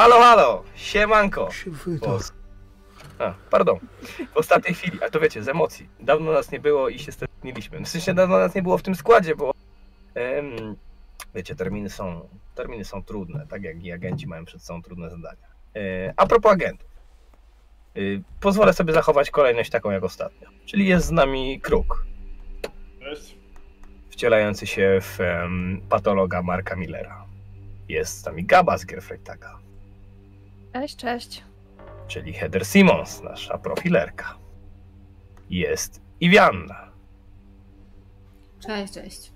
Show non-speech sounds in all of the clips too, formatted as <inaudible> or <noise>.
Halo, halo! Siemanko! Wydał. A, pardon. W ostatniej chwili, a to wiecie, z emocji. Dawno nas nie było i się stęskniliśmy. W sensie dawno nas nie było w tym składzie, bo em, wiecie, terminy są, terminy są trudne, tak jak i agenci mają przed sobą trudne zadania. E, a propos agentów. Y, pozwolę sobie zachować kolejność taką jak ostatnio. Czyli jest z nami Kruk, Cześć. wcielający się w em, patologa Marka Millera. Jest z nami Gaba z Gerfreitaga, Cześć, cześć. czyli Heather Simmons, nasza profilerka. Jest Iwianna, Cześć, cześć.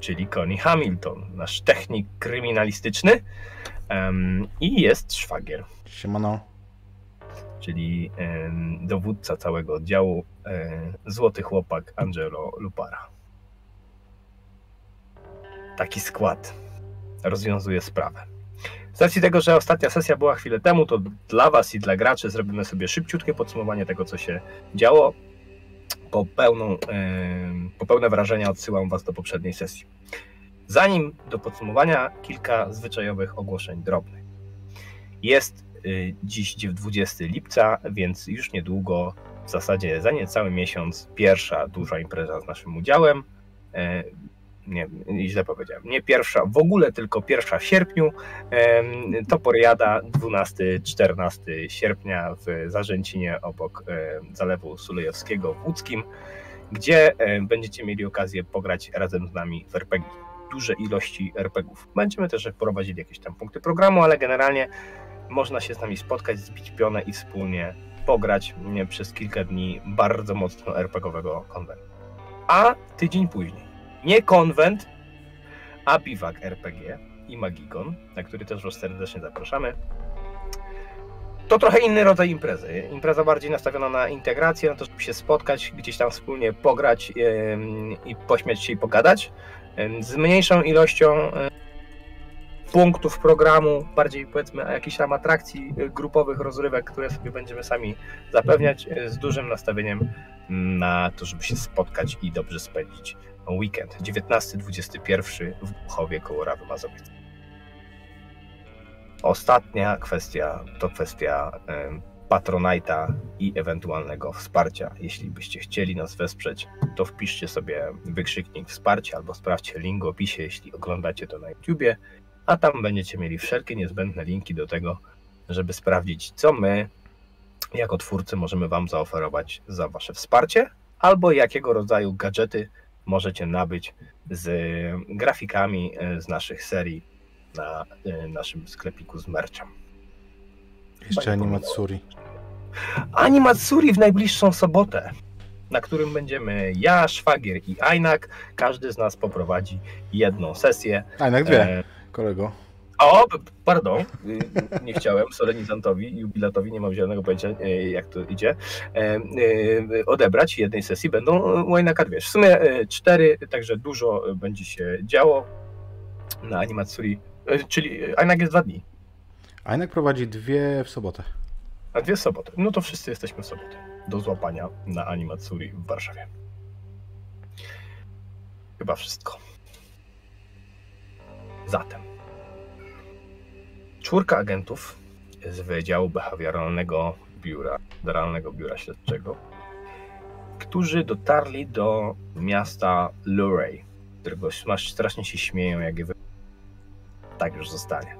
czyli Connie Hamilton, nasz technik kryminalistyczny. Em, I jest szwagier, Siemano. czyli em, dowódca całego oddziału, e, złoty chłopak Angelo Lupara. Taki skład rozwiązuje sprawę. Z racji tego, że ostatnia sesja była chwilę temu, to dla Was i dla graczy zrobimy sobie szybciutkie podsumowanie tego, co się działo. Po, pełną, po pełne wrażenia odsyłam Was do poprzedniej sesji. Zanim do podsumowania, kilka zwyczajowych ogłoszeń drobnych. Jest y, dziś 20 lipca, więc już niedługo, w zasadzie za niecały miesiąc, pierwsza duża impreza z naszym udziałem. E, Nie, źle powiedziałem. Nie pierwsza, w ogóle tylko pierwsza w sierpniu. Em, Toporiada 12-14 sierpnia w Zarzęcinie obok em, Zalewu Sulejowskiego w Łódzkim, gdzie em, będziecie mieli okazję pograć razem z nami w RPG. Duże ilości RPGów. Będziemy też prowadzili jakieś tam punkty programu, ale generalnie można się z nami spotkać, zbić pionę i wspólnie pograć przez kilka dni bardzo mocno RPGowego konwentu. A tydzień później nie konwent, a biwak RPG i Magikon, na który też Was serdecznie zapraszamy. To trochę inny rodzaj imprezy. Impreza bardziej nastawiona na integrację, na to, żeby się spotkać, gdzieś tam wspólnie pograć i pośmiać się i pogadać. Z mniejszą ilością punktów programu, bardziej powiedzmy jakichś tam atrakcji y, grupowych, rozrywek, które sobie będziemy sami zapewniać, y, z dużym nastawieniem na to, żeby się spotkać i dobrze spędzić weekend. 19-21 w Buchowie koło Rawy Mazowieckiej. Ostatnia kwestia to kwestia em, Patronite'a i ewentualnego wsparcia. Jeśli byście chcieli nas wesprzeć, to wpiszcie sobie wykrzyknik wsparcie albo sprawdźcie link w opisie, jeśli oglądacie to na YouTubie, a tam będziecie mieli wszelkie niezbędne linki do tego, żeby sprawdzić, co my jako twórcy możemy Wam zaoferować za Wasze wsparcie, albo jakiego rodzaju gadżety możecie nabyć z grafikami e, z naszych serii na e, naszym sklepiku z merchem. Jeszcze Animatsuri. Animatsuri w najbliższą sobotę, na którym będziemy ja, Szwagier i Ajnak. Każdy z nas poprowadzi jedną sesję. A, jednak dwie, E, kolego. O, pardon, nie chciałem solenizantowi, jubilatowi, nie mam zielonego pojęcia y, jak to idzie, e, y, odebrać jednej sesji, będą Łajnaka dwie. W sumie cztery, także dużo będzie się działo na Animatsuri, czyli Ajnak jest dwa dni, A jednak prowadzi dwie w sobotę. a dwie soboty. No to wszyscy jesteśmy w sobotę do złapania na Animatsuri w Warszawie. Chyba wszystko. Zatem. Czwórka agentów z Wydziału Behawioralnego Biura, Federalnego Biura Śledczego, którzy dotarli do miasta Luray, którego masz strasznie się śmieją, jak je wy... Tak już zostanie.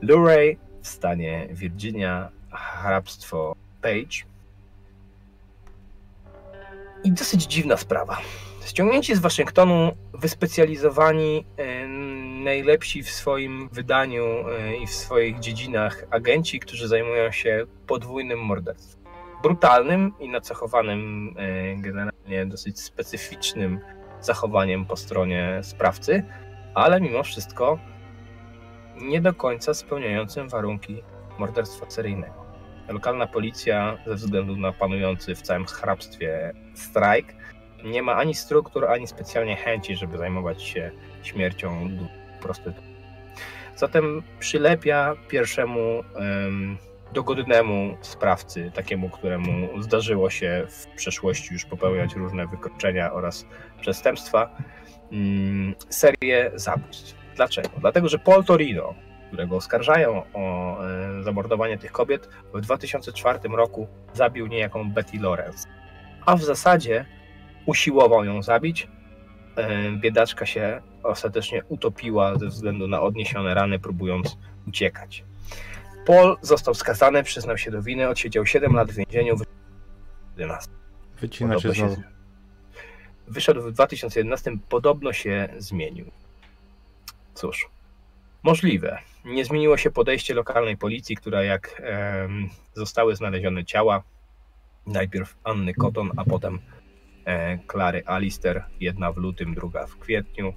Luray w stanie Virginia, hrabstwo Page. I dosyć dziwna sprawa. Ściągnięci z Waszyngtonu, wyspecjalizowani, najlepsi w swoim wydaniu e, i w swoich dziedzinach agenci, którzy zajmują się podwójnym morderstwem. Brutalnym i nacechowanym e, generalnie dosyć specyficznym zachowaniem po stronie sprawcy, ale mimo wszystko nie do końca spełniającym warunki morderstwa seryjnego. Lokalna policja, ze względu na panujący w całym hrabstwie strajk, nie ma ani struktur, ani specjalnie chęci, żeby zajmować się śmiercią Zatem przylepia pierwszemu em, dogodnemu sprawcy, takiemu, któremu zdarzyło się w przeszłości już popełniać różne wykroczenia oraz przestępstwa, mm, serię zabójstw. Dlaczego? Dlatego, że Paul Torino, którego oskarżają o e, zamordowanie tych kobiet, w 2004 roku zabił niejaką Betty Lawrence. A w zasadzie usiłował ją zabić. E, biedaczka się ostatecznie utopiła ze względu na odniesione rany, próbując uciekać. Paul został skazany, przyznał się do winy, odsiedział 7 lat w więzieniu. wyszedł w 11. Wycina się znowu. Wyszedł w 2011, podobno się zmienił. Cóż, możliwe. Nie zmieniło się podejście lokalnej policji, która jak em, zostały znalezione ciała, najpierw Anny Cotton, a potem e, Klary Alister, jedna w lutym, druga w kwietniu,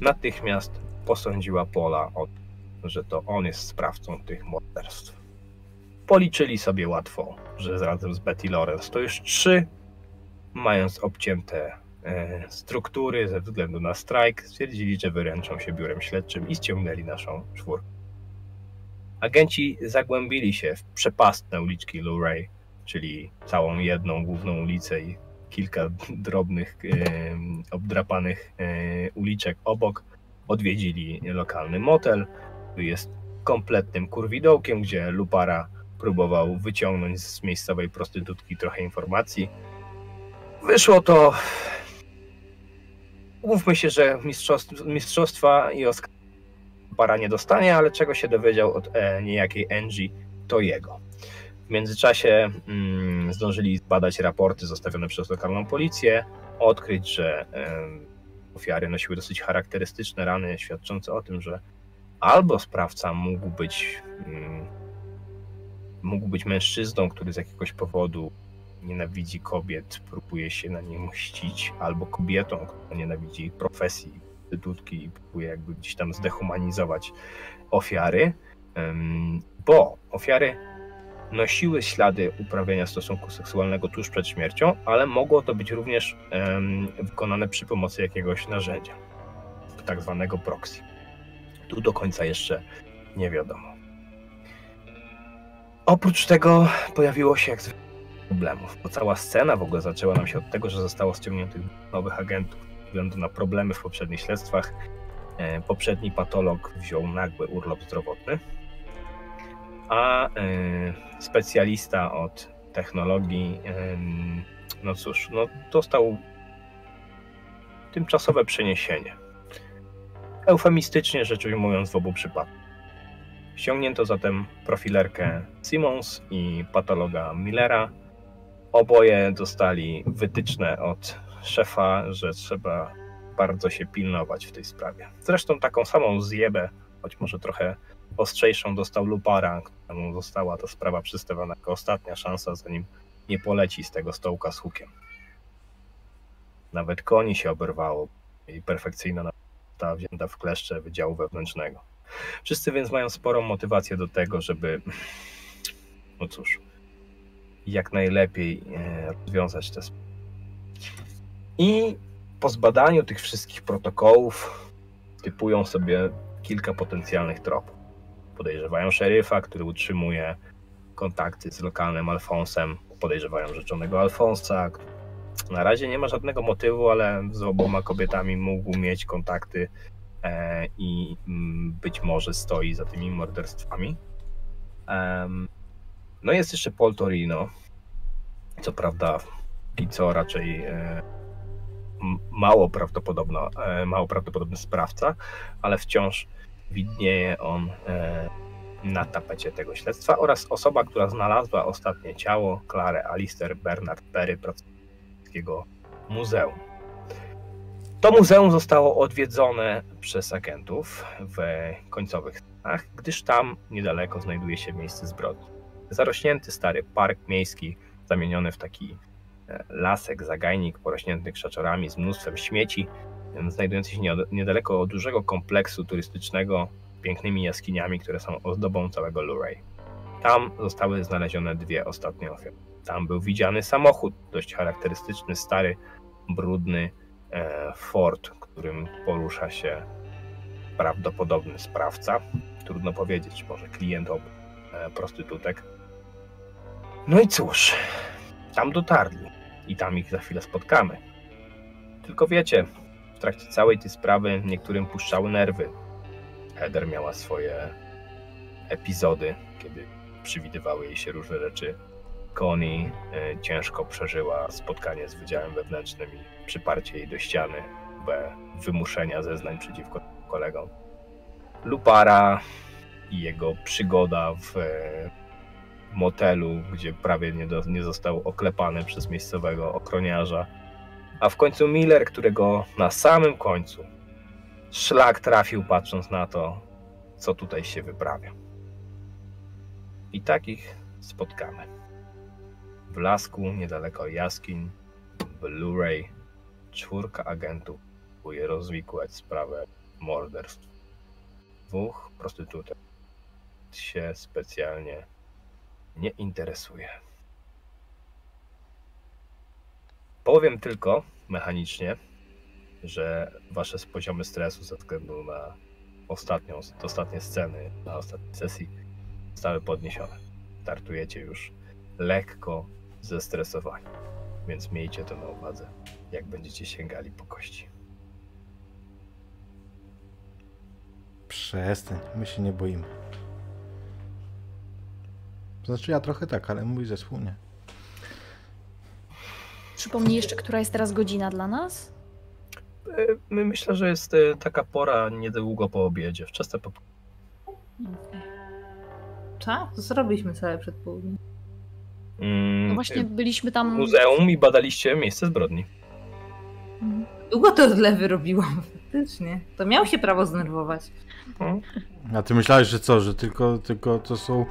natychmiast posądziła Pola o że to on jest sprawcą tych morderstw. Policzyli sobie łatwo, że razem z Betty Lawrence to już trzy, mając obcięte e, struktury ze względu na strajk, stwierdzili, że wyręczą się biurem śledczym i ściągnęli naszą czwórkę. Agenci zagłębili się w przepastne uliczki Luray, czyli całą jedną główną ulicę i kilka drobnych, obdrapanych e, uliczek obok. Odwiedzili lokalny motel, który jest kompletnym kurwidołkiem, gdzie Lupara próbował wyciągnąć z miejscowej prostytutki trochę informacji. Wyszło to. Mówmy się, że mistrzostw, mistrzostwa i Oscar Lupara nie dostanie, ale czego się dowiedział od e, niejakiej Angie, to jego. W międzyczasie mm, zdążyli zbadać raporty zostawione przez lokalną policję, odkryć, że em, ofiary nosiły dosyć charakterystyczne rany, świadczące o tym, że albo sprawca mógł być mm, mógł być mężczyzną, który z jakiegoś powodu nienawidzi kobiet, próbuje się na nie mścić, albo kobietą, która nienawidzi profesji, prostytutki i próbuje jakby gdzieś tam zdehumanizować ofiary, bo ofiary nosiły ślady uprawiania stosunku seksualnego tuż przed śmiercią, ale mogło to być również em, wykonane przy pomocy jakiegoś narzędzia, tak zwanego proxy. Tu do końca jeszcze nie wiadomo. Oprócz tego pojawiło się jak zwykle problemów, bo cała scena w ogóle zaczęła nam się od tego, że zostało ściągniętych nowych agentów ze względu na problemy w poprzednich śledztwach. E, Poprzedni patolog wziął nagły urlop zdrowotny, a e, specjalista od technologii, em, no cóż, no dostał tymczasowe przeniesienie. Eufemistycznie rzecz ujmując w obu przypadkach. Ściągnięto zatem profilerkę Simmons i patologa Millera. Oboje dostali wytyczne od szefa, że trzeba bardzo się pilnować w tej sprawie. Zresztą taką samą zjebę, choć może trochę ostrzejszą, dostał Lupara, któremu została ta sprawa przystawiona jako ostatnia szansa, zanim nie poleci z tego stołka z hukiem. Nawet koni się oberwało i perfekcyjna ta wzięta w kleszcze Wydziału Wewnętrznego. Wszyscy więc mają sporą motywację do tego, żeby, no cóż, jak najlepiej e, rozwiązać te sprawy. I po zbadaniu tych wszystkich protokołów typują sobie kilka potencjalnych tropów. Podejrzewają szeryfa, który utrzymuje kontakty z lokalnym Alfonsem, podejrzewają rzeczonego Alfonsa. Na razie nie ma żadnego motywu, ale z oboma kobietami mógł mieć kontakty e, i mm, być może stoi za tymi morderstwami. No jest jeszcze Paul Torino, co prawda i co raczej e, mało, prawdopodobno, e, mało prawdopodobny sprawca, ale wciąż widnieje on e, na tapecie tego śledztwa oraz osoba, która znalazła ostatnie ciało, Claire Alister Bernard Perry, pracownickiego muzeum. To muzeum zostało odwiedzone przez agentów w końcowych stronach, gdyż tam niedaleko znajduje się miejsce zbrodni. Zarośnięty stary park miejski, zamieniony w taki e, lasek, zagajnik porośnięty krzaczorami z mnóstwem śmieci, znajdujący się niedaleko dużego kompleksu turystycznego pięknymi jaskiniami, które są ozdobą całego Luray. Tam zostały znalezione dwie ostatnie ofiary. Tam był widziany samochód, dość charakterystyczny, stary, brudny e, Ford, którym porusza się prawdopodobny sprawca. Trudno powiedzieć, może klient obu e, prostytutek. No i cóż, tam dotarli i tam ich za chwilę spotkamy. Tylko wiecie, w trakcie całej tej sprawy niektórym puszczały nerwy. Heather miała swoje epizody, kiedy przywidywały jej się różne rzeczy. Connie e, ciężko przeżyła spotkanie z Wydziałem Wewnętrznym i przyparcie jej do ściany, B wymuszenia zeznań przeciwko kolegom. Lupara i jego przygoda w e, motelu, gdzie prawie nie, do, nie został oklepany przez miejscowego ochroniarza. A w końcu Miller, którego na samym końcu szlak trafił, patrząc na to, co tutaj się wyprawia. I takich spotkamy. W lasku, niedaleko jaskiń, Blu-ray, czwórka agentów próbuje rozwikłać sprawę morderstw. Dwóch prostytutek się specjalnie nie interesuje. Powiem tylko mechanicznie, że wasze poziomy stresu ze względu na ostatnią, ostatnie sceny na ostatniej sesji zostały podniesione. Startujecie już lekko zestresowani, więc miejcie to na uwadze, jak będziecie sięgali po kości. Przestań, my się nie boimy. Znaczy ja trochę tak, ale mój zespół nie. Przypomnij jeszcze, która jest teraz godzina dla nas? E, My myślę, że jest e, taka pora niedługo po obiedzie, wczesne po Tak? To zrobiliśmy całe przedpołudnie. mm, No właśnie byliśmy tam... muzeum i badaliście miejsce zbrodni. Mhm. Długo te odlewy robiłam, <laughs> faktycznie. To miał się prawo zdenerwować. Mm. A ty myślałeś, że co, że tylko, tylko to są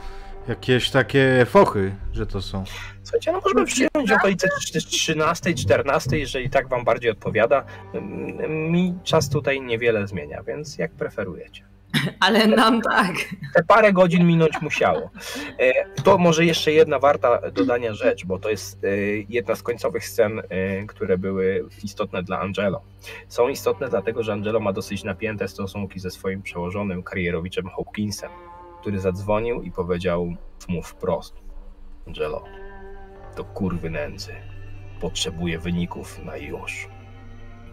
jakieś takie fochy, że to są. Słuchajcie, no możemy przyjąć okolice 13, 14, jeżeli tak wam bardziej odpowiada. Mm, Mi czas tutaj niewiele zmienia, więc jak preferujecie. <laughs> Ale nam tak. Te parę godzin minąć musiało. E, To może jeszcze jedna warta dodania rzecz, bo to jest e, jedna z końcowych scen, e, które były istotne dla Angelo. Są istotne dlatego, że Angelo ma dosyć napięte stosunki ze swoim przełożonym karierowiczem Hawkinsem, który zadzwonił i powiedział mu wprost: Angelo, to kurwy nędzy. Potrzebuje wyników na już.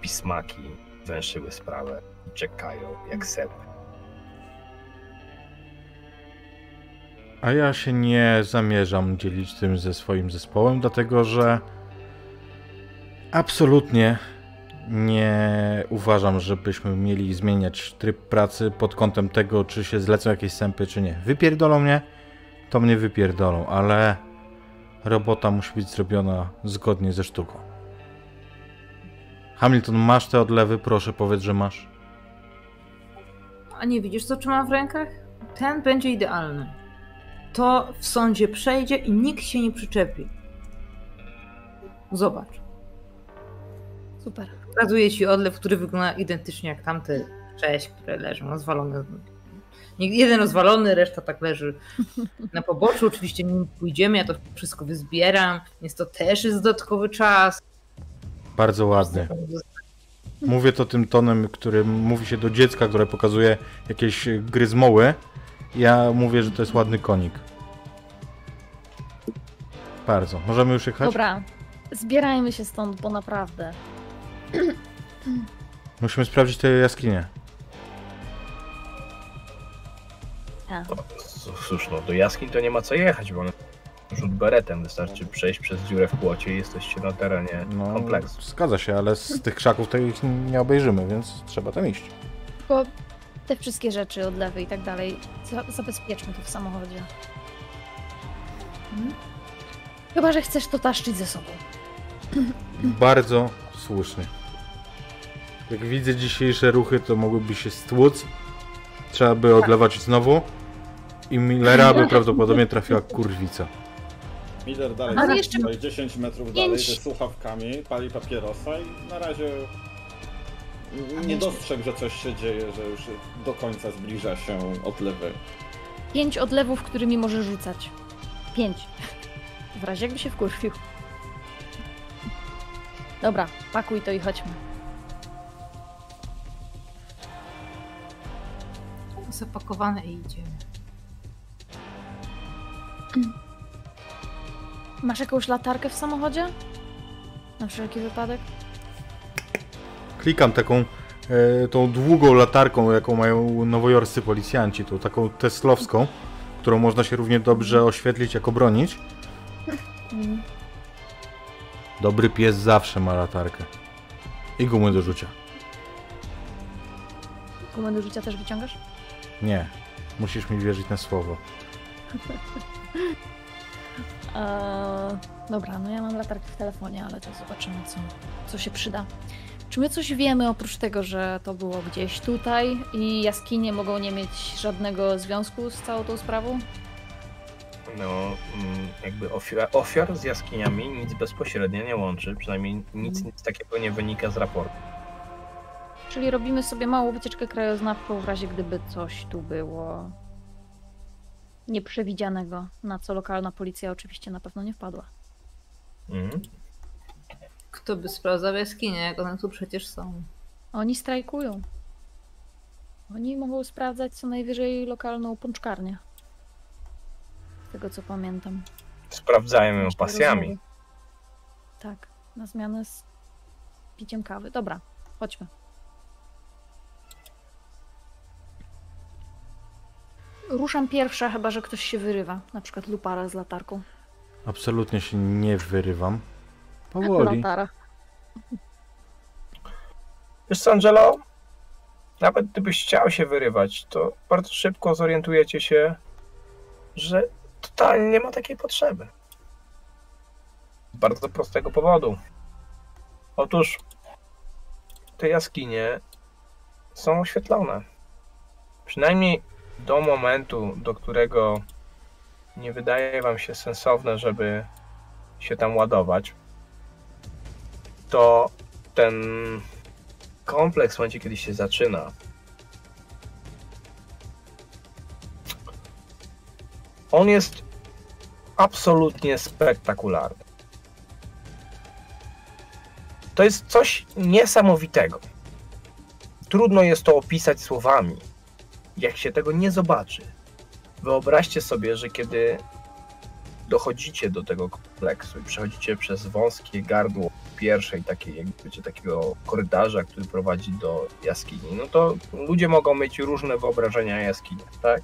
Pismaki węszyły sprawę i czekają jak sępy. A ja się nie zamierzam dzielić tym ze swoim zespołem, dlatego że absolutnie nie uważam, żebyśmy mieli zmieniać tryb pracy pod kątem tego, czy się zlecą jakieś sępy, czy nie. Wypierdolą mnie, to mnie wypierdolą, ale robota musi być zrobiona zgodnie ze sztuką. Hamilton, masz te odlewy? Proszę powiedz, że masz. A nie widzisz, co trzymam w rękach? Ten będzie idealny. To w sądzie przejdzie i nikt się nie przyczepi. Zobacz. Super. Pokazuję ci odlew, który wygląda identycznie jak tamte sześć, które leżą rozwalone. Jeden rozwalony, reszta tak leży na poboczu. Oczywiście nim pójdziemy, ja to wszystko wyzbieram, więc to też jest dodatkowy czas. Bardzo ładnie. Mówię to tym tonem, którym mówi się do dziecka, które pokazuje jakieś gry z moły. Ja mówię, że to jest ładny konik. Bardzo. Możemy już jechać? Dobra, zbierajmy się stąd, bo naprawdę. Musimy sprawdzić te jaskinie. Tak. Cóż, no do jaskiń to nie ma co jechać, bo one rzut beretem wystarczy przejść przez dziurę w płocie i jesteście na terenie No, kompleksu. zgadza się, ale z tych krzaków to ich nie obejrzymy, więc trzeba tam iść. Tylko te wszystkie rzeczy, odlewy i tak dalej, za- zabezpieczmy to w samochodzie. Mhm. Chyba, że chcesz to taszczyć ze sobą. Bardzo słusznie. Jak widzę dzisiejsze ruchy, to mogłyby się stłuc. Trzeba by odlewać znowu. I Millera by prawdopodobnie trafiła kurwica. Miller dalej Ale stoi jeszcze tutaj 10 metrów pięć- dalej ze słuchawkami, pali papierosa i na razie nie dostrzegł, że coś się dzieje, że już do końca zbliża się odlewy. Pięć odlewów, którymi może rzucać. Pięć. W razie jakby się wkurwił. Dobra, pakuj to i chodźmy. Zapakowane i idziemy. Masz jakąś latarkę w samochodzie? Na wszelki wypadek? Klikam taką e, tą długą latarką, jaką mają nowojorscy policjanci, tą taką teslowską. którą można się równie dobrze oświetlić, jak obronić. Mm. Dobry pies zawsze ma latarkę. I gumy do rzucia. Gumę do życia też wyciągasz? Nie. Musisz mi wierzyć na słowo. Eee, <laughs> dobra, no ja mam latarkę w telefonie, ale to zobaczymy, co, co się przyda. Czy my coś wiemy oprócz tego, że to było gdzieś tutaj i jaskinie mogą nie mieć żadnego związku z całą tą sprawą? No, mm, jakby ofiar, ofiar z jaskiniami nic bezpośrednio nie łączy, przynajmniej nic, nic takiego nie wynika z raportu. Czyli robimy sobie małą wycieczkę krajoznawczą w razie gdyby coś tu było nieprzewidzianego, na co lokalna policja oczywiście na pewno nie wpadła. Mhm. Kto by sprawdzał jaskinie, jak one tu przecież są. Oni strajkują. Oni mogą sprawdzać co najwyżej lokalną pączkarnię. Z tego co pamiętam. Sprawdzają ją pasjami. rozmowy. Tak, na zmianę z piciem kawy. Dobra, chodźmy. Ruszam pierwsza, chyba że ktoś się wyrywa. Na przykład lupara z latarką. Absolutnie się nie wyrywam. Powoli. Latara. Wiesz co, Angelo? Nawet gdybyś chciał się wyrywać, to bardzo szybko zorientujecie się, że totalnie nie ma takiej potrzeby. Z bardzo prostego powodu. Otóż te jaskinie są oświetlone. Przynajmniej do momentu, do którego nie wydaje wam się sensowne, żeby się tam ładować, to ten kompleks w momencie, kiedy się zaczyna, on jest absolutnie spektakularny. To jest coś niesamowitego. Trudno jest to opisać słowami, jak się tego nie zobaczy. Wyobraźcie sobie, że kiedy dochodzicie do tego kompleksu i przechodzicie przez wąskie gardło pierwszej takiej, wiecie, takiego korytarza, który prowadzi do jaskini, no to ludzie mogą mieć różne wyobrażenia o jaskiniach, tak?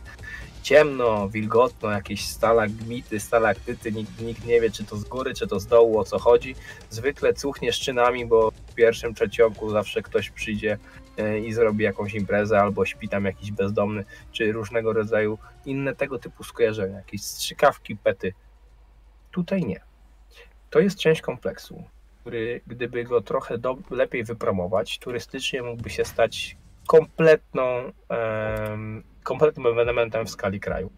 Ciemno, wilgotno, jakieś stalagmity, stalaktyty, nikt, nikt nie wie, czy to z góry, czy to z dołu, o co chodzi. Zwykle cuchnie szczynami, bo w pierwszym przeciągu zawsze ktoś przyjdzie i zrobi jakąś imprezę, albo śpi tam jakiś bezdomny, czy różnego rodzaju inne tego typu skojarzenia, jakieś strzykawki, pety. Tutaj nie. To jest część kompleksu, który gdyby go trochę do, lepiej wypromować, turystycznie mógłby się stać kompletną, em, kompletnym ewenementem w skali kraju.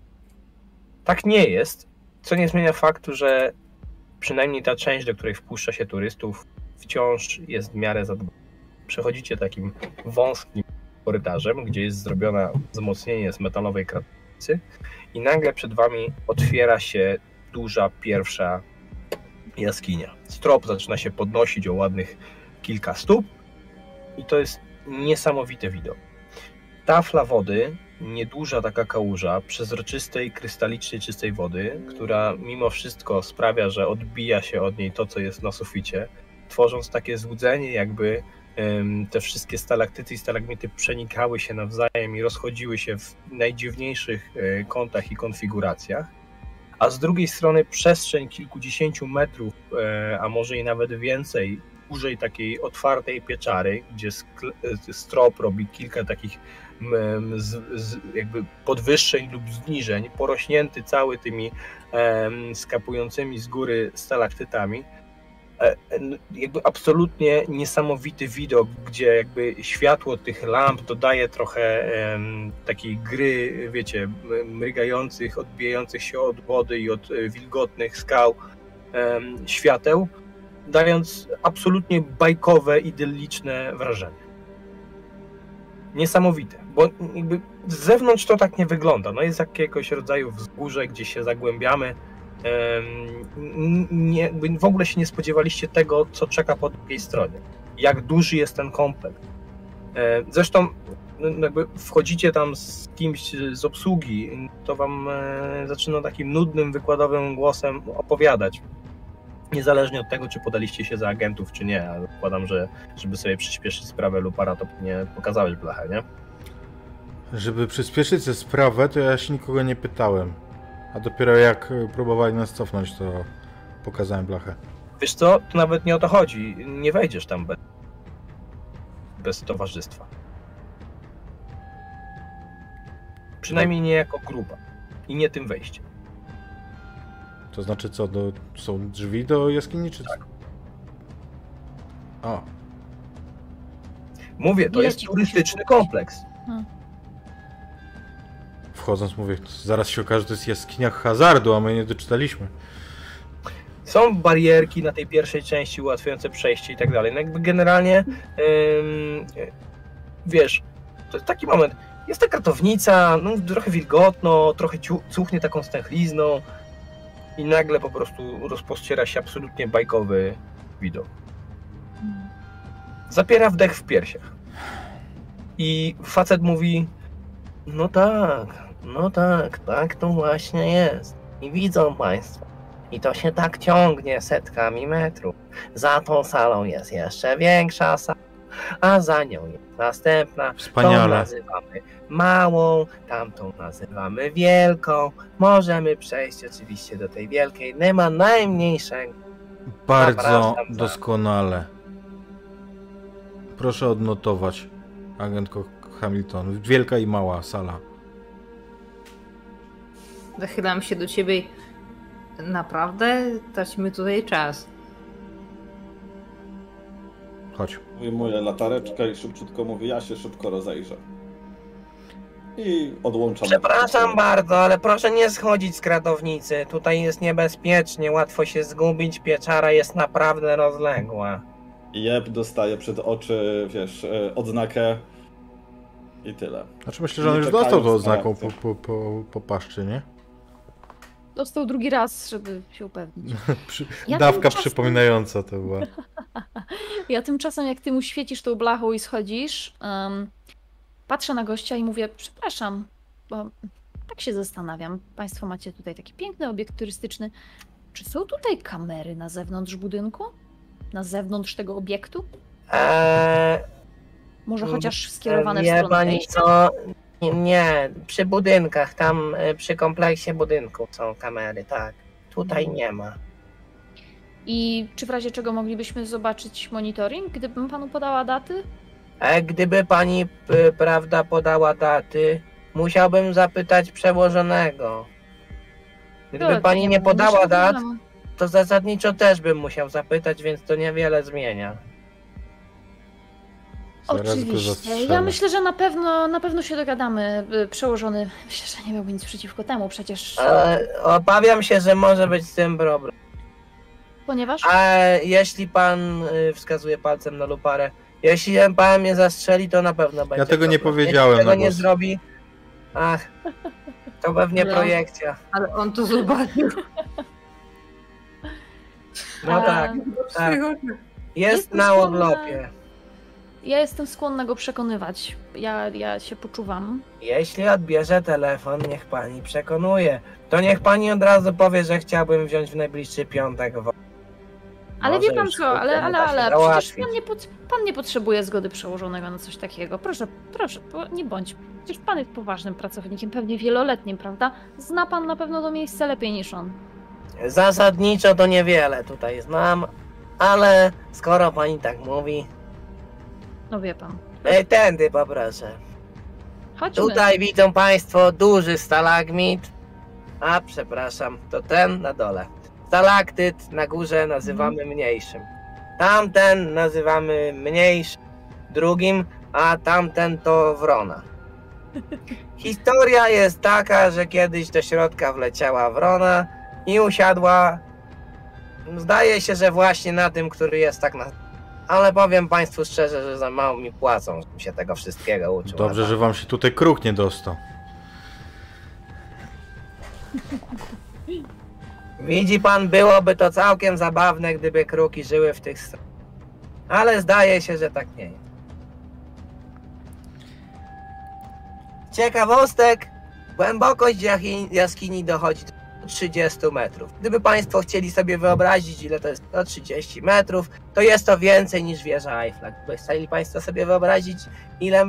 Tak nie jest, co nie zmienia faktu, że przynajmniej ta część, do której wpuszcza się turystów, wciąż jest w miarę zadbana. Przechodzicie takim wąskim korytarzem, gdzie jest zrobione wzmocnienie z metalowej kratnicy i nagle przed wami otwiera się duża pierwsza jaskinia. Strop zaczyna się podnosić o ładnych kilka stóp i to jest niesamowity widok. Tafla wody, nieduża taka kałuża, przezroczystej, krystalicznie czystej wody, która mimo wszystko sprawia, że odbija się od niej to, co jest na suficie, tworząc takie złudzenie, jakby te wszystkie stalaktyty i stalagmity przenikały się nawzajem i rozchodziły się w najdziwniejszych e, kątach i konfiguracjach a z drugiej strony przestrzeń kilkudziesięciu metrów, e, a może i nawet więcej, dłużej takiej otwartej pieczary, gdzie e, strop robi kilka takich z, z, jakby podwyższeń lub zniżeń, porośnięty cały tymi skapującymi z góry stalaktytami. E, n- Jakby absolutnie niesamowity widok, gdzie jakby światło tych lamp dodaje trochę takiej gry, wiecie, mrygających, odbijających się od wody i od e, wilgotnych skał świateł, dając absolutnie bajkowe, idylliczne wrażenie. Niesamowite, bo jakby z zewnątrz to tak nie wygląda. No jest jakiegoś rodzaju wzgórze, gdzie się zagłębiamy. Nie, w ogóle się nie spodziewaliście tego, co czeka po drugiej stronie. Jak duży jest ten kompleks. Zresztą no, jakby wchodzicie tam z kimś z obsługi, to wam e, zaczyna takim nudnym, wykładowym głosem opowiadać. Niezależnie od tego, czy podaliście się za agentów, czy nie, ale zakładam, że żeby sobie przyspieszyć sprawę Lupara, to nie pokazałeś blachę, nie? Żeby przyspieszyć tę sprawę, to ja się nikogo nie pytałem. A dopiero jak y, próbowali nas cofnąć, to pokazałem blachę. Wiesz co, to nawet nie o to chodzi. Nie wejdziesz tam bez, bez towarzystwa. Przynajmniej nie jako grupa. I nie tym wejściem. To znaczy co, do, są drzwi do jaskini, czy... Tak. O, Mówię, to jest turystyczny kompleks. Wchodząc mówię, zaraz się okaże, że to jest jaskinia hazardu, a my nie doczytaliśmy. Są barierki na tej pierwszej części ułatwiające przejście i tak dalej. No jakby generalnie, ym, wiesz, to jest taki moment. Jest ta kratownica, no, trochę wilgotno, trochę cuchnie taką stęchlizną i nagle po prostu rozpościera się absolutnie bajkowy widok. Zapiera wdech w piersiach. I facet mówi: No tak, no tak, tak to właśnie jest. I widzą Państwo. I to się tak ciągnie setkami metrów. Za tą salą jest jeszcze większa sala, a za nią jest następna. Tą Wspaniale. nazywamy małą, tamtą nazywamy wielką. Możemy przejść oczywiście do tej wielkiej. Nie ma najmniejszego. Bardzo doskonale. Proszę odnotować, agentko Hamilton. Wielka i mała sala. Zachylam się do ciebie. i- Naprawdę? Tracimy tutaj czas. Chodź. Wyjmuję latareczkę i szybciutko mówię, ja się szybko rozejrzę. I odłączam. Przepraszam bardzo, ale proszę nie schodzić z kratownicy. Tutaj jest niebezpiecznie, łatwo się zgubić. Pieczara jest naprawdę rozległa. Jeb dostaje przed oczy, wiesz, e, odznakę i tyle. Znaczy myślę, że on już dostał tą oznaką po, po, po, po paszczy, nie? Dostał drugi raz, żeby się upewnić. <laughs> Przy, Ja dawka tymczasem- przypominająca to była. <laughs> Ja tymczasem, jak ty mu świecisz tą blachą i schodzisz, em, patrzę na gościa i mówię, przepraszam, bo tak się zastanawiam. Państwo macie tutaj taki piękny obiekt turystyczny. Czy są tutaj kamery na zewnątrz budynku? Na zewnątrz tego obiektu? Eee, Może Mm, chociaż skierowane w stronę pani wejścia? co? Nie, przy budynkach, tam e, przy kompleksie budynków są kamery, tak. Tutaj nie ma. I czy w razie czego moglibyśmy zobaczyć monitoring, gdybym panu podała daty? E, gdyby pani, prawda, podała daty, musiałbym zapytać przełożonego. Gdyby Dobra, pani nie podała dat, to zasadniczo też bym musiał zapytać, więc to niewiele zmienia. Zaraz Oczywiście. Ja myślę, że na pewno, na pewno się dogadamy. y, Przełożony. Myślę, że nie miałby nic przeciwko temu, przecież. E, obawiam się, że może być z tym problem. Ponieważ. A jeśli pan y, wskazuje palcem na luparę, jeśli pan mnie zastrzeli, to na pewno będzie. tego nie problem. powiedziałem Jeśli tego nie głos. zrobi, ach, to pewnie No. projekcja. Ale on to zobaczył. No A, tak, tak. jest Jestem na odlopie. Ja jestem skłonna go przekonywać. Ja, ja się poczuwam. Jeśli odbierze telefon, niech pani przekonuje. To niech pani od razu powie, że chciałbym wziąć w najbliższy piątek. Wo- Ale Może wie pan już co, ale, ale, da się ale, przecież załatwić. pan nie, pot, pan nie potrzebuje zgody przełożonego na coś takiego. Proszę, proszę, nie bądź. Przecież pan jest poważnym pracownikiem, pewnie wieloletnim, prawda? Zna pan na pewno to miejsce lepiej niż on. Zasadniczo to niewiele tutaj znam, ale skoro pani tak mówi, No wie pan. ej, tędy poproszę. Chodźmy. Tutaj widzą Państwo duży stalagmit. A, przepraszam, to ten na dole. Stalaktyt na górze nazywamy mniejszym. Tamten nazywamy mniejszym, drugim, a tamten to wrona. <laughs> Historia jest taka, że kiedyś do środka wleciała wrona i usiadła. Zdaje się, że właśnie na tym, który jest tak na. Ale powiem Państwu szczerze, że za mało mi płacą, żebym się tego wszystkiego uczył. Dobrze, że wam się tutaj kruk nie dostał. Widzi pan, byłoby to całkiem zabawne, gdyby kruki żyły w tych stronach. Ale zdaje się, że tak nie jest. Ciekawostek, głębokość jaskini dochodzi do 130 metrów. Gdyby Państwo chcieli sobie wyobrazić, ile to jest 130 metrów, to jest to więcej niż wieża Eiffla. Gdyby chcieli Państwo sobie wyobrazić, ile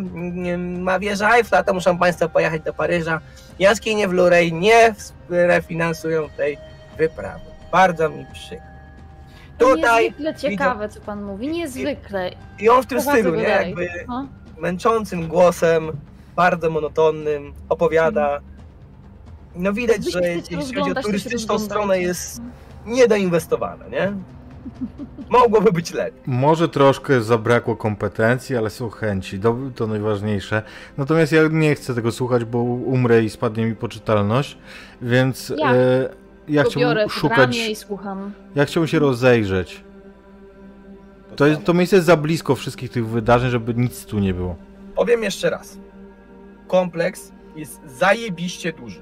ma wieża Eiffla, to muszą Państwo pojechać do Paryża. Jaskinie w Lurej nie refinansują tej wyprawy. Bardzo mi przykro. Tutaj niezwykle ciekawe, co pan mówi, niezwykle. I on w tym stylu, nie? Jakby no. męczącym głosem, bardzo monotonnym, opowiada. No widać, że jeśli chodzi o turystyczną stronę jest niedoinwestowana, nie? Mogłoby być lepiej. Może troszkę zabrakło kompetencji, ale są chęci. To, to najważniejsze. Natomiast ja nie chcę tego słuchać, bo umrę i spadnie mi poczytalność, więc ja, e, ja chciałbym szukać. I słucham. Ja chciałbym się rozejrzeć. To, jest, to miejsce jest za blisko wszystkich tych wydarzeń, żeby nic tu nie było. Powiem jeszcze raz. Kompleks jest zajebiście duży.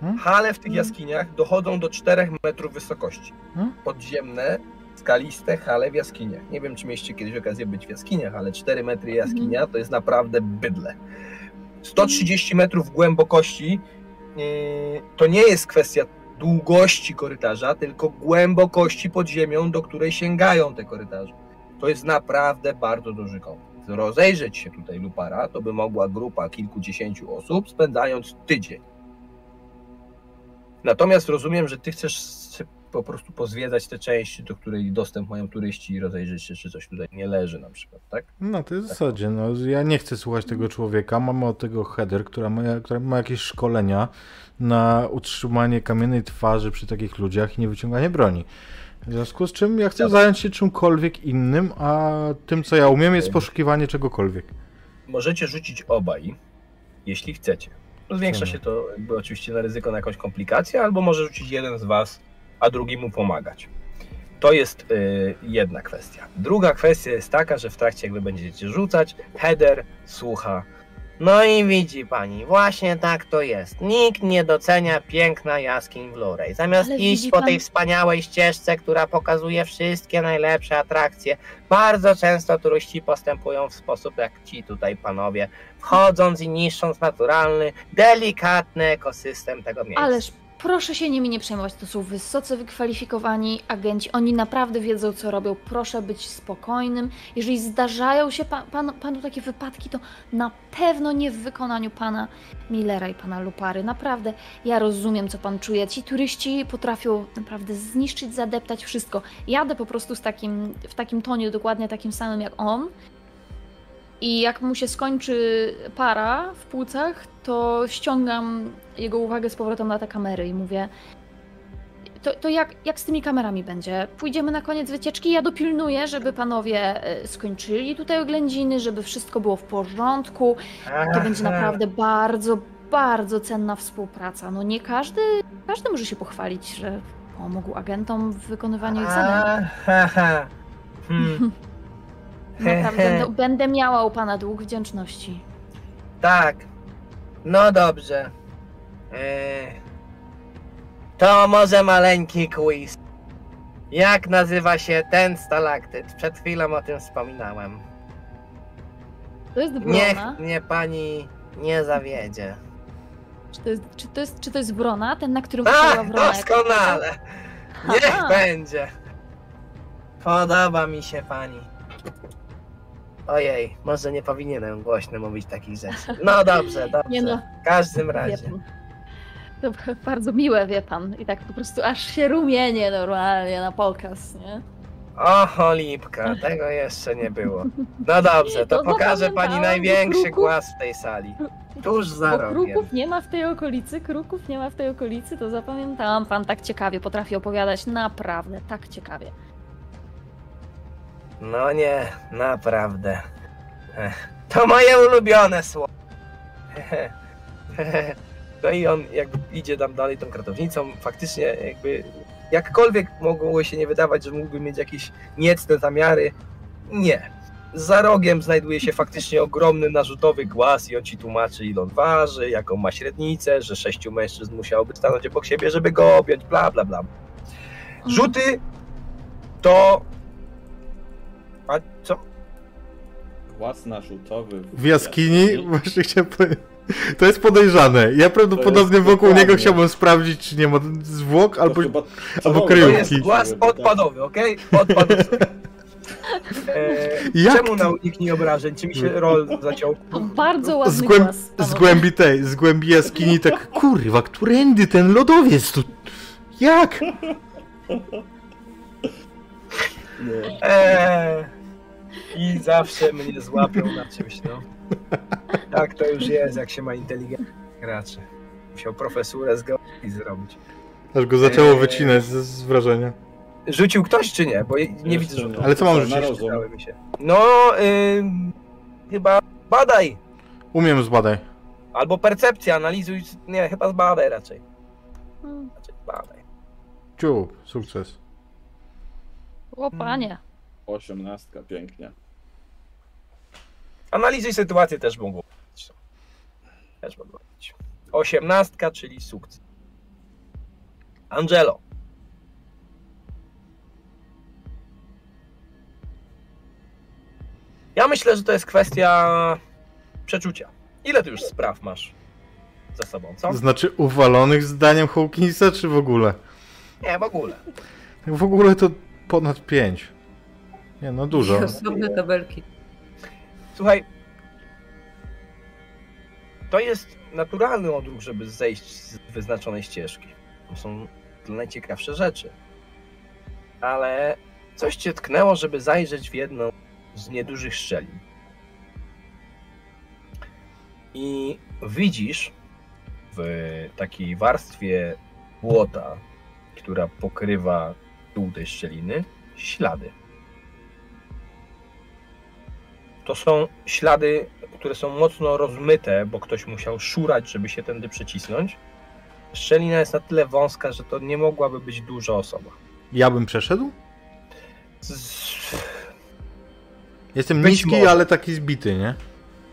Hmm? Hale w tych hmm? jaskiniach dochodzą do 4 metrów wysokości. Hmm? Podziemne, skaliste hale w jaskiniach. Nie wiem, czy mieliście kiedyś okazję być w jaskiniach, ale 4 metry jaskinia to jest naprawdę bydle. 130 metrów głębokości yy, to nie jest kwestia długości korytarza, tylko głębokości pod ziemią, do której sięgają te korytarze. To jest naprawdę bardzo duży kompleks. Rozejrzeć się tutaj lupara, to by mogła grupa kilkudziesięciu osób, spędzając tydzień. Natomiast rozumiem, że ty chcesz po prostu pozwiedzać te części, do której dostęp mają turyści i rozejrzeć się, czy coś tutaj nie leży na przykład, tak? No to jest w tak. zasadzie, no ja nie chcę słuchać tego człowieka, mamy od tego header, która ma, która ma jakieś szkolenia na utrzymanie kamiennej twarzy przy takich ludziach i nie wyciąganie broni. W związku z czym ja chcę zająć się czymkolwiek innym, a tym co ja umiem jest poszukiwanie czegokolwiek. Możecie rzucić obaj, jeśli chcecie. Zwiększa się to jakby oczywiście na ryzyko na jakąś komplikację, albo może rzucić jeden z was, a drugi mu pomagać. To jest y, jedna kwestia. Druga kwestia jest taka, że w trakcie jakby będziecie rzucać, header słucha no i widzi pani, właśnie tak to jest. Nikt nie docenia piękna jaskiń w Lurej. Zamiast Ale iść po pan... tej wspaniałej ścieżce, która pokazuje wszystkie najlepsze atrakcje, bardzo często turyści postępują w sposób jak ci tutaj panowie, wchodząc i niszcząc naturalny, delikatny ekosystem tego miejsca. Ależ Proszę się nimi nie przejmować, to są wysoce wykwalifikowani agenci, oni naprawdę wiedzą, co robią. Proszę być spokojnym. Jeżeli zdarzają się pa, pan, panu takie wypadki, to na pewno nie w wykonaniu pana Millera i pana Lupary. Naprawdę, ja rozumiem, co pan czuje. Ci turyści potrafią naprawdę zniszczyć, zadeptać wszystko. Jadę po prostu z takim, w takim tonie, dokładnie takim samym jak on. I jak mu się skończy para w płucach, to ściągam jego uwagę z powrotem na te kamery i mówię: To, to jak, jak z tymi kamerami będzie? Pójdziemy na koniec wycieczki, ja dopilnuję, żeby panowie e, skończyli tutaj oględziny, żeby wszystko było w porządku. To będzie naprawdę bardzo, bardzo cenna współpraca. No nie każdy, każdy może się pochwalić, że pomógł agentom w wykonywaniu ich zadań. Hmm. <laughs> Naprawdę będę, będę miała u pana dług wdzięczności. Tak. No dobrze. Eee, to może maleńki quiz. Jak nazywa się ten stalaktyt? Przed chwilą o tym wspominałem. To jest brona? Niech mnie pani nie zawiedzie. Czy to jest, czy to jest, czy to jest wrona? Ten, na którym usiadła wrona? doskonale. Niech Aha. będzie. Podoba mi się pani. Ojej, może nie powinienem głośno mówić takich rzeczy. No dobrze, <laughs> dobrze. Nie no, w każdym razie. To <laughs> bardzo miłe, wie pan. I tak po prostu aż się rumienie normalnie na pokaz, nie? O, cholipka, tego jeszcze nie było. No dobrze, to, to pokażę pani największy kruków, głaz w tej sali. Tuż za rogiem. Kruków nie ma w tej okolicy, kruków nie ma w tej okolicy, to zapamiętałam. Pan tak ciekawie potrafi opowiadać, naprawdę, tak ciekawie. No nie, naprawdę. To moje ulubione słowo. <laughs> No i on jak idzie tam dalej tą kratownicą, faktycznie jakby jakkolwiek mogło się nie wydawać, że mógłby mieć jakieś niecne zamiary, nie. Za rogiem znajduje się faktycznie ogromny narzutowy głaz i on ci tłumaczy ile on waży, jaką ma średnicę, że sześciu mężczyzn musiałoby stanąć obok siebie, żeby go objąć, bla bla bla. Mhm. Rzuty to a co? Głaz narzutowy. W jaskini? Właśnie chciałem powiedzieć. To jest podejrzane. Ja prawdopodobnie jest wokół niego dokładnie. chciałbym sprawdzić, czy nie ma zwłok To albo... chyba albo kryjówki. To jest głaz odpadowy, okej? Odpadowy. <laughs> E, Jak czemu na uniknij obrażeń? Czy mi się rol zaciął? To bardzo ładny Z, głęb... głos. z głębi tej, z głębi jaskini tak, kurwa, którędy ten lodowiec tu... Jak? Nie. Eee, I zawsze mnie złapią na czymś, no. <laughs> Tak to już jest, jak się ma inteligentnych graczy. Musiał profesurę z geografii zrobić. Aż go zaczęło Eee. wycinać z, z wrażenia. Rzucił ktoś czy nie? Bo nie Jeszcze widzę, to Ale co mam rzucić? mi się. No, chyba badaj. Umiem zbadaj. Albo percepcja, analizuj. Nie, chyba zbadaj raczej. Hmm. Raczej zbadaj. Ciu, sukces. O panie. Osiemnastka, pięknie. Analizuj sytuację też mogło być. Też mogło być. Osiemnastka, czyli sukces. Angelo. Ja myślę, że to jest kwestia przeczucia. Ile ty już spraw masz za sobą, co? Znaczy uwalonych zdaniem Hawkinsa, czy w ogóle? Nie, w ogóle. W ogóle to ponad pięć. Nie, no dużo. Osobne tabelki. Słuchaj, to jest naturalny odruch, żeby zejść z wyznaczonej ścieżki. To są najciekawsze rzeczy. Ale coś cię tknęło, żeby zajrzeć w jedną z niedużych szczelin. I widzisz w takiej warstwie błota, która pokrywa dół tej szczeliny, ślady. To są ślady, które są mocno rozmyte, bo ktoś musiał szurać, żeby się tędy przecisnąć. Szczelina jest na tyle wąska, że to nie mogłaby być duża osoba. Ja bym przeszedł? Z... Jestem Być niski, może. ale taki zbity, nie?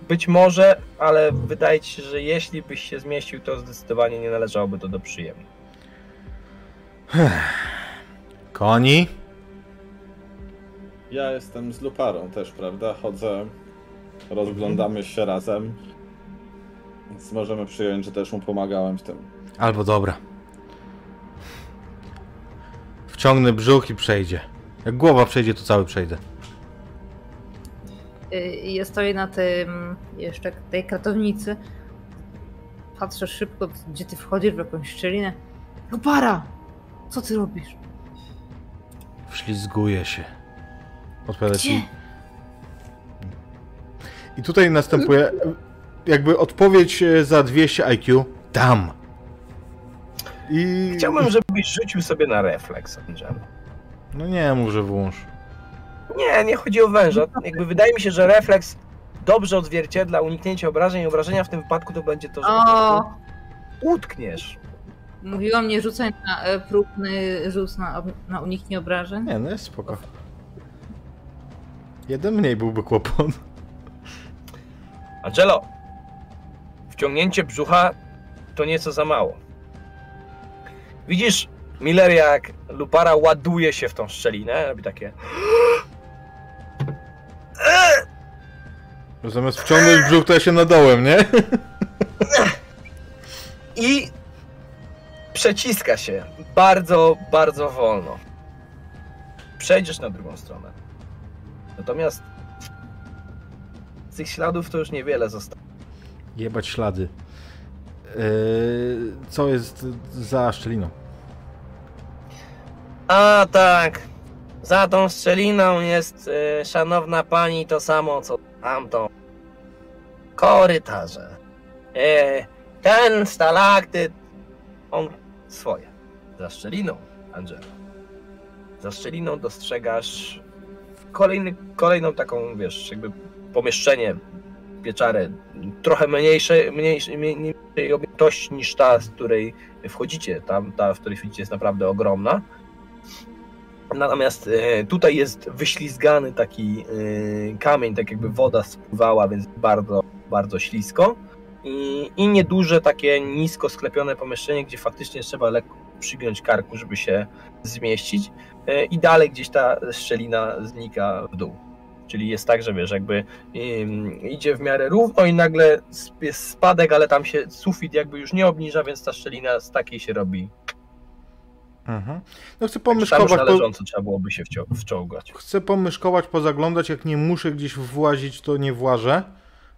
Być może, ale wydaje ci się, że jeśli byś się zmieścił, to zdecydowanie nie należałoby to do przyjemnych. Koni? Ja jestem z Luparą też, prawda? Chodzę, rozglądamy się razem. Więc możemy przyjąć, że też mu pomagałem w tym. Albo dobra. Wciągnę brzuch i przejdzie. Jak głowa przejdzie, to cały przejdę. Y, Ja stoję na tym, jeszcze tej kratownicy. Patrzę szybko, gdzie ty wchodzisz w jakąś szczelinę. Lupara! Co ty robisz? Wślizguje się. Odpowiada ci. Gdzie? I tutaj następuje jakby odpowiedź e, za 200 IQ. Tam. I... Chciałbym, żebyś rzucił sobie na refleks, Angel. No nie, mów, że włącz. Nie, nie chodzi o węża. Jakby wydaje mi się, że refleks dobrze odzwierciedla uniknięcie obrażeń i obrażenia w tym wypadku to będzie to, że O! utkniesz. Mówiłam nie rzucaj na e, próbny rzut na, na uniknie obrażeń. Nie, no jest spoko. Jeden mniej byłby kłopot. Angelo, wciągnięcie brzucha to nieco za mało. Widzisz, Miller, jak Lupara ładuje się w tą szczelinę, robi takie... Zamiast wciągnąć brzuch, to ja się nadołem, nie? <laughs> i przeciska się bardzo, bardzo wolno. Przejdziesz na drugą stronę. Natomiast z tych śladów to już niewiele zostało. Jebać ślady. Yy, co jest za szczeliną? A tak. Za tą szczeliną jest y, szanowna pani to samo co tamto. Korytarze. E, ten stalaktyt, on swoje. Za szczeliną, Angelo. Za szczeliną dostrzegasz kolejny, kolejną taką, wiesz, jakby pomieszczenie, pieczarę, trochę mniejsze, mniejsze, mniejszej objętości niż ta, z której wchodzicie. Tam, ta, w której wchodzicie jest naprawdę ogromna. Natomiast e, tutaj jest wyślizgany taki e, kamień, tak jakby woda spływała, więc bardzo, bardzo ślisko. I, I nieduże, takie nisko sklepione pomieszczenie, gdzie faktycznie trzeba lekko przygiąć karku, żeby się zmieścić. E, I dalej gdzieś ta szczelina znika w dół. Czyli jest tak, że wiesz, jakby idzie w miarę równo i nagle jest spadek, ale tam się sufit jakby już nie obniża, więc ta szczelina z takiej się robi. Mhm. No chcę Tam pomyszkować, po, należąco trzeba byłoby się wcio- wczołgać. chcę pomyszkować, pozaglądać, jak nie muszę gdzieś włazić, to nie włażę,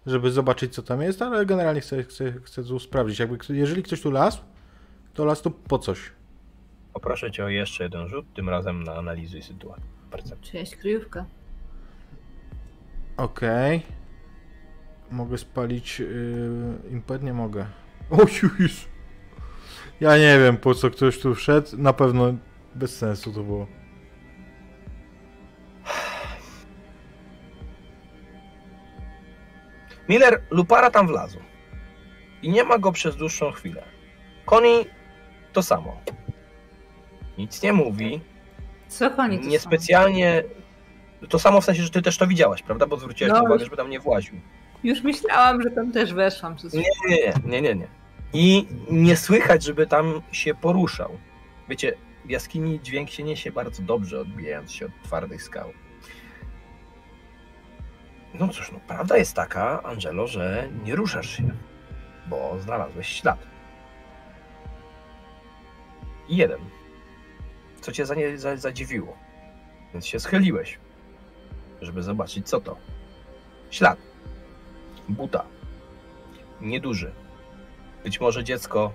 żeby zobaczyć co tam jest, ale generalnie chcę, chcę, chcę sprawdzić. Jakby, jeżeli ktoś tu las, to las to po coś. Poproszę cię o jeszcze jeden rzut, tym razem na analizuj sytuację. Percepcję. Czyjaś kryjówka. Okej. Mogę spalić yy, impet? Nie mogę. O Jezu. Ja nie wiem po co ktoś tu wszedł. Na pewno bez sensu to było. Miller Lupara tam wlazł. I nie ma go przez dłuższą chwilę. Koni to samo. Nic nie mówi. Co koni to są? Niespecjalnie. To samo w sensie, że ty też to widziałaś, prawda? Bo zwróciłaś No. uwagę, żeby tam nie właził. Już myślałam, że tam też weszłam. Nie, nie, nie, nie, nie. I nie słychać, żeby tam się poruszał. Wiecie, w jaskini dźwięk się niesie bardzo dobrze, odbijając się od twardych skał. No cóż, no prawda jest taka, Angelo, że nie ruszasz się, bo znalazłeś ślad. Jeden. Co cię za, za, zadziwiło. Więc się schyliłeś, żeby zobaczyć co to. Ślad. Buta. Nieduży. Być może dziecko,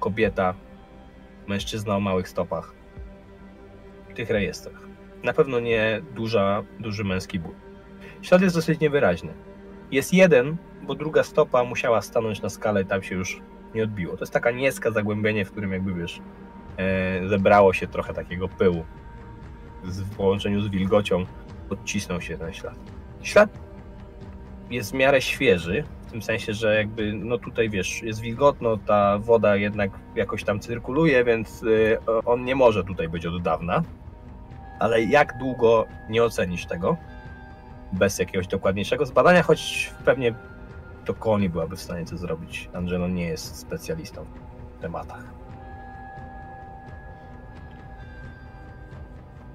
kobieta, mężczyzna o małych stopach. W tych rejestrach. Na pewno nie duża, duży męski but. Ślad jest dosyć niewyraźny. Jest jeden, bo druga stopa musiała stanąć na skalę i tam się już nie odbiło. To jest taka nieska zagłębienie, w którym jakby wiesz, zebrało się trochę takiego pyłu. W połączeniu z wilgocią odcisnął się ten ślad. Ślad jest w miarę świeży, w tym sensie, że jakby, no tutaj wiesz, jest wilgotno, ta woda jednak jakoś tam cyrkuluje, więc y, on nie może tutaj być od dawna. Ale jak długo nie ocenisz tego? Bez jakiegoś dokładniejszego zbadania, choć pewnie to Koni byłaby w stanie to zrobić. Angelo nie jest specjalistą w tematach.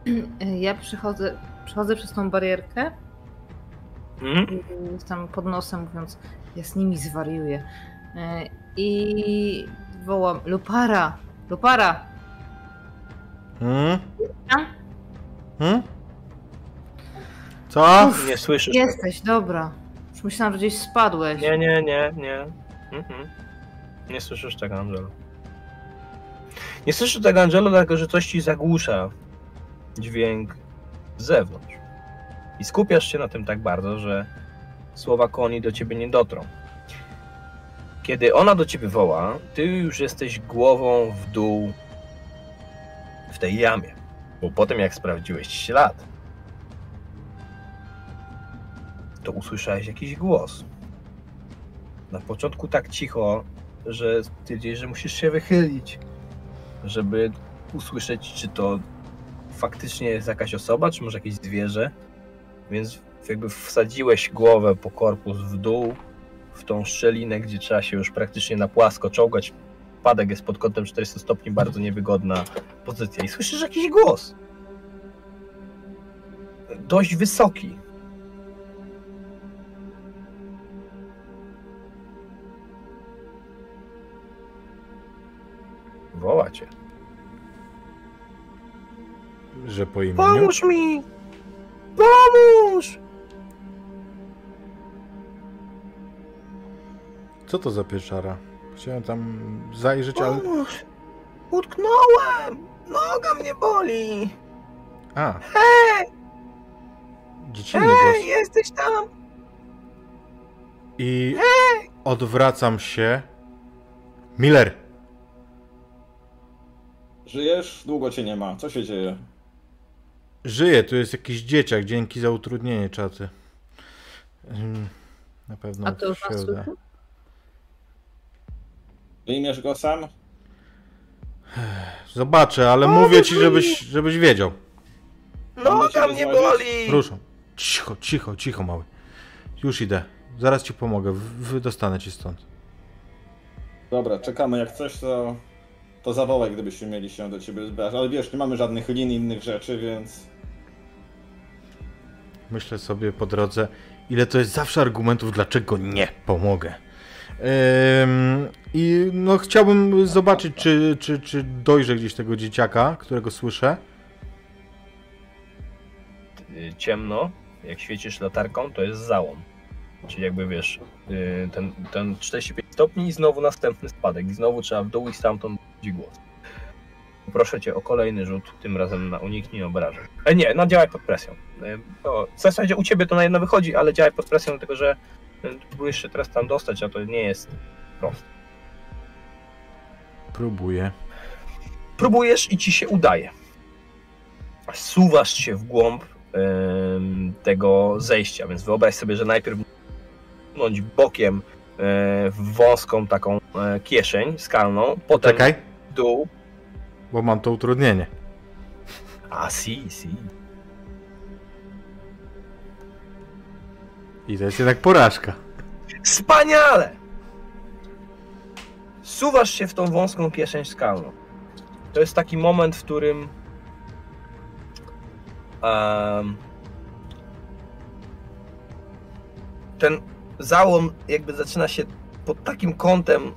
<clears throat> Ja przychodzę, przechodzę przez tą barierkę i tam pod nosem mówiąc, ja z nimi zwariuję. E, I wołam, Lupara, Lupara, Hmm? Hmm? Co? Uff, Nie słyszysz tego. jesteś, dobra. Już myślałam, że gdzieś spadłeś. Nie, nie, nie, nie. Mhm. Nie słyszysz tego, Angelo. Nie słyszysz tego, Angelo, dlatego że coś ci zagłusza dźwięk z zewnątrz. I skupiasz się na tym tak bardzo, że słowa koni do ciebie nie dotrą. Kiedy ona do ciebie woła, ty już jesteś głową w dół w tej jamie. Bo potem jak sprawdziłeś ślad, to usłyszałeś jakiś głos. Na początku tak cicho, że stwierdziłeś, że musisz się wychylić, żeby usłyszeć, czy to faktycznie jest jakaś osoba, czy może jakieś zwierzę. Więc jakby wsadziłeś głowę po korpus w dół, w tą szczelinę, gdzie trzeba się już praktycznie na płasko czołgać. Padek jest pod kątem 400 stopni, bardzo niewygodna pozycja. I słyszysz jakiś głos. Dość wysoki. Woła cię. Że po imieniu? Pomóż mi! Pomóż! Co to za pieczara? Chciałem tam zajrzeć, ale... Pomóż! Utknąłem! Noga mnie boli! A, Hej! dziecinny Hej, głos. jesteś tam! I odwracam się. Miller! Żyjesz? Długo cię nie ma. Co się dzieje? Żyje, tu jest jakiś dzieciak. Dzięki za utrudnienie czaty. Na pewno A to już się uda. Wyjmiesz go sam? Zobaczę, ale mówię ci, żebyś, żebyś wiedział. Noga mnie boli! Ruszam. Cicho, cicho, cicho, mały. Już idę. Zaraz ci pomogę. Wydostanę ci stąd. Dobra, czekamy. Jak coś, to, to zawołaj, gdybyśmy mieli się do ciebie zbrać. Ale wiesz, nie mamy żadnych lin innych rzeczy, więc myślę sobie po drodze, ile to jest zawsze argumentów, dlaczego nie pomogę. I no chciałbym zobaczyć, czy, czy, czy dojrzę gdzieś tego dzieciaka, którego słyszę. Ciemno, jak świecisz latarką, to jest załom. Czyli jakby wiesz, y, ten, ten 45 stopni i znowu następny spadek. I znowu trzeba w dół i stamtąd budzi głos. Proszę cię o kolejny rzut, tym razem na uniknij obrażeń. E, nie, no działaj pod presją. E, to w zasadzie u ciebie to na jedno wychodzi, ale działaj pod presją, dlatego że e, próbujesz się teraz tam dostać, a to nie jest proste. Próbuję. próbujesz i ci się udaje. Suwasz się w głąb tego zejścia, więc wyobraź sobie, że najpierw pchnąć bokiem e, w wąską taką e, kieszeń skalną, potem Czekaj, w dół. Bo mam to utrudnienie. A, si, si. I to jest jednak porażka. Wspaniale! Suwasz się w tą wąską kieszeń skalną. To jest taki moment, w którym em, ten załom jakby zaczyna się pod takim kątem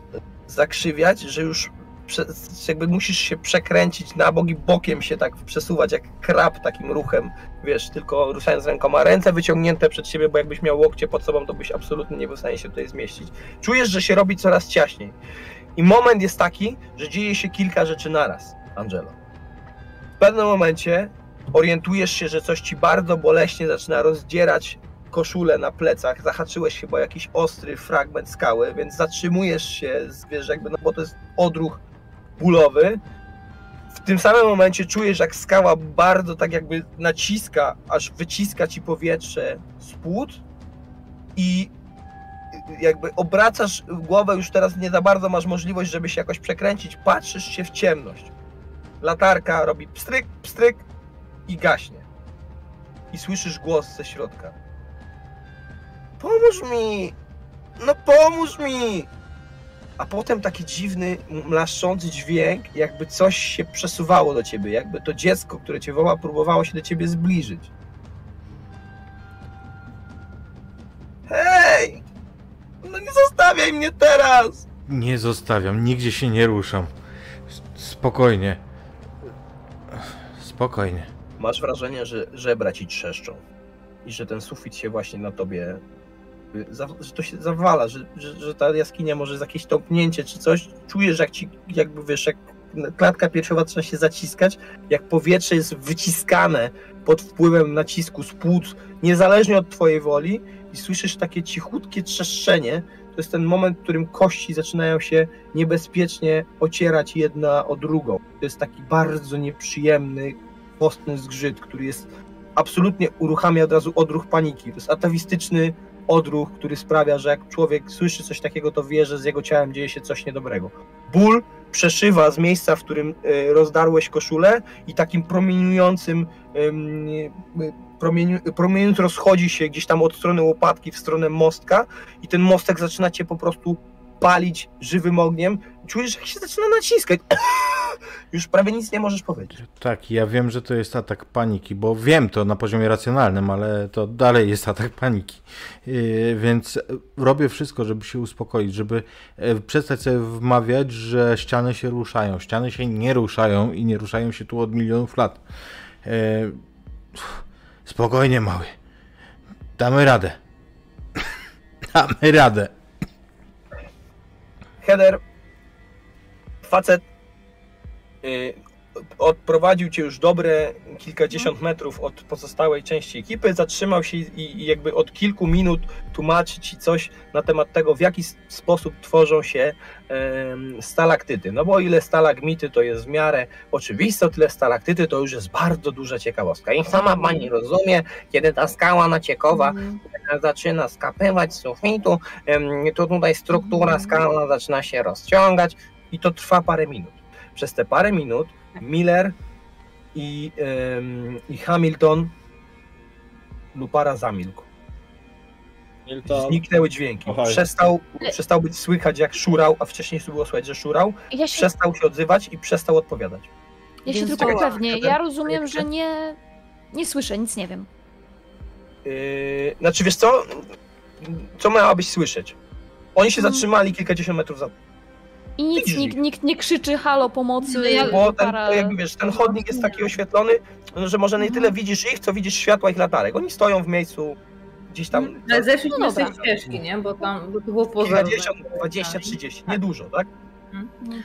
zakrzywiać, że już jakby musisz się przekręcić na bok i bokiem się tak przesuwać jak krab takim ruchem, wiesz, tylko ruszając rękoma, ręce wyciągnięte przed siebie, bo jakbyś miał łokcie pod sobą, to byś absolutnie nie był w stanie się tutaj zmieścić. Czujesz, że się robi coraz ciaśniej. I moment jest taki, że dzieje się kilka rzeczy naraz, Angelo. W pewnym momencie orientujesz się, że coś ci bardzo boleśnie zaczyna rozdzierać koszulę na plecach, zahaczyłeś chyba jakiś ostry fragment skały, więc zatrzymujesz się, wiesz, jakby, no bo to jest odruch bólowy. W tym samym momencie czujesz, jak skała bardzo tak jakby naciska, aż wyciska ci powietrze z płód i jakby obracasz głowę, już teraz nie za bardzo masz możliwość, żeby się jakoś przekręcić, patrzysz się w ciemność. Latarka robi pstryk, pstryk i gaśnie. I słyszysz głos ze środka. Pomóż mi! No pomóż mi! A potem taki dziwny, mlaszczący dźwięk, jakby coś się przesuwało do ciebie, jakby to dziecko, które cię woła, próbowało się do ciebie zbliżyć. Hej! No nie zostawiaj mnie teraz! Nie zostawiam, nigdzie się nie ruszam. Spokojnie. Spokojnie. Masz wrażenie, że żebra ci trzeszczą i że ten sufit się właśnie na tobie, y, za- że to się zawala, że, że, że ta jaskinia może jakieś tąpnięcie czy coś. Czujesz, jak ci, jakby wiesz, jak klatka piersiowa zaczyna się zaciskać, jak powietrze jest wyciskane pod wpływem nacisku z płuc, niezależnie od twojej woli i słyszysz takie cichutkie trzeszczenie. To jest ten moment, w którym kości zaczynają się niebezpiecznie ocierać jedna o drugą. To jest taki bardzo nieprzyjemny, kostny zgrzyt, który jest absolutnie uruchamia od razu odruch paniki. To jest atawistyczny odruch, który sprawia, że jak człowiek słyszy coś takiego, to wie, że z jego ciałem dzieje się coś niedobrego. Ból przeszywa z miejsca, w którym e, rozdarłeś koszulę i takim promieniującym promieniu, promieniując rozchodzi się gdzieś tam od strony łopatki w stronę mostka i ten mostek zaczyna cię po prostu palić żywym ogniem. Czujesz, jak się zaczyna naciskać. <coughs> Już prawie nic nie możesz powiedzieć. Tak, ja wiem, że to jest atak paniki, bo wiem to na poziomie racjonalnym, ale to dalej jest atak paniki. Yy, więc robię wszystko, żeby się uspokoić, żeby e, przestać sobie wmawiać, że ściany się ruszają. Ściany się nie ruszają i nie ruszają się tu od milionów lat. Yy, Spokojnie, mały. Damy radę. <coughs> Damy radę. Header, facet y, odprowadził cię już dobre kilkadziesiąt metrów od pozostałej części ekipy, zatrzymał się i, i jakby od kilku minut tłumaczy ci coś na temat tego, w jaki sposób tworzą się stalaktyty. No bo o ile stalagmity to jest w miarę oczywiste, o tyle stalaktyty to już jest bardzo duża ciekawostka. I sama pani rozumie, kiedy ta skała naciekowa Mhm. zaczyna skapywać z sufitu, to tutaj struktura skalna zaczyna się rozciągać. i to trwa parę minut. Przez te parę minut Miller i, i Hamilton Lupara zamilkł. Milton, Zniknęły dźwięki. Przestał, przestał być słychać jak szurał, a wcześniej było słychać, że szurał. Ja się, Przestał się odzywać i przestał odpowiadać. ja się Więc tylko upewnię. Ja rozumiem, że nie, nie słyszę, nic nie wiem. Yy, znaczy wiesz co? Co miałabyś słyszeć? Oni się Mhm. zatrzymali kilkadziesiąt metrów za I nic, nikt, nikt nie krzyczy halo pomocy. No ja- Bo ten, para- to jakby wiesz, ten chodnik jest taki oświetlony, że może nie tyle widzisz ich, co widzisz światła ich latarek. Oni stoją w miejscu gdzieś tam Ale zeszliśmy No z tej ścieżki, nie? Bo tam bo to było poza... kilkadziesiąt, 20, 30, niedużo, tak?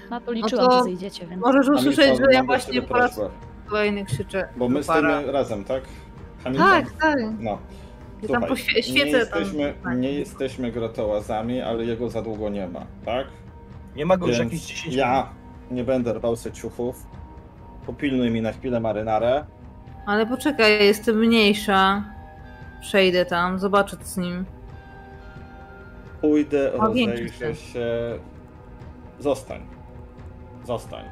Na to liczyłam, to- że zejdziecie, więc... Możesz usłyszeć, że ja właśnie po raz kolejny krzyczę. Bo my para. stoimy razem, tak? Hamilton? Tak, tak. No. Tam Słuchaj, poświe- świecę nie tam. jesteśmy, tak. nie jesteśmy grotołazami, ale jego za długo nie ma, tak? Nie ma go już jakieś 10 minut. ja nie będę rwał se ciuchów. Popilnuj mi na chwilę marynarę. Ale poczekaj, jestem mniejsza. Przejdę tam, zobaczę co z nim. Pójdę, rozejrzę się. Zostań. Zostań.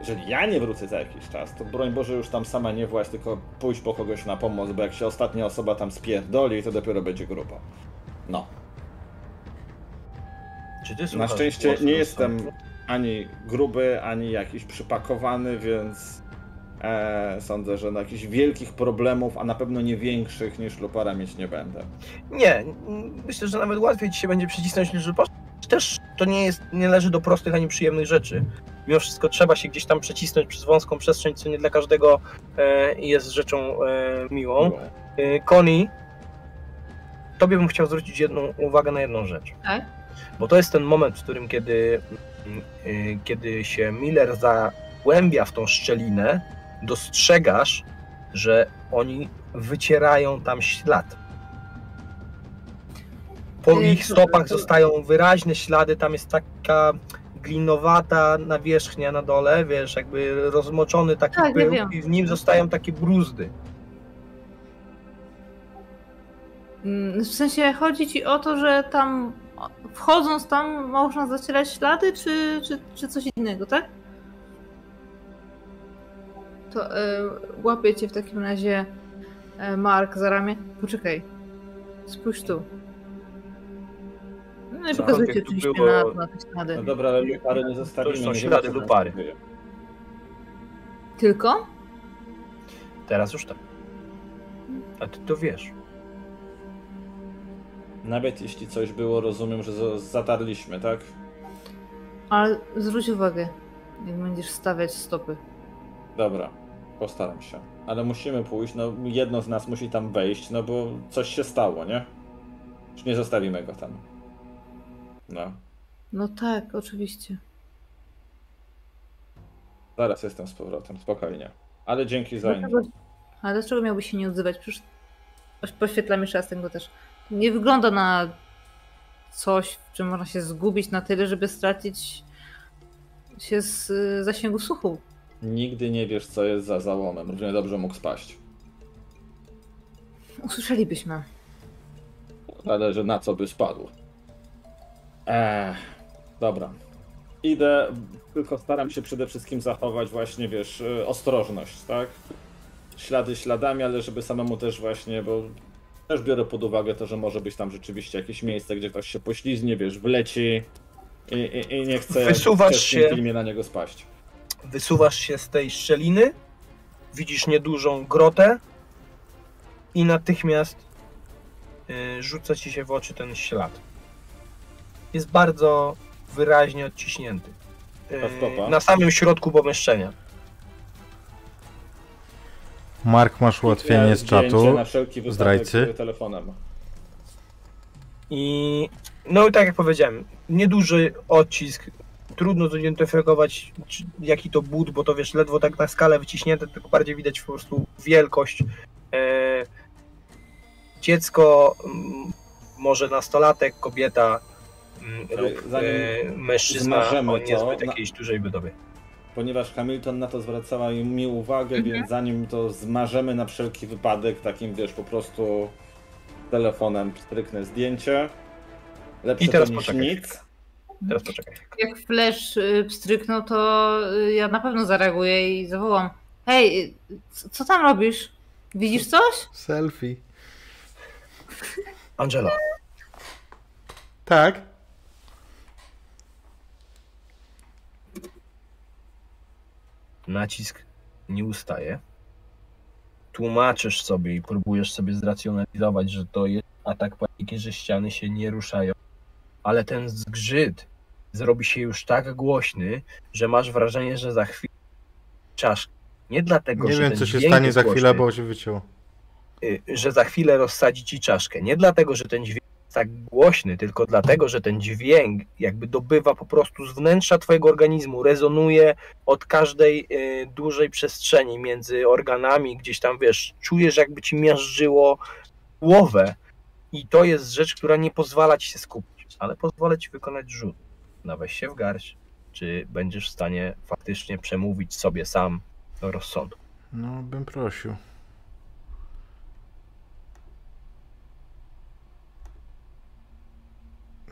Jeżeli ja nie wrócę za jakiś czas, to broń Boże już tam sama nie właź, tylko pójść po kogoś na pomoc, bo jak się ostatnia osoba tam spierdoli, to dopiero będzie grubo. No. Czy ty Na szczęście głosu nie jestem ani gruby, ani jakiś przypakowany, więc e, sądzę, że na jakichś wielkich problemów, a na pewno nie większych niż Lupara mieć nie będę. Nie, myślę, że nawet łatwiej ci się będzie przycisnąć niż wypocząć. Też to nie jest, nie leży do prostych ani przyjemnych rzeczy. Mimo wszystko trzeba się gdzieś tam przecisnąć przez wąską przestrzeń, co nie dla każdego e, jest rzeczą e, miłą. E, Connie, tobie bym chciał zwrócić jedną uwagę na jedną rzecz. Tak? Bo to jest ten moment, w którym kiedy, mm, y, kiedy się Miller zagłębia w tą szczelinę, dostrzegasz, że oni wycierają tam ślad. Po Y, ich to- stopach to- zostają wyraźne ślady, tam jest taka glinowata nawierzchnia na dole, wiesz, jakby rozmoczony taki Tak, pył i w nim zostają takie bruzdy. Mm, W sensie chodzi ci o to, że tam wchodząc tam można zacierać ślady, czy, czy, czy coś innego, tak? To y, łapię cię w takim razie e, Mark za ramię. Poczekaj. Spójrz tu. No i Cokolwiek pokazujcie tu oczywiście było- na, na te ślady. No dobra, ale Lupary nie zostawimy. są nie ślady wiemy, co Lupary. Tylko? Teraz już tak. A ty to wiesz. Nawet jeśli coś było, rozumiem, że za- zatarliśmy, tak? Ale zwróć uwagę, jak będziesz stawiać stopy. Dobra, postaram się. Ale musimy pójść, no jedno z nas musi tam wejść, no bo coś się stało, nie? Już nie zostawimy go tam. No, No tak, oczywiście. zaraz jestem z powrotem, spokojnie. Ale dzięki za info. Ale dlaczego miałby się nie odzywać? Przecież oś- poświetlam jeszcze raz tego też. Nie wygląda na coś, w czym można się zgubić na tyle, żeby stracić się z y, zasięgu słuchu. Nigdy nie wiesz, co jest za załomem. Równie dobrze mógł spaść. Usłyszelibyśmy. Zależy na co by spadł. Eee, dobra. Idę, tylko staram się przede wszystkim zachować właśnie, wiesz, y, ostrożność, tak? Ślady śladami, ale żeby samemu też właśnie, bo też biorę pod uwagę to, że może być tam rzeczywiście jakieś miejsce, gdzie ktoś się poślizgnie, wiesz, wleci i, i, i nie chce Wysuwasz w się. filmie na niego spaść. Wysuwasz się z tej szczeliny, widzisz niedużą grotę i natychmiast y, rzuca ci się w oczy ten ślad. Jest bardzo wyraźnie odciśnięty. Y, na samym środku pomieszczenia. Mark, masz ułatwienie z czatu. zdrajcy. telefonem. I no i tak jak powiedziałem, nieduży odcisk. Trudno zidentyfikować, jaki to but, bo to wiesz, ledwo tak na skalę wyciśnięte, tylko bardziej widać po prostu wielkość. E, dziecko, może nastolatek, kobieta lub e, mężczyzna o to, niezbyt na- jakiejś dużej budowie. Ponieważ Hamilton na to zwracała mi uwagę, Mhm. więc zanim to zmarzemy na wszelki wypadek, takim wiesz, po prostu telefonem stryknę zdjęcie. Lepsze I teraz to niż poczekaj nic. Teraz poczekaj. Jak flash y, pstryknął, to y, ja na pewno zareaguję i zawołam. Hej, y, co, co tam robisz? Widzisz coś? Selfie. Angela, Tak. Nacisk nie ustaje. tłumaczysz sobie i próbujesz sobie zracjonalizować, że to jest atak paniki, że ściany się nie ruszają, ale ten zgrzyt zrobi się już tak głośny, że masz wrażenie, że za chwilę czaszka. Nie dlatego, Nie że wiem, ten co się stanie za chwilę, głośny, bo się wycięło. y, że za chwilę rozsadzi ci czaszkę. Nie dlatego, że ten dźwięk tak głośny, tylko dlatego, że ten dźwięk jakby dobywa po prostu z wnętrza twojego organizmu, rezonuje od każdej y, dużej przestrzeni między organami, gdzieś tam wiesz, czujesz jakby ci miażdżyło głowę i to jest rzecz, która nie pozwala ci się skupić, ale pozwala ci wykonać rzut. Na weź się w garść, czy będziesz w stanie faktycznie przemówić sobie sam do rozsądku. No, bym prosił.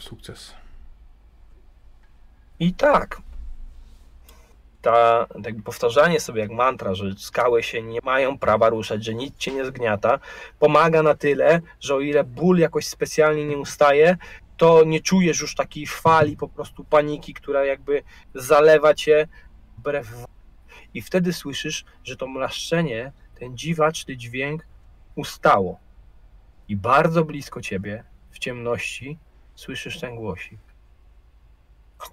Sukces. I tak. Ta, jakby powtarzanie sobie jak mantra, że skały się nie mają prawa ruszać, że nic cię nie zgniata, pomaga na tyle, że o ile ból jakoś specjalnie nie ustaje, to nie czujesz już takiej fali po prostu paniki, która jakby zalewa cię wbrew. I wtedy słyszysz, że to mlaszczenie, ten dziwaczny dźwięk ustało. I bardzo blisko ciebie, w ciemności, słyszysz ten głosik.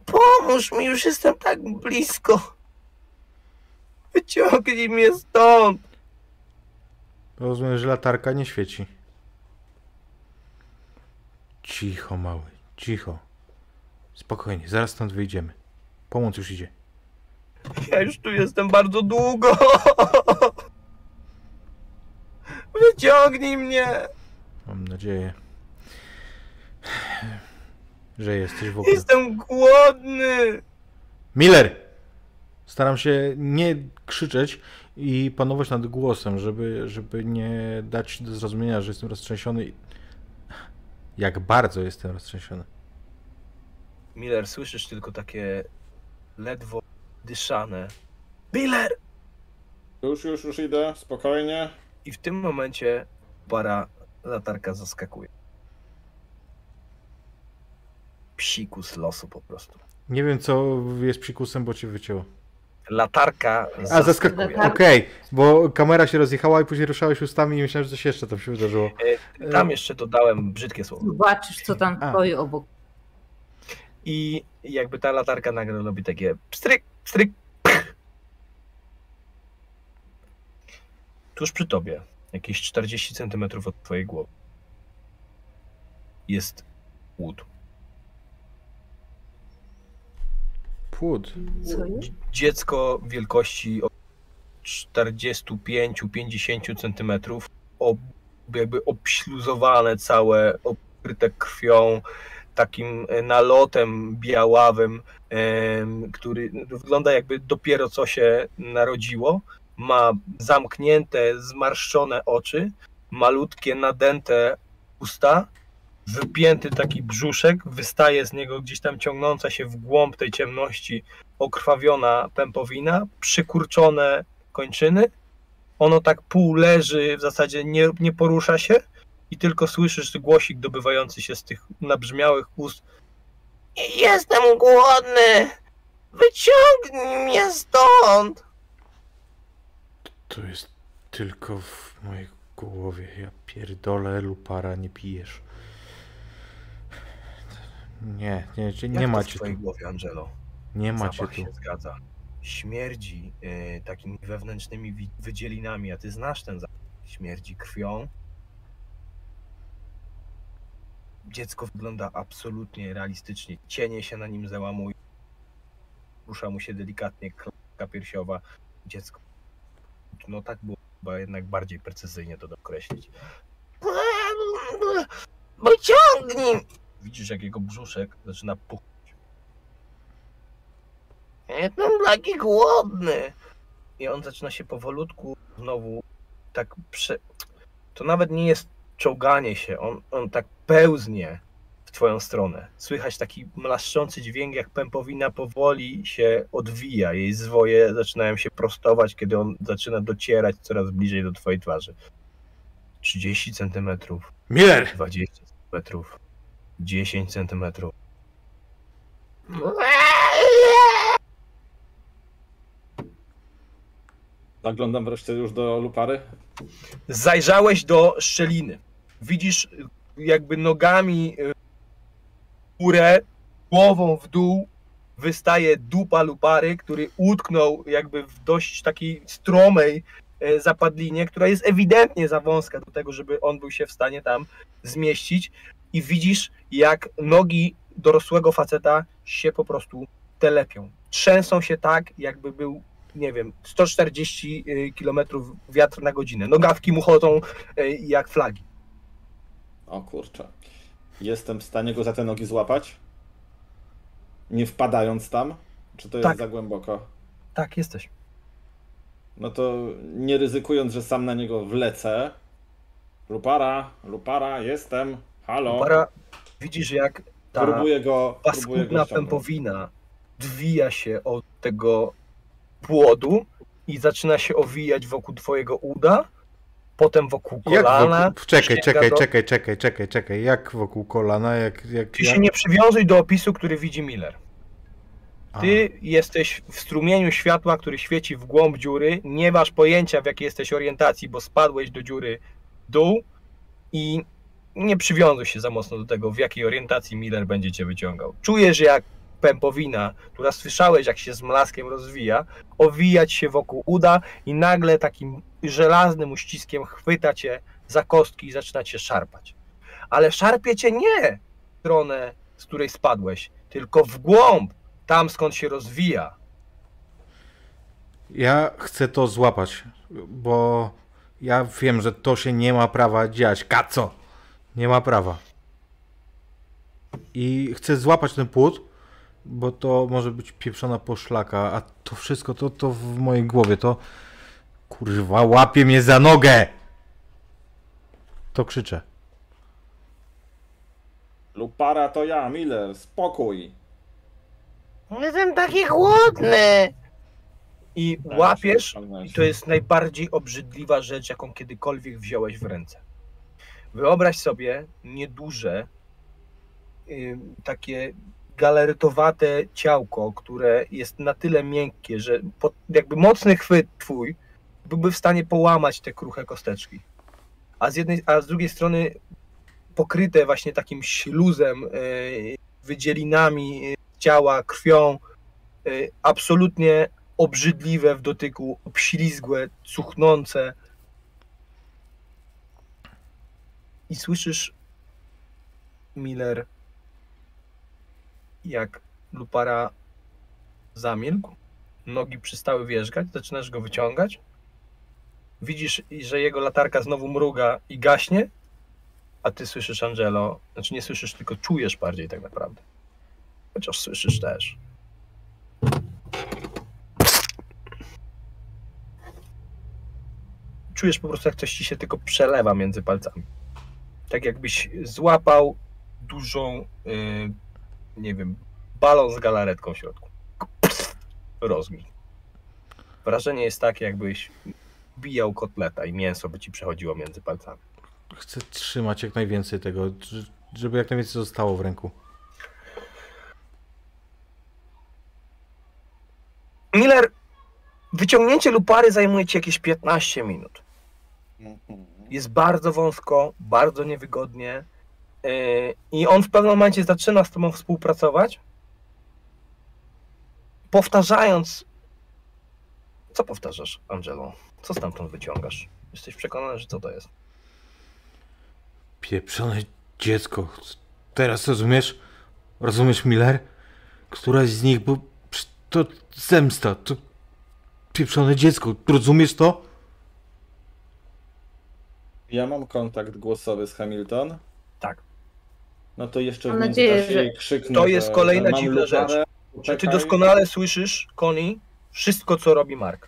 Pomóż mi, już jestem tak blisko. Wyciągnij mnie stąd. Rozumiem, że latarka nie świeci. Cicho, mały, cicho. Spokojnie, zaraz stąd wyjdziemy. Pomoc już idzie. Ja już tu jestem bardzo długo. Wyciągnij mnie. Mam nadzieję, że jesteś w ogóle. Jestem głodny. Miller! Staram się nie krzyczeć i panować nad głosem, żeby, żeby nie dać do zrozumienia, że jestem roztrzęsiony. Jak bardzo jestem roztrzęsiony. Miller, słyszysz tylko takie ledwo dyszane. Miller! Już, już, już idę, spokojnie. I w tym momencie para latarka zaskakuje. Psikus losu po prostu. Nie wiem, co jest psikusem, bo cię wycięło. Latarka A, zaskakuje. Okej, bo kamera się rozjechała i później ruszałeś ustami i myślałem, że coś jeszcze tam się wydarzyło. Tam jeszcze dodałem brzydkie słowo. Zobaczysz, co tam A. stoi obok. I jakby ta latarka nagle robi takie pstryk, pstryk. pch. Tuż przy tobie, jakieś 40 cm od twojej głowy, jest łód. Płód. Dziecko wielkości od 45-50 cm, ob, jakby obśluzowane całe, okryte krwią, takim e, nalotem białawym, który wygląda jakby dopiero co się narodziło. Ma zamknięte, zmarszczone oczy, malutkie, nadęte usta, wypięty taki brzuszek, wystaje z niego gdzieś tam ciągnąca się w głąb tej ciemności okrwawiona pępowina, przykurczone kończyny. Ono tak pół leży, w zasadzie nie, nie porusza się i tylko słyszysz głosik dobywający się z tych nabrzmiałych ust. Jestem głodny! Wyciągnij mnie stąd! To jest tylko w mojej głowie. Ja pierdolę, lupara, nie pijesz. Nie, nie, nie, nie Jak to w macie tu. twojej głowie, Angelo? Nie macie Zapach tu. się zgadza. Śmierdzi y, takimi wewnętrznymi wi- wydzielinami, a ty znasz ten zapach. Śmierdzi krwią. Dziecko wygląda absolutnie realistycznie. Cienie się na nim załamują. Rusza mu się delikatnie klatka piersiowa. Dziecko. No tak było chyba jednak bardziej precyzyjnie to dokreślić. Wyciągnij! Widzisz, jak jego brzuszek zaczyna puchać. Jestem taki głodny. I on zaczyna się powolutku znowu tak prze... To nawet nie jest czołganie się, on, on tak pełznie w twoją stronę. Słychać taki mlaszczący dźwięk, jak pępowina powoli się odwija. Jej zwoje zaczynają się prostować, kiedy on zaczyna docierać coraz bliżej do twojej twarzy. 30 centymetrów, Miller! 20 centymetrów, 10 centymetrów. Zaglądam wreszcie już do lupary. Zajrzałeś do szczeliny. Widzisz y, jakby nogami y, górę, głową w dół wystaje dupa lupary, który utknął jakby w dość takiej stromej e, zapadlinie, która jest ewidentnie za wąska do tego, żeby on był się w stanie tam zmieścić i widzisz jak nogi dorosłego faceta się po prostu telepią. Trzęsą się tak, jakby był, nie wiem, 140 km wiatr na godzinę. Nogawki mu chodzą e, jak flagi. O kurczę. Jestem w stanie go za te nogi złapać? Nie wpadając tam? Czy to jest Tak. za głęboko? Tak, jesteś. No to nie ryzykując, że sam na niego wlecę. Lupara, lupara, jestem. Halo. Para, widzisz jak ta Próbuję go. Próbuję paskudna go ściągnąć. pępowina dwija się od tego płodu i zaczyna się owijać wokół twojego uda, potem wokół Jak kolana. wokół... Czekaj, czekaj, do- czekaj, czekaj, czekaj, czekaj. Jak wokół kolana, jak... jak, Ty jak... się nie przywiązuj do opisu, który widzi Miller. A, Ty jesteś w strumieniu światła, który świeci w głąb dziury. Nie masz pojęcia, w jakiej jesteś orientacji, bo spadłeś do dziury w dół i nie przywiązuj się za mocno do tego, w jakiej orientacji Miller będzie cię wyciągał. Czujesz, jak pępowina, która słyszałeś, jak się z mlaskiem rozwija, owijać się wokół uda i nagle takim żelaznym uściskiem chwyta cię za kostki i zaczyna cię szarpać. Ale szarpie cię nie w stronę, z której spadłeś, tylko w głąb, tam skąd się rozwija. Ja chcę to złapać, bo ja wiem, że to się nie ma prawa dziać. Kaco! Nie ma prawa. I chcę złapać ten płód, bo to może być pieprzona poszlaka, a to wszystko to, to w mojej głowie, to kurwa łapie mnie za nogę! To krzyczę. Lupara to ja, Miller, spokój. Jestem taki głodny. I Tak, łapiesz, się ściągnąć. i to jest najbardziej obrzydliwa rzecz, jaką kiedykolwiek wziąłeś w ręce. Wyobraź sobie nieduże, y, takie galaretowate ciałko, które jest na tyle miękkie, że po, jakby mocny chwyt twój byłby w stanie połamać te kruche kosteczki. A z, jednej, a z drugiej strony pokryte właśnie takim śluzem, y, wydzielinami y, ciała, krwią, absolutnie obrzydliwe w dotyku, obślizgłe, cuchnące. I słyszysz, Miller, jak Lupara zamilkł, nogi przestały wierzgać, zaczynasz go wyciągać. Widzisz, że jego latarka znowu mruga i gaśnie, a ty słyszysz Angelo, znaczy nie słyszysz, tylko czujesz bardziej tak naprawdę. Chociaż słyszysz też. czujesz po prostu, jak coś ci się tylko przelewa między palcami. Tak jakbyś złapał dużą, yy, nie wiem, balon z galaretką w środku. Rozgnił. Wrażenie jest takie, jakbyś bijał kotleta i mięso by ci przechodziło między palcami. Chcę trzymać jak najwięcej tego, żeby jak najwięcej zostało w ręku. Miller, wyciągnięcie lupary zajmuje ci jakieś 15 minut. Jest bardzo wąsko, bardzo niewygodnie. yy, I on w pewnym momencie zaczyna z tobą współpracować, powtarzając. Co powtarzasz, Angelo? Co stamtąd wyciągasz? Jesteś przekonany, że co to jest? Pieprzone dziecko. Teraz rozumiesz? Rozumiesz, Miller? Któraś z nich, bo to zemsta, to pieprzone dziecko. Rozumiesz to? Ja mam kontakt głosowy z Hamilton. Tak. No to jeszcze Mam w nadzieję, międzyczasie że- jej krzyknę, To jest że- kolejna że mam dziwna rzecz. Czy ty czekaj. doskonale słyszysz, Connie, wszystko, co robi Mark?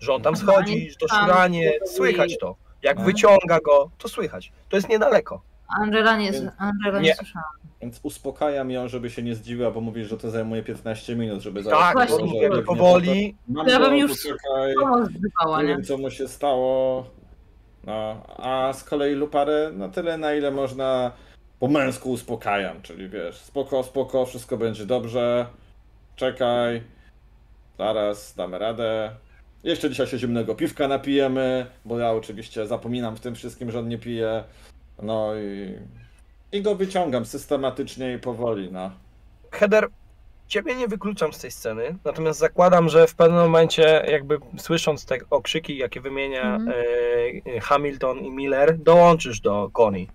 Że on tam schodzi, że to Tam szuranie, robi- słychać to. Jak wyciąga go, to słychać. To jest niedaleko. Angela nie, Angela nie. nie słyszała. Więc uspokajam ją, żeby się nie zdziwiła, bo mówisz, że to zajmuje 15 minut, żeby Tak, właśnie, bo powoli. Mam Ja go, bym już poczekaj, Pomoc zdawała, nie nie? wiem co mu się stało. No, a z kolei Luparę na tyle, na ile można po męsku uspokajam, czyli wiesz, spoko, spoko, wszystko będzie dobrze, czekaj, zaraz damy radę, Jeszcze dzisiaj się zimnego piwka napijemy, bo ja oczywiście zapominam w tym wszystkim, że on nie pije. No i, i go wyciągam systematycznie i powoli, no. Heather, ciebie nie wykluczam z tej sceny, natomiast zakładam, że w pewnym momencie, jakby słysząc te okrzyki, jakie wymienia Mhm. e, Hamilton i Miller, dołączysz do Connie.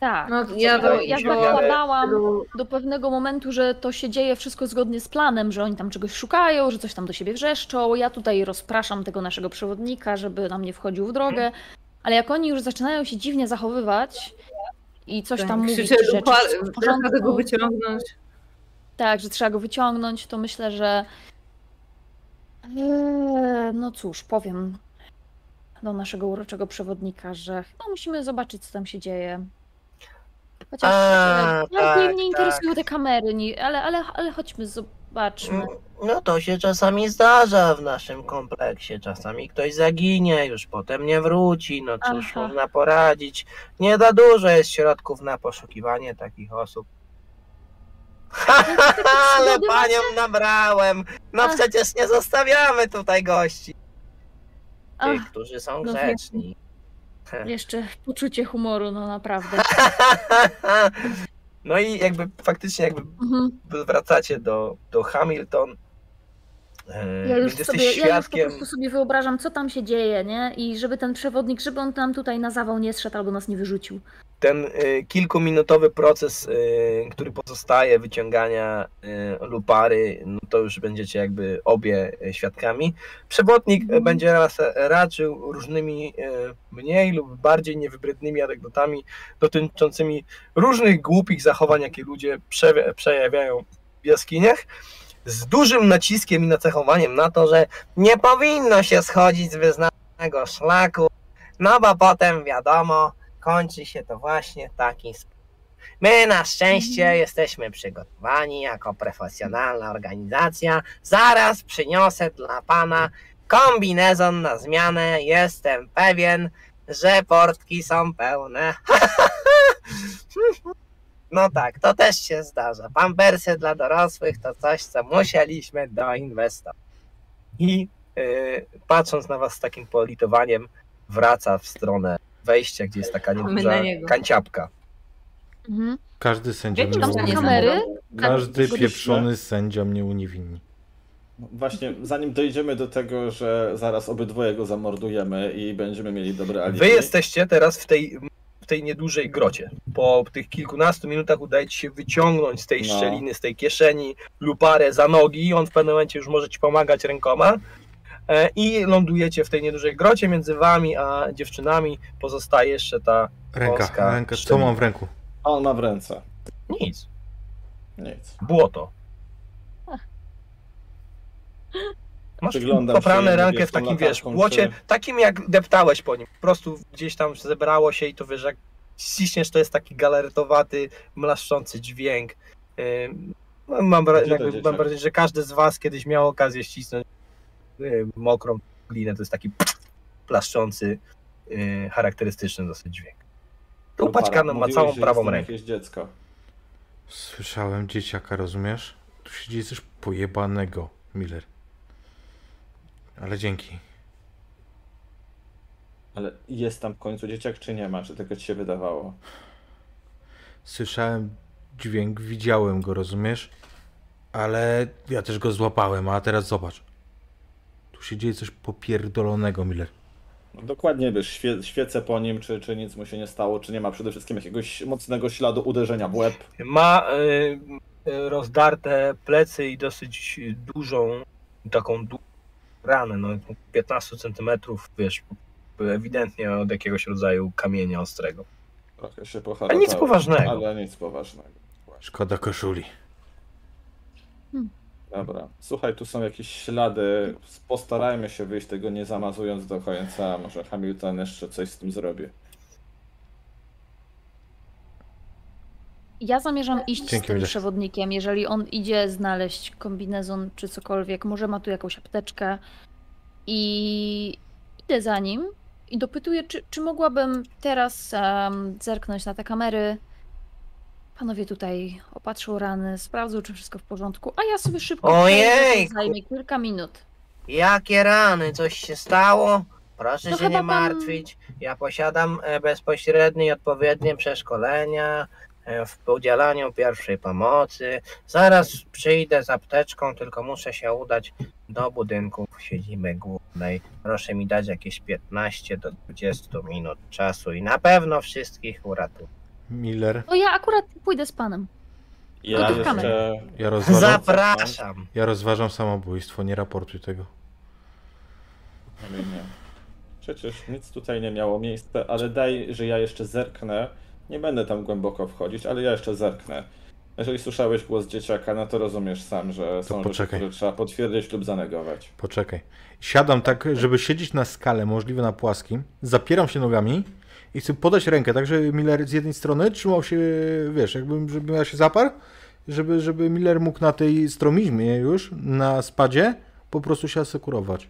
Tak. No, ja to ja zakładałam do pewnego momentu, że to się dzieje wszystko zgodnie z planem, że oni tam czegoś szukają, że coś tam do siebie wrzeszczą. Ja tutaj rozpraszam tego naszego przewodnika, żeby nam nie wchodził w drogę. Ale jak oni już zaczynają się dziwnie zachowywać i coś tam mówić, Krzyczę, że że czy wszystko w trzeba tego porządku, wyciągnąć. Tak, że trzeba go wyciągnąć, to myślę, że Eee, no cóż, powiem do naszego uroczego przewodnika, że chyba musimy zobaczyć, co tam się dzieje. Chociaż A, e, bardziej tak, mnie interesują te kamery, ale, ale, ale chodźmy, zobaczmy. No to się czasami zdarza w naszym kompleksie. Czasami ktoś zaginie, już potem nie wróci. No cóż, Aha. można poradzić. Nie za dużo jest środków na poszukiwanie takich osób. <laughs> Ale panią nabrałem. No Ach. przecież nie zostawiamy tutaj gości. Tych, Ach, którzy są no grzeczni. jeszcze poczucie humoru, no naprawdę. <laughs> No i jakby faktycznie jakby Mhm. wracacie do, do Hamilton. E, Ja już, jesteś sobie, ja już po prostu sobie wyobrażam, co tam się dzieje, nie? I żeby ten przewodnik, żeby on tam tutaj na zawał nie zszedł albo nas nie wyrzucił. ten y, kilkuminutowy proces, y, który pozostaje wyciągania y, lupary, no to już będziecie jakby obie świadkami. Przewodnik Mhm. będzie raz raczył różnymi mniej lub bardziej niewybrednymi anegdotami dotyczącymi różnych głupich zachowań, jakie ludzie prze, przejawiają w jaskiniach. Z dużym naciskiem i nacechowaniem na to, że nie powinno się schodzić z wyznanego szlaku, no bo potem wiadomo, kończy się to właśnie taki sposób. My na szczęście Mhm. jesteśmy przygotowani jako profesjonalna organizacja. Zaraz przyniosę dla pana kombinezon na zmianę. Jestem pewien, że portki są pełne. <laughs> <laughs> No tak, to też się zdarza. Pampersy dla dorosłych to coś, co musieliśmy doinwestować. I y, patrząc na was z takim politowaniem, wraca w stronę wejścia, gdzie jest taka nieduża kanciapka. Mhm. Każdy sędzia mnie uniewinni. kamery? Każdy pieprzony sędzia mnie uniewinni. Właśnie, zanim dojdziemy do tego, że zaraz obydwoje go zamordujemy i będziemy mieli dobre alibi. Wy jesteście teraz w tej, tej niedużej grocie. Po tych kilkunastu minutach udaje ci się wyciągnąć z tej No. szczeliny, z tej kieszeni luparę za nogi. On w pewnym momencie już może ci pomagać rękoma. E, I lądujecie w tej niedużej grocie. Między wami a dziewczynami pozostaje jeszcze ta Ręka, ręka. Co mam w ręku? A on ma w ręce. nic. Nic. Błoto. Masz rękę wiesz, w takim, wiesz, błocie, czy- takim jak deptałeś po nim. Po prostu gdzieś tam zebrało się i to wiesz, jak ściśniesz, to jest taki galeretowaty, mlaszczący dźwięk. No, Mam, to jakby, mam wrażenie, że każdy z was kiedyś miał okazję ścisnąć y, mokrą glinę. To jest taki plaszczący, y, charakterystyczny dosyć dźwięk. To upaćkaną ma całą że prawą rękę. jakieś dziecko. Słyszałem dzieciaka, rozumiesz? Tu się dzieje coś pojebanego, Miller. Ale dzięki. Ale jest tam w końcu dzieciak, czy nie ma? Czy tylko ci się wydawało? Słyszałem dźwięk, widziałem go, rozumiesz? Ale ja też go złapałem, a teraz zobacz. Tu się dzieje coś popierdolonego, Miller. No dokładnie wiesz, świe, świecę po nim, czy, czy nic mu się nie stało, czy nie ma przede wszystkim jakiegoś mocnego śladu uderzenia w łeb. Ma y, y, rozdarte plecy i dosyć dużą, taką ranę, no 15 centymetrów, wiesz, ewidentnie od jakiegoś rodzaju kamienia ostrego. Trochę się A poharatował. nic poważnego. Ale nic poważnego. Właśnie. Szkoda koszuli. Dobra. Słuchaj, tu są jakieś ślady. Postarajmy się wyjść tego nie zamazując do końca. Może Hamilton jeszcze coś z tym zrobi. Ja zamierzam iść Dzięki, z tym przewodnikiem, jeżeli on idzie znaleźć kombinezon czy cokolwiek, może ma tu jakąś apteczkę i idę za nim i dopytuję, czy, czy mogłabym teraz em, zerknąć na te kamery. Panowie tutaj opatrzą rany, sprawdzą, czy wszystko w porządku, a ja sobie szybko Ojej! zajmie kilka minut. Jakie rany? Coś się stało? Proszę To się chyba nie pan- martwić. Ja posiadam e, bezpośrednie i odpowiednie przeszkolenia e, w udzielaniu pierwszej pomocy. Zaraz przyjdę z apteczką, tylko muszę się udać do budynku siedziby głównej. Proszę mi dać jakieś 15 do 20 minut czasu i na pewno wszystkich uratuję. Miller, To ja akurat pójdę z panem. Ja jeszcze... ja rozważam, Zapraszam. ja rozważam samobójstwo, nie raportuj tego. Nie, nie. Przecież nic tutaj nie miało miejsca, ale daj, że ja jeszcze zerknę. Nie będę tam głęboko wchodzić, ale ja jeszcze zerknę. Jeżeli słyszałeś głos dzieciaka, no to rozumiesz sam, że są rzeczy, poczekaj. które trzeba potwierdzić lub zanegować. Poczekaj. Siadam tak, żeby siedzieć na skale, możliwe na płaskim, zapieram się nogami i chcę podać rękę, tak żeby Miller z jednej strony trzymał się, wiesz, jakbym, żebym ja się zaparł, żeby, żeby Miller mógł na tej stromizmie już, na spadzie, po prostu się asekurować.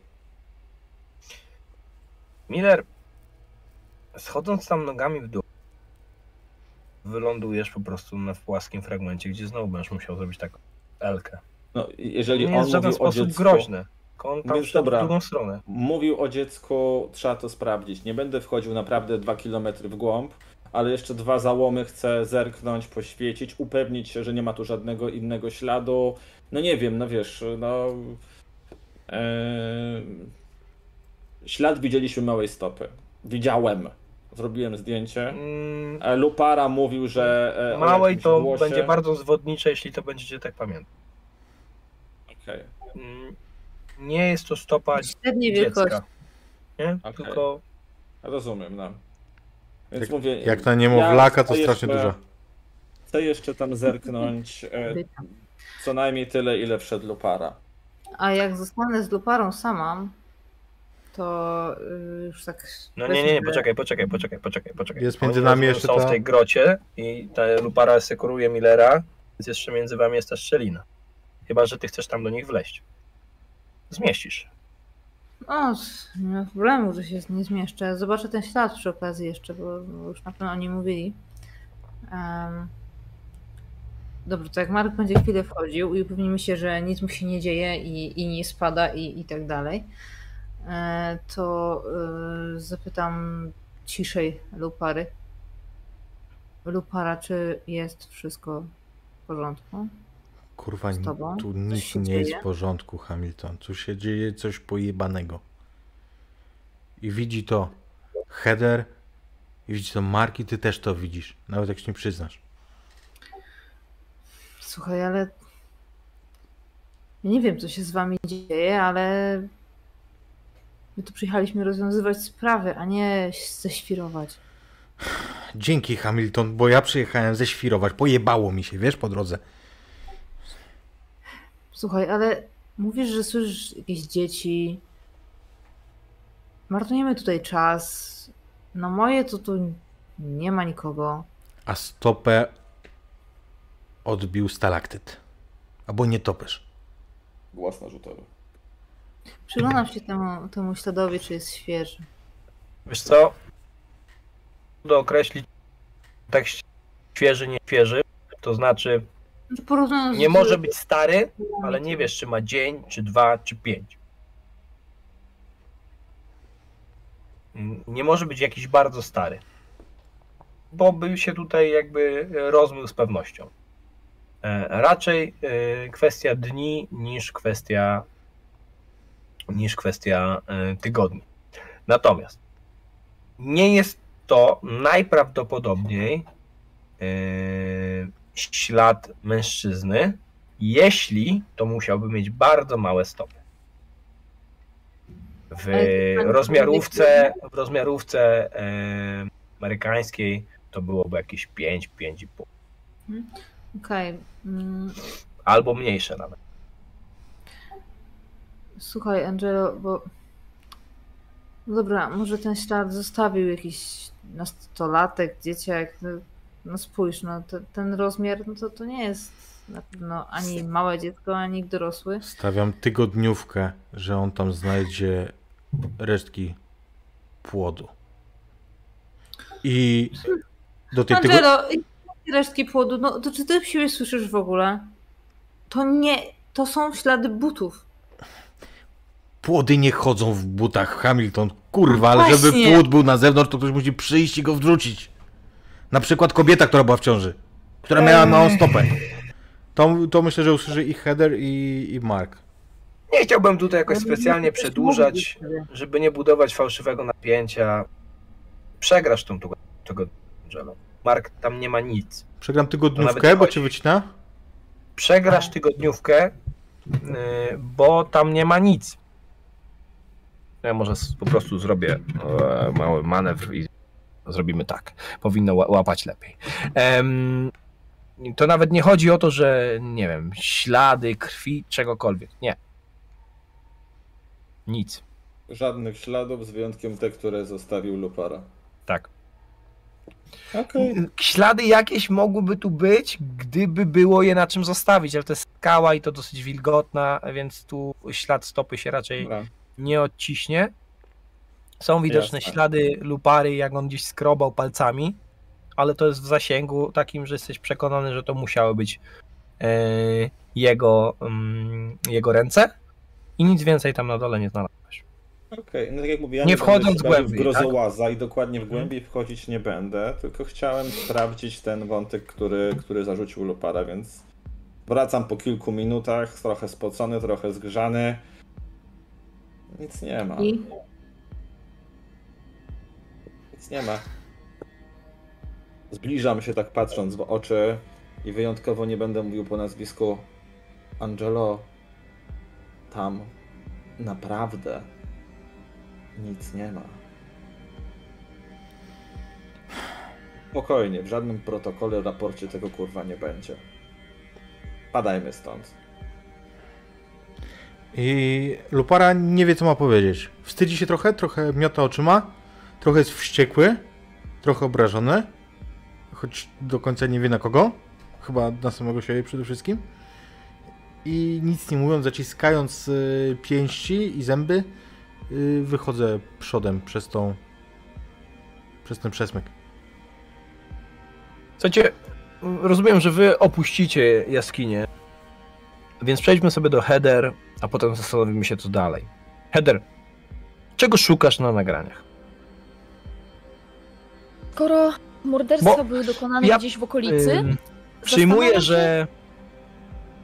Miller, schodząc tam nogami w dół, wylądujesz po prostu na płaskim fragmencie, gdzie znowu będziesz musiał zrobić taką elkę. No, jeżeli nie on jest w żaden mówił o sposób dziecku, groźne. tylko On tam Więc dobra. w drugą stronę. mówił o dziecku, trzeba to sprawdzić. Nie będę wchodził naprawdę dwa kilometry w głąb, ale jeszcze dwa załomy chcę zerknąć, poświecić, upewnić się, że nie ma tu żadnego innego śladu. No nie wiem, no wiesz, no... Eee, ślad widzieliśmy małej stopy. Widziałem. Zrobiłem zdjęcie. Mm, E, Lupara mówił, że... e, Małej to głosie- będzie bardzo zwodnicze, jeśli to będziecie tak pamiętać. Okej. Mm, Nie jest to stopa Średniej wielkości. Nie? Okej. Tylko Rozumiem, no. Więc Jak- mówię... Jak na niemowlaka, ja to strasznie jeszcze- dużo. Chcę jeszcze tam zerknąć e, co najmniej tyle, ile wszedł Lupara. A jak zostanę z Luparą sama, to y, już tak... No nie, nie, nie, poczekaj, poczekaj, poczekaj, poczekaj, poczekaj. Jest między nami jeszcze są ta- w tej grocie i ta lupara sekuruje Millera, więc jeszcze między wami jest ta szczelina. Chyba, że ty chcesz tam do nich wleźć. Zmieścisz. O, nie ma problemu, że się nie zmieszczę. Zobaczę ten ślad przy okazji jeszcze, bo już na pewno o nim mówili. Um, dobrze, to jak Mark będzie chwilę wchodził i upewnimy się, że nic mu się nie dzieje i, i nie spada i, i tak dalej, to e, zapytam ciszej Lupary. Lupara, czy jest wszystko w porządku? Kurwa, tu nic nie jest dzieje? w porządku, Hamilton. Tu się dzieje coś pojebanego. I widzi to Heather, i widzi to Mark i ty też to widzisz. Nawet jak się nie przyznasz. Słuchaj, ale. Nie wiem, co się z wami dzieje, ale. My tu przyjechaliśmy rozwiązywać sprawy, a nie ześwirować. Dzięki Hamilton, bo ja przyjechałem ześwirować. Pojebało mi się, wiesz, po drodze. Słuchaj, ale mówisz, że słyszysz jakieś dzieci. Marnujemy tutaj czas. No moje to tu nie ma nikogo. A stopę odbił stalaktyt. Albo nie topesz. Głos narzutowy. Przyglądam się temu, temu śladowi, czy jest świeży. Wiesz co? Do określić tak świeży, nie świeży, to znaczy Porównując nie z- może być stary, ale nie wiesz, czy ma dzień, czy dwa, czy pięć. Nie może być jakiś bardzo stary, bo by się tutaj jakby rozmył z pewnością. E, Raczej e, kwestia dni niż kwestia niż kwestia e, tygodni. Natomiast nie jest to najprawdopodobniej e, ślad mężczyzny, jeśli to musiałby mieć bardzo małe stopy. W rozmiarówce, w rozmiarówce e, amerykańskiej to byłoby jakieś 5, 5,5 Okej. mm, albo mniejsze nawet. Słuchaj, Angelo, bo. No Dobra, może ten ślad zostawił jakiś nastolatek, dzieciak. No, no spójrz, no to, ten rozmiar, no to, to nie jest na pewno ani małe dziecko, ani dorosły. Stawiam tygodniówkę, że on tam znajdzie resztki płodu. I do tej. Angelo, i resztki płodu, no to czy ty siebie słyszysz w ogóle? To nie, to są ślady butów. Płody nie chodzą w butach, Hamilton. Kurwa, ale żeby płód był na zewnątrz, to ktoś musi przyjść i go wrzucić. Na przykład kobieta, która była w ciąży. Która miała małą stopę. To, to myślę, że usłyszy i Heather, i, i Mark. Nie chciałbym tutaj jakoś specjalnie przedłużać, żeby nie budować fałszywego napięcia. Przegrasz tą Angelo. Mark, tam nie ma nic. Przegram tygodniówkę, bo cię wycina. Przegrasz tygodniówkę, yy, bo tam nie ma nic. Ja może po prostu zrobię e, mały manewr i zrobimy tak. Powinno ła- łapać lepiej. To nawet nie chodzi o to, że nie wiem, ślady krwi, czegokolwiek. Nie. Nic. Żadnych śladów, z wyjątkiem te, które zostawił Lupara. Tak. Okej. Ślady jakieś mogłyby tu być, gdyby było je na czym zostawić, ale to jest skała i to dosyć wilgotna, więc tu ślad stopy się raczej. Nie odciśnie. Są widoczne Jasne. ślady lupary, jak on gdzieś skrobał palcami, ale to jest w zasięgu takim, że jesteś przekonany, że to musiały być e, jego, mm, jego ręce i nic więcej tam na dole nie znalazłeś. Okej, no tak jak mówię, ja Nie będę wchodząc głębiej, tak? w grozołaza i dokładnie w głębiej wchodzić nie będę, tylko chciałem sprawdzić ten wątek, który, który zarzucił Lupara, więc wracam po kilku minutach, trochę spocony, trochę zgrzany. Nic nie ma. I Nic nie ma. Zbliżam się tak patrząc w oczy i wyjątkowo nie będę mówił po nazwisku Angelo. Tam naprawdę nic nie ma. Spokojnie, w żadnym protokole, raporcie tego kurwa nie będzie. Padajmy stąd. I Lupara nie wie, co ma powiedzieć. Wstydzi się trochę, trochę miota oczyma, trochę jest wściekły, trochę obrażony, choć do końca nie wie na kogo. Chyba na samego siebie przede wszystkim. I nic nie mówiąc, zaciskając y, pięści i zęby, y, wychodzę przodem przez tą. przez ten przesmyk. Słuchajcie, rozumiem, że wy opuścicie jaskinię, więc przejdźmy sobie do Heather, a potem zastanowimy się co dalej. Heather, czego szukasz na nagraniach? Skoro morderstwa Bo były dokonane ja, gdzieś w okolicy, Ym, Przyjmuję, się- że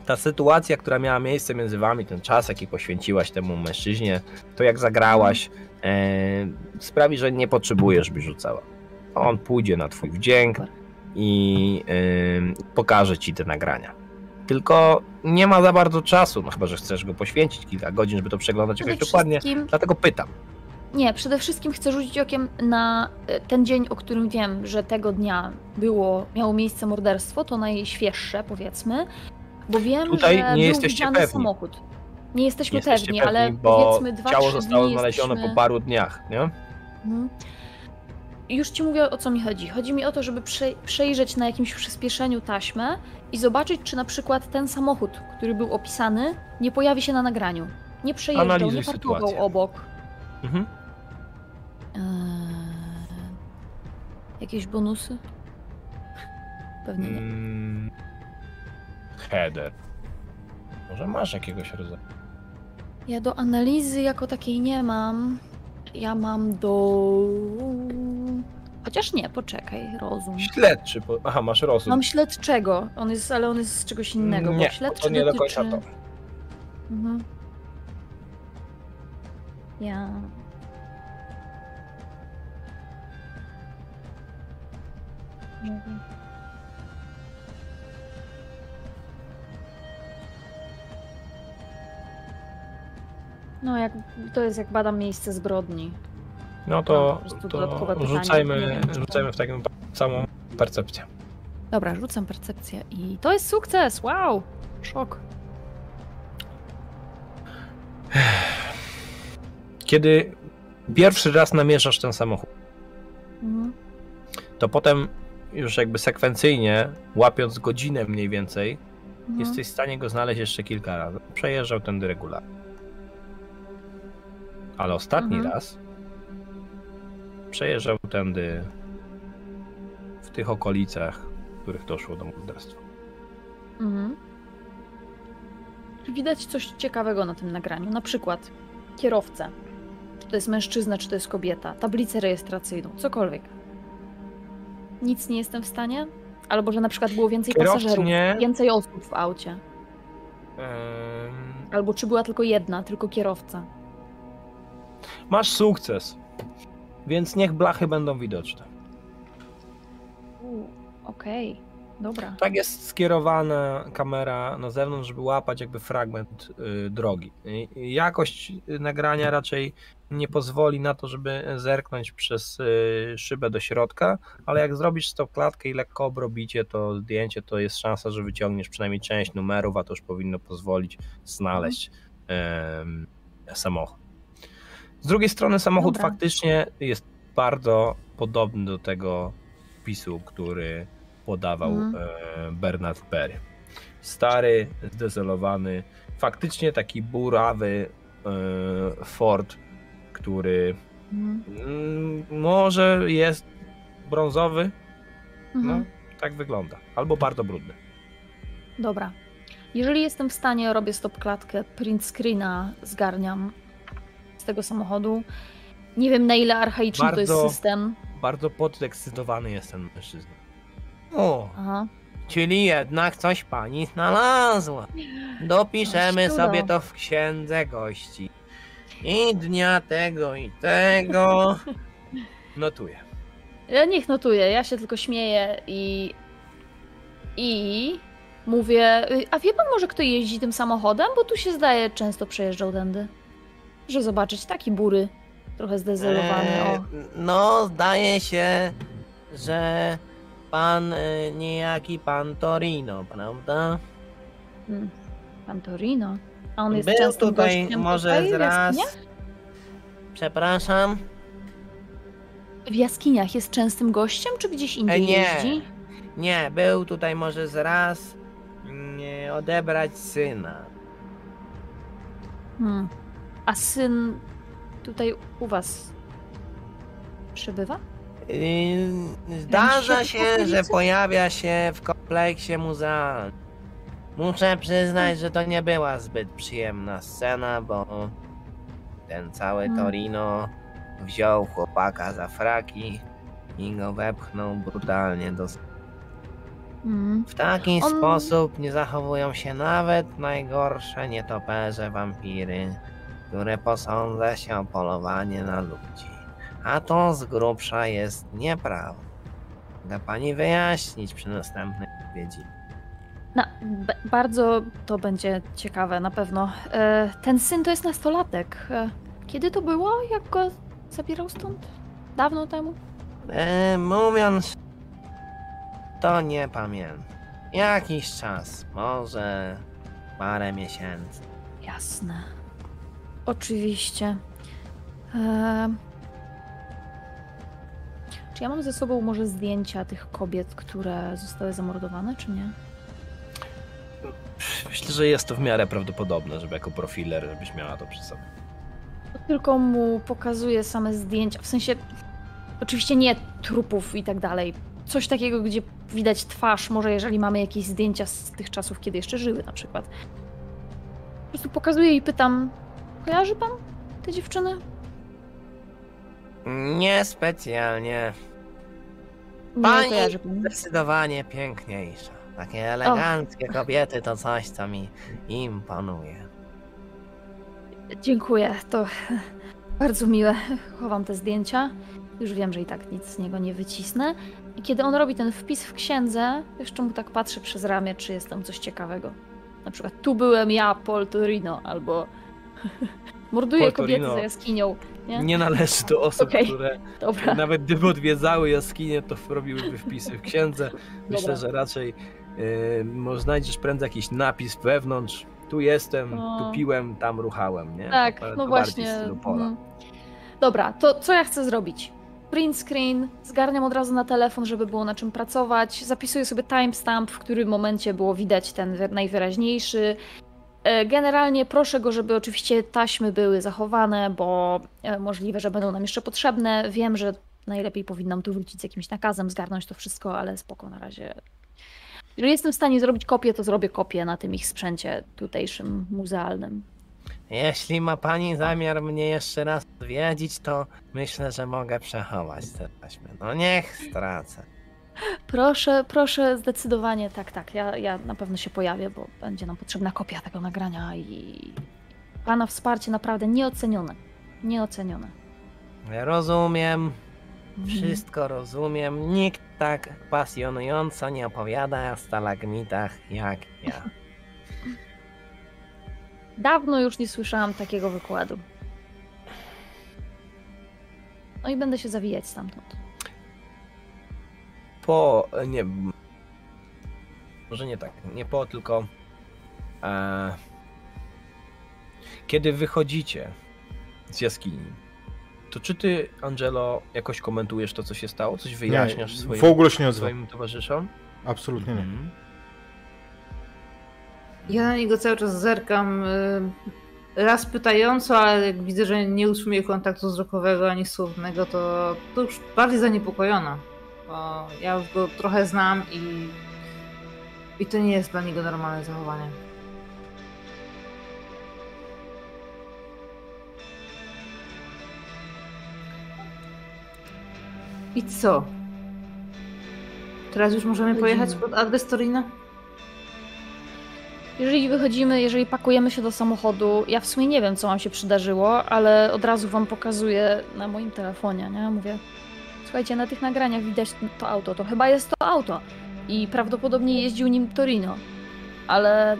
ta sytuacja, która miała miejsce między wami, ten czas, jaki poświęciłaś temu mężczyźnie, to jak zagrałaś, e, sprawi, że nie potrzebujesz, by rzucała. On pójdzie na twój wdzięk i ym, pokaże ci te nagrania. Tylko nie ma za bardzo czasu, no chyba, że chcesz go poświęcić kilka godzin, żeby to przeglądać jakoś dokładnie. Dlatego pytam. nie, przede wszystkim chcę rzucić okiem na e, ten dzień, o którym wiem, że tego dnia było, miało miejsce morderstwo, to najświeższe powiedzmy, bo wiem, Tutaj że nie był jesteście widziany pewni. samochód. Nie jesteśmy Nie jesteście pewni, pewni, ale bo powiedzmy dwa, ciało zostało znalezione jesteśmy... po paru dniach, nie? Mhm. Już ci mówię o co mi chodzi. Chodzi mi o to, żeby prze, przejrzeć na jakimś przyspieszeniu taśmę i zobaczyć, czy na przykład ten samochód, który był opisany, nie pojawi się na nagraniu. Nie przejeżdżał, Analizuj nie parkował sytuację. obok. Mhm. Eee, jakieś bonusy? Pewnie nie. Mm, Header. Może masz jakiegoś rodzaju. Ja do analizy jako takiej nie mam. Ja mam do. Chociaż nie, poczekaj, rozum. Śledczy. bo- Aha, masz rozum. Mam śledczego, on jest, ale on jest z czegoś innego, nie, bo śledczy to nie do dotyczy... końca to. Mhm. Ja... No, jak, to jest jak badam miejsce zbrodni. No to, to pytanie. Rzucajmy, rzucajmy w takim samą percepcję. Dobra, rzucam percepcję i to jest sukces! Wow! Szok. <sighs> Kiedy pierwszy raz namierzasz ten samochód, Mhm. to potem już jakby sekwencyjnie, łapiąc godzinę mniej więcej, Mhm. jesteś w stanie go znaleźć jeszcze kilka razy. Przejeżdżał tędy regularnie. Ale ostatni Mhm. raz przejeżdżał tędy w tych okolicach, w których doszło do morderstwa. Mhm. Czy Widać coś ciekawego na tym nagraniu. Na przykład kierowcę. Czy to jest mężczyzna, czy to jest kobieta, tablicę rejestracyjną, cokolwiek. Nic nie jestem w stanie? Albo że na przykład było więcej Kierowcy pasażerów, nie. więcej osób w aucie. Albo czy była tylko jedna, tylko kierowca. masz sukces. Więc niech blachy będą widoczne. Okej, dobra. Tak jest skierowana kamera na zewnątrz, żeby łapać jakby fragment y, drogi. I- Jakość nagrania raczej nie pozwoli na to, żeby zerknąć przez y, szybę do środka, ale jak zrobisz tą klatkę i lekko obrobicie to zdjęcie, to jest szansa, że wyciągniesz przynajmniej część numerów, a to już powinno pozwolić znaleźć em, samochód. Z drugiej strony samochód Dobra. faktycznie jest bardzo podobny do tego wpisu, który podawał Mhm. e, Bernard Perry. Stary, zdezelowany, faktycznie taki burawy e, Ford, który Mhm. mm, może jest brązowy, no Mhm. tak wygląda, albo bardzo brudny. Dobra. Jeżeli jestem w stanie, robię stop klatkę, print screena zgarniam tego samochodu. Nie wiem na ile archaiczny to jest Bardzo- system. Bardzo podekscytowany jest ten mężczyzna. O, Aha. czyli jednak coś pani znalazła. Dopiszemy sobie to w księdze gości. I dnia tego i tego. <laughs> Notuję. Ja niech notuję, ja się tylko śmieję i. I. Mówię. y, A wie pan może, kto jeździ tym samochodem? Bo tu się zdaje, często przejeżdżał tędy. Że zobaczyć taki bury. Trochę zdezelowany. E. No, zdaje się, że pan e, niejaki pan Torino, prawda? Mm. Pan Torino. A on jest Był częstym tutaj gościem może tutaj z w raz. jaskiniach? Przepraszam. W jaskiniach jest częstym gościem, czy gdzieś indziej E, nie. jeździ? Nie, był tutaj może z raz nie, odebrać syna. Hmm. A syn tutaj u was przebywa? Yy, Zdarza Się że pojawia się w kompleksie muzealnym. Muszę przyznać, że to nie była zbyt przyjemna scena, bo ten cały Hmm. Torino wziął chłopaka za fraki i go wepchnął brutalnie do... Hmm. W taki On- sposób nie zachowują się nawet najgorsze nietoperze wampiry, które posądza się o polowanie na ludzi. A to z grubsza jest nieprawda. Da pani wyjaśnić przy następnej odwiedzi. No, bardzo to będzie ciekawe na pewno. E, ten syn to jest nastolatek. E, kiedy to było? Jak go zabierał stąd? Dawno temu? E, mówiąc, to nie pamiętam. Jakiś czas, może parę miesięcy. Jasne. Oczywiście. E, czy ja mam ze sobą może zdjęcia tych kobiet, które zostały zamordowane, czy nie? Myślę, że jest to w miarę prawdopodobne, żeby jako profiler, żebyś miała to przy sobie. Tylko mu pokazuje same zdjęcia. W sensie, oczywiście nie trupów i tak dalej. Coś takiego, gdzie widać twarz, może jeżeli mamy jakieś zdjęcia z tych czasów, kiedy jeszcze żyły na przykład. Po prostu pokazuję i pytam, kojarzy pan te dziewczyny? Niespecjalnie. Nie Pani- kojarzy pan. Zdecydowanie piękniejsza. Takie eleganckie kobiety to coś, co mi imponuje. Dziękuję, to <laughs> bardzo miłe. Chowam te zdjęcia. Już wiem, że i tak nic z niego nie wycisnę. I kiedy on robi ten wpis w księdze, jeszcze mu tak patrzę przez ramię, czy jest tam coś ciekawego. Na przykład, tu byłem ja, Paul Torino, albo <laughs> morduję Paul kobiety za jaskinią. Nie? Nie należy do osób, Okej. które Dobra. nawet gdyby odwiedzały jaskinie, to robiłyby wpisy w księdze. <laughs> Myślę, Dobra. że raczej yy, może znajdziesz prędzej jakiś napis wewnątrz. Tu jestem, O. tu piłem, tam ruchałem, nie? Tak, no właśnie. mhm. Dobra, to co ja chcę zrobić? Print screen, zgarniam od razu na telefon, żeby było na czym pracować. Zapisuję sobie timestamp, w którym momencie było widać ten wy- najwyraźniejszy. E, Generalnie proszę go, żeby oczywiście taśmy były zachowane, bo e, możliwe, że będą nam jeszcze potrzebne. Wiem, że najlepiej powinnam tu wrócić z jakimś nakazem, zgarnąć to wszystko, ale spoko na razie. Jeżeli jestem w stanie zrobić kopię, to zrobię kopię na tym ich sprzęcie tutejszym, muzealnym. Jeśli ma pani zamiar mnie jeszcze raz odwiedzić, to myślę, że mogę przechować te taśmy. No niech stracę. Proszę, proszę, zdecydowanie tak, tak. Ja, ja na pewno się pojawię, bo będzie nam potrzebna kopia tego nagrania i pana wsparcie naprawdę nieocenione. Nieocenione. Ja rozumiem, Mhm. wszystko rozumiem. Nikt tak pasjonująco nie opowiada o stalagmitach jak ja. <laughs> Dawno już nie słyszałam takiego wykładu. No i będę się zawijać stamtąd. Po, nie, może nie tak, nie po, tylko e, kiedy wychodzicie z jaskini, to czy ty, Angelo, jakoś komentujesz to, co się stało? Coś wyjaśniasz nie, swoim, w ogóle się nie odzwał. swoim towarzyszom? Absolutnie nie. Mhm. Ja na niego cały czas zerkam. y, Raz pytająco, ale jak widzę, że nie utrzymuje kontaktu wzrokowego ani słownego, to, to już bardziej zaniepokojona. Bo ja już go trochę znam i, i to nie jest dla niego normalne zachowanie. I co? Teraz już możemy pojechać pod adres Torino? Jeżeli wychodzimy, jeżeli pakujemy się do samochodu, ja w sumie nie wiem, co wam się przydarzyło, ale od razu wam pokazuję na moim telefonie, nie? Mówię, słuchajcie, na tych nagraniach widać to auto, to chyba jest to auto. I prawdopodobnie jeździł nim Torino. Ale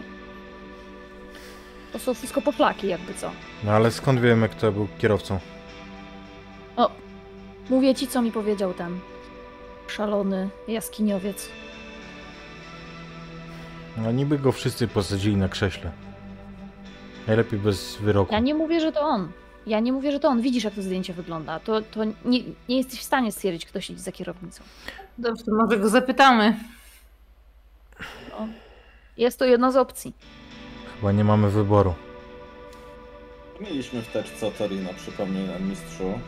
to są wszystko poplaki, jakby co. No ale skąd wiemy, kto był kierowcą? O, mówię ci, co mi powiedział ten szalony jaskiniowiec. No niby go wszyscy posadzili na krześle. Najlepiej bez wyroku. Ja nie mówię, że to on. Ja nie mówię, że to on. Widzisz, jak to zdjęcie wygląda. To, to nie, nie jesteś w stanie stwierdzić, kto siedzi za kierownicą. Dobrze, to może go zapytamy. No. Jest to jedna z opcji. Chyba nie mamy wyboru. Mieliśmy w teczce Torino, przypomnij nam mistrzu.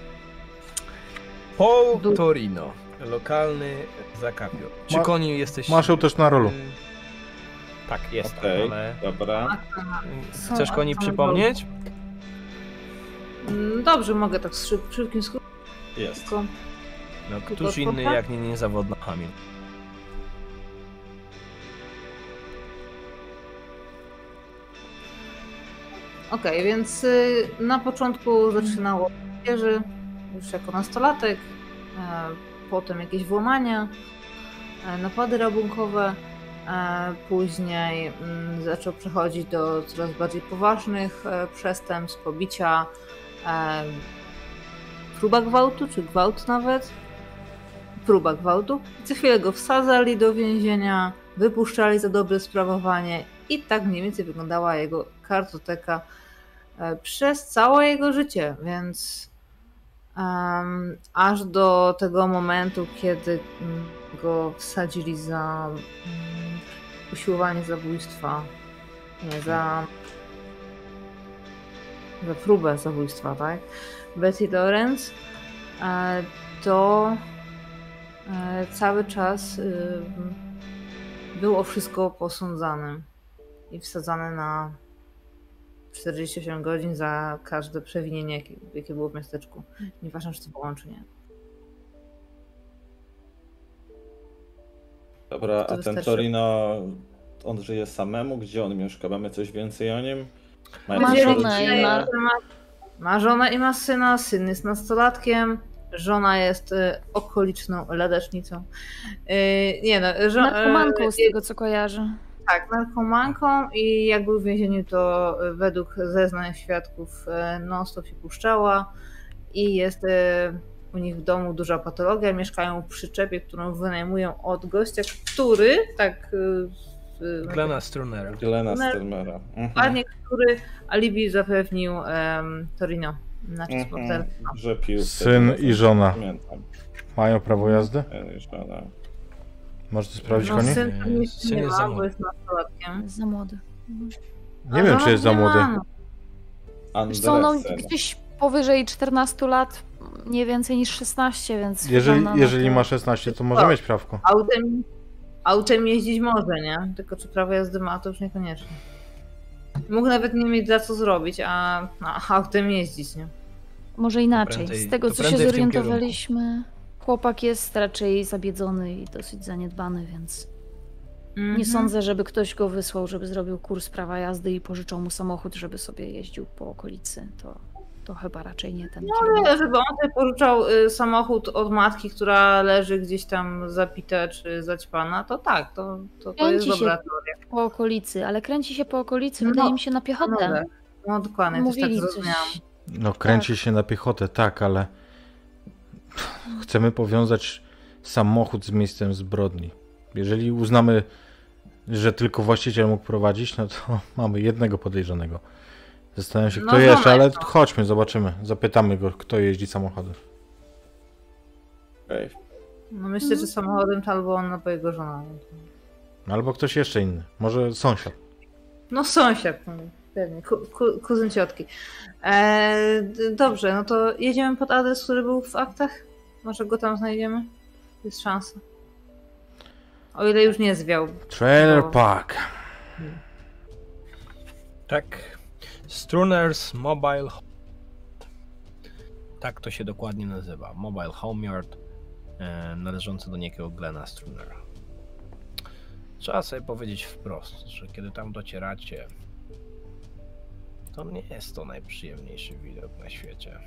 Paul Du- Torino, lokalny zakapio. Czy Ma- koni jesteś... Masz ją też na rolu. Tak, jest, Okej, ale... dobra. Chcesz koni przypomnieć? Mm, Dobrze, mogę tak z szyb, szybkim skrótem. Jest. No, Tylko któż inny jak nie niezawodna Hamil. Okej, więc y, na początku zaczynało w wieży, już jako nastolatek, e, potem jakieś włamania, e, napady rabunkowe, e, później mm, zaczął przechodzić do coraz bardziej poważnych przestępstw, pobicia, e, próba gwałtu, czy gwałt nawet, próba gwałtu. Co chwilę go wsadzali do więzienia, wypuszczali za dobre sprawowanie i tak mniej więcej wyglądała jego kartoteka e, przez całe jego życie, więc aż do tego momentu, kiedy mm, go wsadzili za mm, usiłowanie zabójstwa, nie, za, za próbę zabójstwa, tak? Betty Lawrence, e, to e, cały czas y, było wszystko posądzane i wsadzane na 48 godzin za każde przewinienie, jakie, jakie było w miasteczku. Nieważne, czy to było czy nie. Dobra, To a ten wystarczy. Torino, on żyje samemu? Gdzie on mieszka? Mamy coś więcej o nim? Ma żonę i ma- ma, żonę i ma syna. Syn jest nastolatkiem. Żona jest y, okoliczną ladacznicą. Y, nie no, żo- Narkomanką z y, tego, co kojarzę. Tak, narkomanką i jak był w więzieniu, to według zeznań świadków non-stop się puszczała i jest y, u nich w domu duża patologia. Mieszkają w przyczepie, którą wynajmują od gościa, który, tak y, Glena Struner. Jelena No, Stelmera. Mhm. który alibi zapewnił em, Torino, znaczy Mhm. sporterstwo. Że pił Syn i żona. Pamiętam. Mają prawo jazdy? Syn i żona. Możesz sprawdzić No, koni? syn pewnie Syn nie jest za ma, bo młody. jest nastolatkiem. Jest za młody. Nie wiem, czy jest za nie młody. co, no, gdzieś powyżej 14 lat, nie więcej niż 16, więc... Jeżeli, jeżeli ma 16, to może mieć prawko. Autem, autem jeździć może, nie? Tylko czy prawo jazdy ma, to już niekoniecznie. Mógł nawet nie mieć za co zrobić, a, a autem jeździć, nie? Może inaczej. prędzej- Z tego, co się zorientowaliśmy, chłopak jest raczej zabiedzony i dosyć zaniedbany, więc nie Mhm. sądzę, żeby ktoś go wysłał, żeby zrobił kurs prawa jazdy i pożyczał mu samochód, żeby sobie jeździł po okolicy. To, to chyba raczej nie ten kierunek. Ale żeby on sobie pożyczał y, samochód od matki, która leży gdzieś tam zapita czy zaćpana, to tak, to, to, to jest Kręci się dobra teoria. po okolicy, ale kręci się po okolicy, No, wydaje mi się na No, piechotę. no dokładnie, też tak Mówili zrozumiałam. No kręci się na piechotę, tak, ale <laughs> chcemy powiązać samochód z miejscem zbrodni. Jeżeli uznamy, że tylko właściciel mógł prowadzić, no to <laughs> mamy jednego podejrzanego. Zastanawiam się, No kto jeszcze, zobacz, ale no. chodźmy, zobaczymy. Zapytamy go, kto jeździ samochodem. Okej. No myślę, że samochodem to albo on, albo jego żona. Albo ktoś jeszcze inny. Może sąsiad. No sąsiad, no, pewnie, ku, ku, kuzyn ciotki. E, d- dobrze, no to jedziemy pod adres, który był w aktach? Może go tam znajdziemy? Jest szansa. O ile już nie zwiał. Trailer No. Park. Tak. Struners Mobile. Tak to się dokładnie nazywa. Mobile Home Yard e, należący do niejakiego Glena Strunera. Trzeba sobie powiedzieć wprost, że kiedy tam docieracie, to nie jest to najprzyjemniejszy widok na świecie.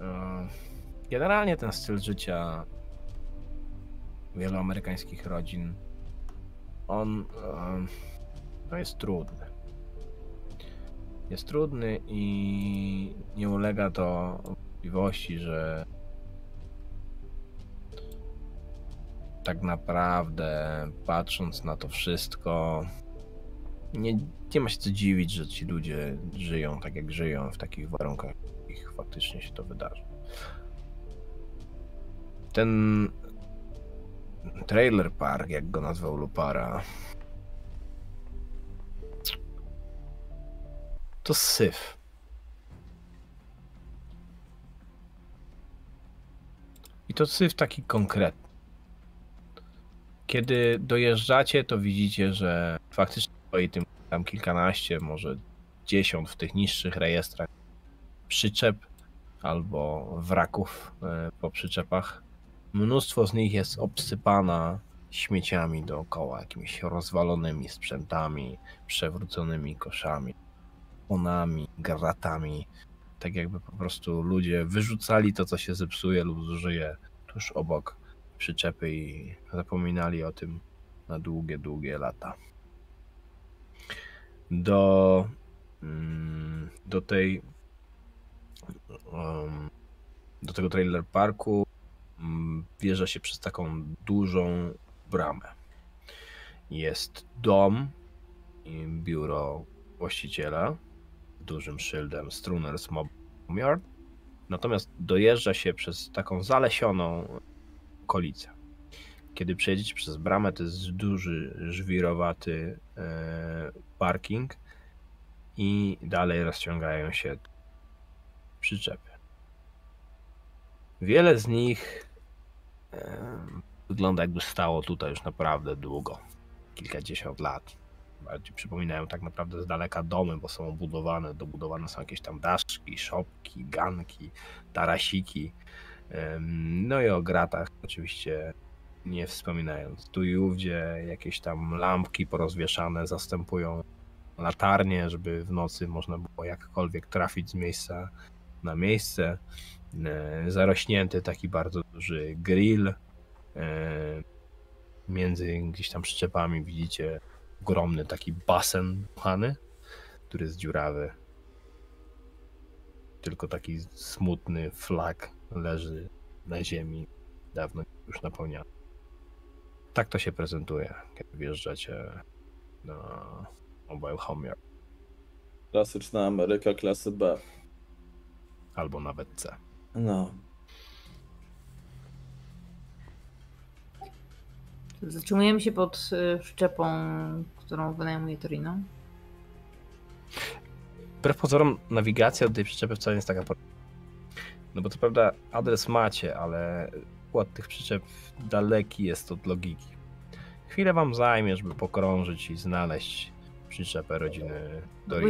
E, Generalnie ten styl życia wielu amerykańskich rodzin, on e, no jest trudny. Jest trudny i nie ulega to wątpliwości, że tak naprawdę patrząc na to wszystko, nie, nie ma się co dziwić, że ci ludzie żyją tak jak żyją w takich warunkach, w jakich faktycznie się to wydarzy. Ten trailer park, jak go nazwał Lupara, to syf. I to syf taki konkretny. Kiedy dojeżdżacie, to widzicie, że faktycznie stoi tym tam kilkanaście, może dziesiąt w tych niższych rejestrach przyczep albo wraków e, po przyczepach. Mnóstwo z nich jest obsypana śmieciami dookoła, jakimiś rozwalonymi sprzętami, przewróconymi koszami onami, gratami. Tak jakby po prostu ludzie wyrzucali to, co się zepsuje lub zużyje tuż obok przyczepy i zapominali o tym na długie, długie lata. Do, mm, do tej um, do tego trailer parku mm, wjeżdża się przez taką dużą bramę. Jest dom i biuro właściciela dużym szyldem Struners Mob Yard. Natomiast dojeżdża się przez taką zalesioną okolicę. Kiedy przejedziecie przez bramę, to jest duży, żwirowaty e, parking i dalej rozciągają się przyczepy. Wiele z nich e, wygląda jakby stało tutaj już naprawdę długo, kilkadziesiąt lat przypominają tak naprawdę z daleka domy, bo są obudowane, dobudowane są jakieś tam daszki, szopki, ganki, tarasiki. No i o gratach oczywiście nie wspominając. Tu i ówdzie jakieś tam lampki porozwieszane zastępują latarnie, żeby w nocy można było jakkolwiek trafić z miejsca na miejsce. E, Zarośnięty taki bardzo duży grill. E, Między gdzieś tam przyczepami widzicie ogromny taki basen buchany, który jest dziurawy. Tylko taki smutny flag leży na ziemi, dawno już napełniony. Tak to się prezentuje, kiedy wjeżdżacie na Mobile Home Yard, Klasyczna Ameryka klasy B. albo nawet C. No. Zatrzymujemy się pod y, przyczepą, którą wynajmuje Torino. Wbrew pozorom nawigacja do tej przyczepy wcale nie jest taka No bo to prawda adres macie, ale układ tych przyczep daleki jest od logiki. Chwilę wam zajmie, żeby pokrążyć i znaleźć przyczepę rodziny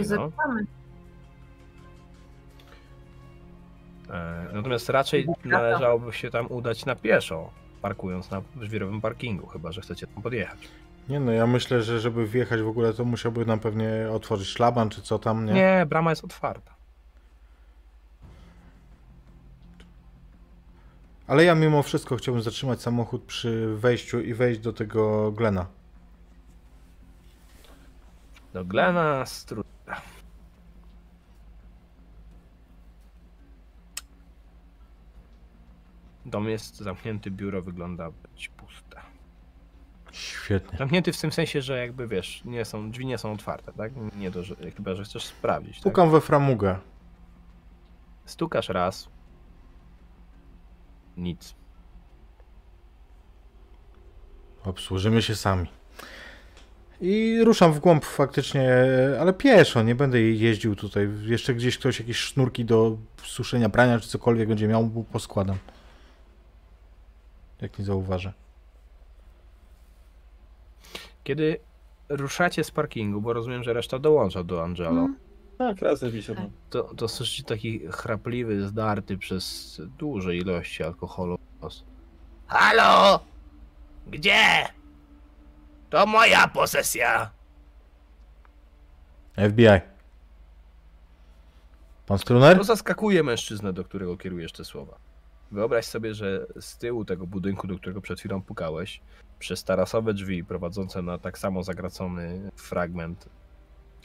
zaczynamy. E, Natomiast raczej należałoby się tam udać na pieszo, parkując na żwirowym parkingu, chyba że chcecie tam podjechać. Nie no, ja myślę, że żeby wjechać w ogóle, to musiałby nam pewnie otworzyć szlaban, czy co tam, nie? Nie, brama jest otwarta. Ale ja mimo wszystko chciałbym zatrzymać samochód przy wejściu i wejść do tego Glena. Do Glena Stru... Dom jest zamknięty, biuro wygląda być puste. Świetnie. Zamknięty w tym sensie, że jakby wiesz, nie są, drzwi nie są otwarte, tak? Nie to, że, chyba, że chcesz sprawdzić. Tak? Pukam we framugę. Stukasz raz. Nic. Obsłużymy się sami. I ruszam w głąb faktycznie, ale pieszo, nie będę jeździł tutaj. Jeszcze gdzieś ktoś jakieś sznurki do suszenia prania czy cokolwiek będzie miał, poskładam. Jak nie zauważę. Kiedy ruszacie z parkingu, bo rozumiem, że reszta dołącza do Angelo, Mm. Tak, razem wisiemy. Tak. to, to słyszycie taki chrapliwy, zdarty przez duże ilości alkoholu głos. Halo! Gdzie? To moja posesja! FBI. Pan Struner? To zaskakuje mężczyznę, do którego kierujesz te słowa. Wyobraź sobie, że z tyłu tego budynku, do którego przed chwilą pukałeś, przez tarasowe drzwi prowadzące na tak samo zagracony fragment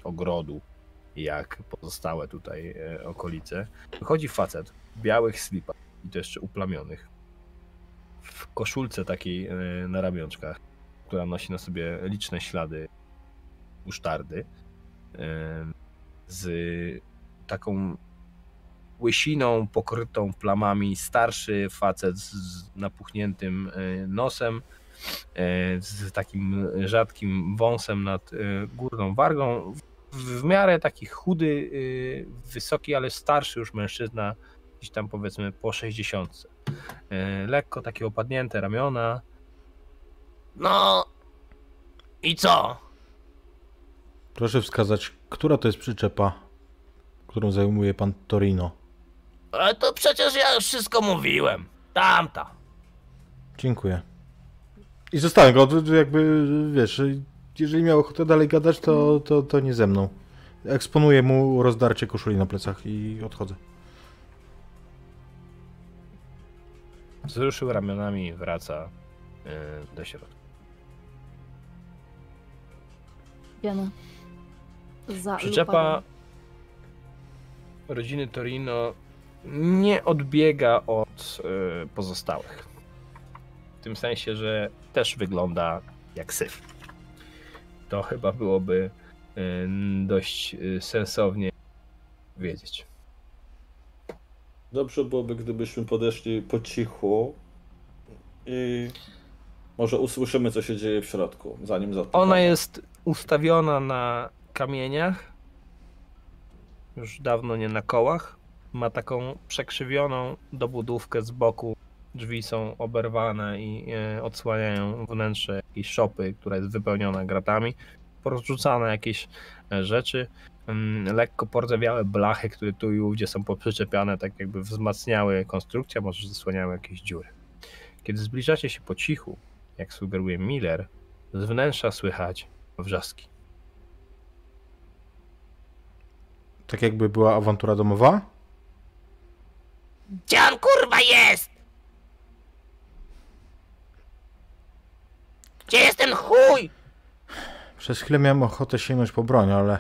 ogrodu, jak pozostałe tutaj e, okolice, wychodzi facet w białych slipach i to jeszcze uplamionych, w koszulce takiej e, na ramionczkach, która nosi na sobie liczne ślady musztardy, e, z taką łysiną pokrytą plamami, starszy facet z- napuchniętym nosem, z takim rzadkim wąsem nad e, górną wargą, w, miarę taki chudy, e, wysoki, ale starszy już mężczyzna, gdzieś tam powiedzmy po 60. E, Lekko takie opadnięte ramiona. No i co? Proszę wskazać, która to jest przyczepa, którą zajmuje pan Torino. Ale to przecież ja już wszystko mówiłem. Tamta. Dziękuję. I zostałem go, jakby, wiesz, jeżeli miał ochotę dalej gadać, to, to, to nie ze mną. Eksponuję mu rozdarcie koszuli na plecach i odchodzę. Wzruszył ramionami i wraca y, do środka. Jana. Za Przyczepa rodziny Torino nie odbiega od y, pozostałych. W tym sensie, że też wygląda jak syf. To chyba byłoby y, dość y, sensownie wiedzieć. Dobrze byłoby, gdybyśmy podeszli po cichu i może usłyszymy, co się dzieje w środku, zanim zatykamy. Ona jest ustawiona na kamieniach, już dawno nie na kołach. Ma taką przekrzywioną dobudówkę z boku. Drzwi są oberwane i e, odsłaniają wnętrze jakiejś szopy, która jest wypełniona gratami. Porozrzucane jakieś e, rzeczy. Mm, Lekko pordzewiałe blachy, które tu i ówdzie są poprzyczepiane, tak jakby wzmacniały konstrukcję, może zasłaniały jakieś dziury. Kiedy zbliżacie się po cichu, jak sugeruje Miller, z wnętrza słychać wrzaski. Tak jakby była awantura domowa? Gdzie on kurwa jest? Gdzie jest ten chuj? Przez chwilę miałem ochotę sięgnąć po broń, ale...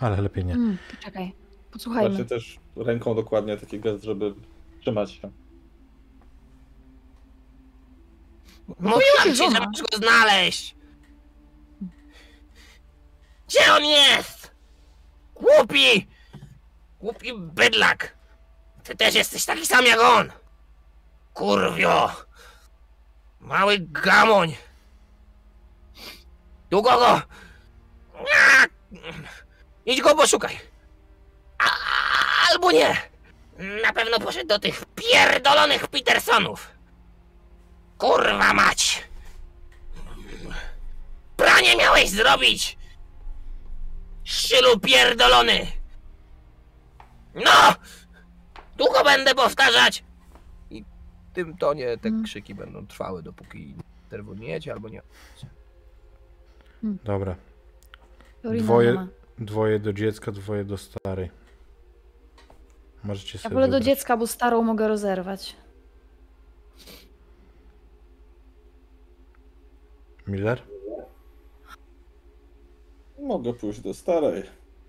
Ale lepiej nie. Mm, poczekaj. Posłuchajmy. Znaczy też ręką dokładnie taki gest, żeby trzymać się. Mówiłam ci, że masz go znaleźć. Gdzie on jest? Głupi! Głupi bydlak! Ty też jesteś taki sam jak on! Kurwio! Mały gamoń! Długo go! Idź go poszukaj! A, albo nie! Na pewno poszedł do tych pierdolonych Petersonów! Kurwa mać! Pranie miałeś zrobić! Szczylu pierdolony! No! Długo będę powtarzać! Tym tonie te Mm. krzyki będą trwały, dopóki interweniujecie albo nie. Dobra. Dorina Dwoje-. Dwoje do dziecka, dwoje do starej. Możecie Ja sobie wolę do dziecka, bo starą mogę rozerwać. Miller? Mogę pójść do starej.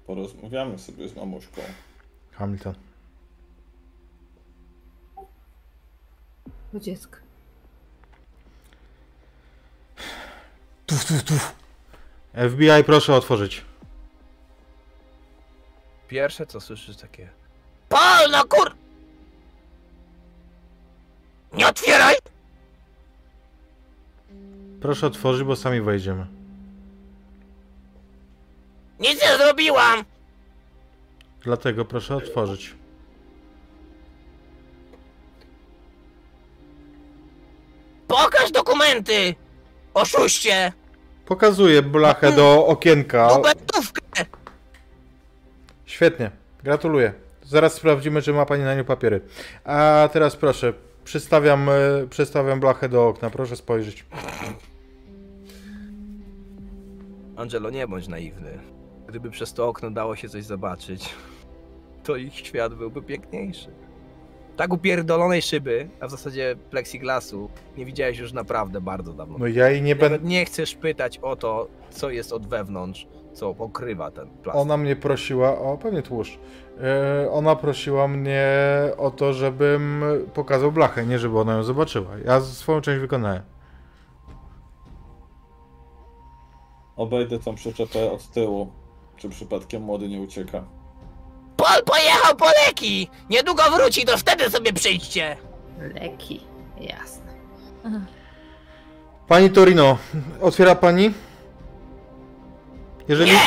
Porozmawiamy sobie z mamuśką. Hamilton. Do dziecka. Tuf, tuf, tuf. FBI, proszę otworzyć. Pierwsze co słyszysz takie. Pol, no kur... Nie otwieraj! Proszę otworzyć, bo sami wejdziemy. Nic nie zrobiłam! Dlatego proszę otworzyć. Pokaż dokumenty! Oszuście! Pokazuję blachę do okienka. Dokumentówkę! Świetnie. Gratuluję. Zaraz sprawdzimy, czy ma pani na nią papiery. A teraz proszę, przystawiam, e, przystawiam blachę do okna. Proszę spojrzeć. Angelo, nie bądź naiwny. Gdyby przez to okno dało się coś zobaczyć, to ich świat byłby piękniejszy. Tak upierdolonej szyby, a w zasadzie plexiglasu, nie widziałeś już naprawdę bardzo dawno. No ja jej nie będę... Nie chcesz pytać o to, co jest od wewnątrz, co pokrywa ten plastik. Ona mnie prosiła, o pewnie tłuszcz. E, Ona prosiła mnie o to, żebym pokazał blachę, nie żeby ona ją zobaczyła. Ja swoją część wykonałem. Obejdę tą przyczepę od tyłu. Czy przypadkiem młody nie ucieka? Pol pojechał po leki! Niedługo wróci, to wtedy sobie przyjdźcie! Leki. Jasne. Pani Torino, otwiera pani? Jeżeli... Nie!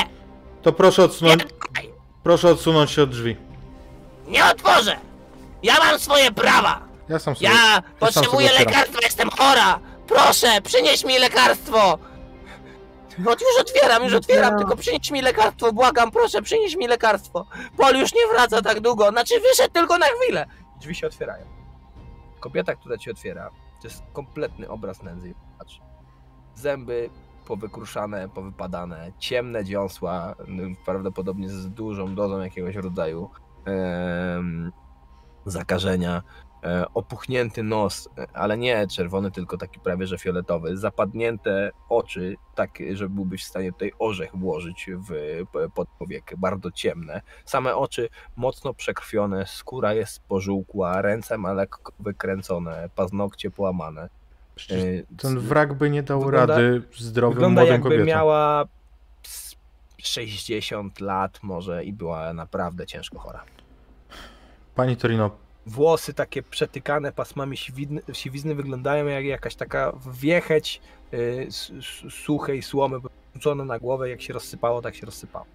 To proszę Nie odsunąć, dotykaj! proszę odsunąć się od drzwi. Nie otworzę! Ja mam swoje prawa! Ja sam sobie... Ja potrzebuję sobie otwieram. lekarstwa, jestem chora! Proszę, przynieś mi lekarstwo! No już otwieram, już otwieram, No. tylko przynieś mi lekarstwo, błagam, proszę, przynieś mi lekarstwo. Pol już nie wraca tak długo, znaczy wyszedł tylko na chwilę. Drzwi się otwierają. Kobieta, która ci otwiera, to jest kompletny obraz nędzy. Patrz. Zęby powykruszane, powypadane, ciemne dziąsła, prawdopodobnie z dużą dozą jakiegoś rodzaju em, zakażenia, opuchnięty nos, e, ale nie czerwony, tylko taki prawie że fioletowy, zapadnięte oczy, tak, że byłbyś w stanie tutaj orzech włożyć w p- pod powiek, bardzo ciemne, same oczy mocno przekrwione, skóra jest pożółkła, ręce ma lekko wykręcone, paznokcie połamane. Przecież E, ten wrak by nie dał wygląda- rady zdrowym Wygląda młodym jakby kobietom. miała ps- 60 lat może i była naprawdę ciężko chora. Pani Torino, Włosy takie przetykane pasmami siwizny, siwizny wyglądają jak jakaś taka wiecheć y, suchej słomy rzucone na głowę, jak się rozsypało, tak się rozsypało.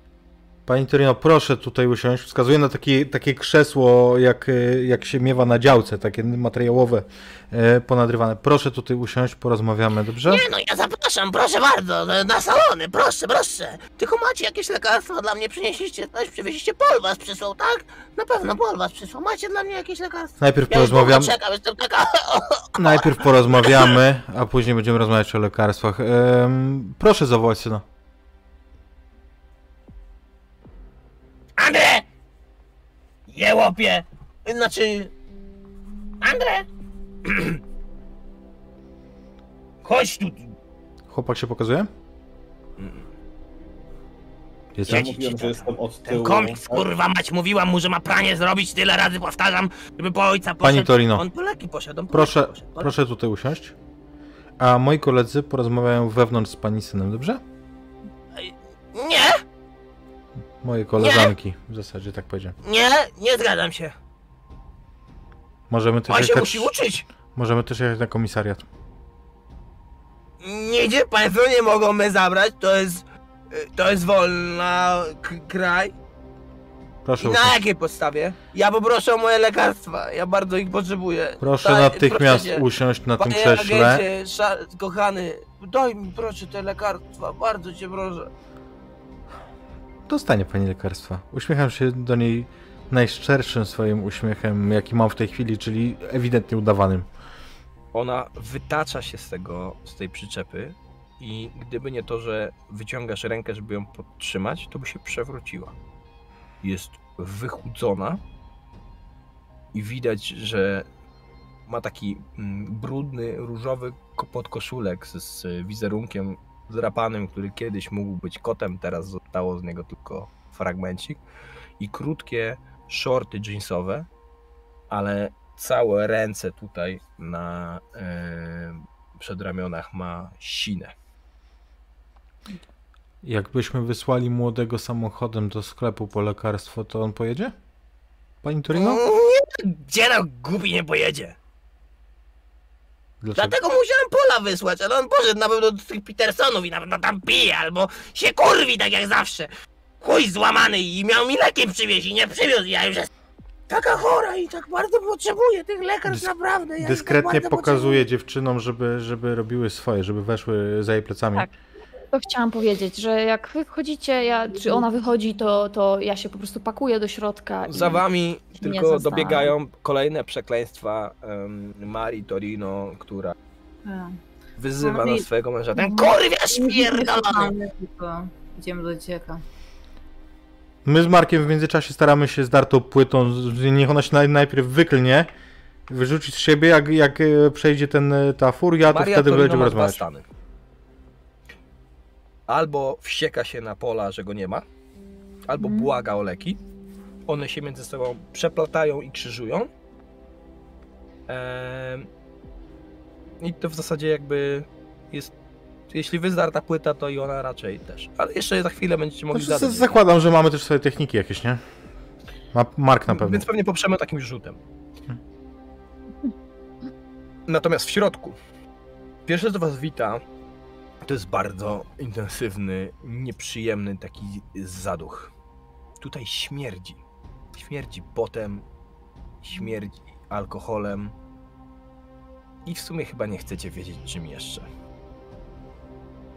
Pani Torino, proszę tutaj usiąść. Wskazuję na takie, takie krzesło, jak, e, jak się miewa na działce, takie materiałowe, e, ponadrywane. Proszę tutaj usiąść, porozmawiamy, dobrze? Nie no, ja zapraszam, proszę bardzo, na- na salony, proszę, proszę. Tylko macie jakieś lekarstwo dla mnie, przynieśliście coś, przywieźliście, Pol was przysłał, tak? Na pewno Pol was przysłał, macie dla mnie jakieś lekarstwo? Najpierw Ja porozmawiamy. czekam, jestem taka... <laughs> Najpierw porozmawiamy, a później będziemy rozmawiać o lekarstwach. Em, proszę zawołać syna. Andre! Jełopie! Znaczy... Andre! <clears throat> Chodź tu. Chłopak się pokazuje? Jest Ja mówiłem, że jestem od Ten tyłu. komiks, kurwa mać, mówiłam mu, że ma pranie zrobić, tyle razy powtarzam, żeby po ojca poszedł. Pani Torino. On po leki poszedł, on po Proszę, leki poszedł. proszę tutaj usiąść. A moi koledzy porozmawiają wewnątrz z pani synem, dobrze? Nie, Moje koleżanki, w zasadzie tak powiedziałem. nie, nie zgadzam się. Możemy też On się jechać, musi uczyć. możemy też jechać na komisariat. Nigdzie państwo nie mogą mnie zabrać, to jest... To jest wolna k- kraj. I Proszę na usiąść. jakiej podstawie? Ja poproszę o moje lekarstwa, ja bardzo ich potrzebuję. Proszę natychmiast cię. usiąść na tym Panie krześle. agencie, sza, kochany, daj mi proszę te lekarstwa, bardzo cię proszę. Dostanie pani lekarstwa. Uśmiecham się do niej najszczerszym swoim uśmiechem, jaki mam w tej chwili, czyli ewidentnie udawanym. Ona wytacza się z tego, z tej przyczepy i gdyby nie to, że wyciągasz rękę, żeby ją podtrzymać, to by się przewróciła. Jest wychudzona i widać, że ma taki mm, brudny, różowy ko- podkoszulek z, z wizerunkiem zdrapanym, który kiedyś mógł być kotem, teraz zostało z niego tylko fragmencik i krótkie shorty jeansowe, ale całe ręce tutaj na e, przedramionach ma sinę. Jakbyśmy wysłali młodego samochodem do sklepu po lekarstwo, to on pojedzie? Pani Torino? Gdzie no głupi nie pojedzie? Dlaczego? Dlatego musiałem Pola wysłać, ale on poszedł na pewno do tych Petersonów i na pewno tam pije, albo się kurwi tak jak zawsze. Chuj złamany i miał mi leki przywieźć i nie przywiózł, ja już jest taka chora i tak bardzo potrzebuję tych lekarstw, Dys- naprawdę. Ja ich Dyskretnie tak pokazuje dziewczynom, żeby, żeby robiły swoje, żeby weszły za jej plecami. Tak. To chciałam powiedzieć, że jak wy wchodzicie, ja, czy ona wychodzi, to, to ja się po prostu pakuję do środka. I... Za wami tylko zostałam. dobiegają kolejne przekleństwa em, Marii Torino, która wyzywa No na swojego męża. Ten Ten! Nie, tylko idziemy do dzieciaka. My z Markiem w międzyczasie staramy się z dartą płytą, niech ona się naj, najpierw wyklnie, wyrzucić z siebie, jak, jak e, przejdzie ten, e, ta furia, to Maria wtedy Torino będziemy rozmawiać. stany. Albo wścieka się na pola, że go nie ma, albo Mhm. błaga o leki. One się między sobą przeplatają i krzyżują. I to w zasadzie jakby jest. Jeśli wyzdarta płyta, to i ona raczej też. Ale jeszcze za chwilę będziecie mogli Znaczy, zadać. z- zakładam, że mamy też swoje techniki jakieś, nie? Ma Mark na pewno. Więc pewnie poprzemy takim rzutem. Natomiast w środku, pierwsze co was wita, to jest bardzo intensywny, nieprzyjemny taki zaduch. Tutaj śmierdzi. Śmierdzi potem, śmierdzi alkoholem. I w sumie chyba nie chcecie wiedzieć czym jeszcze.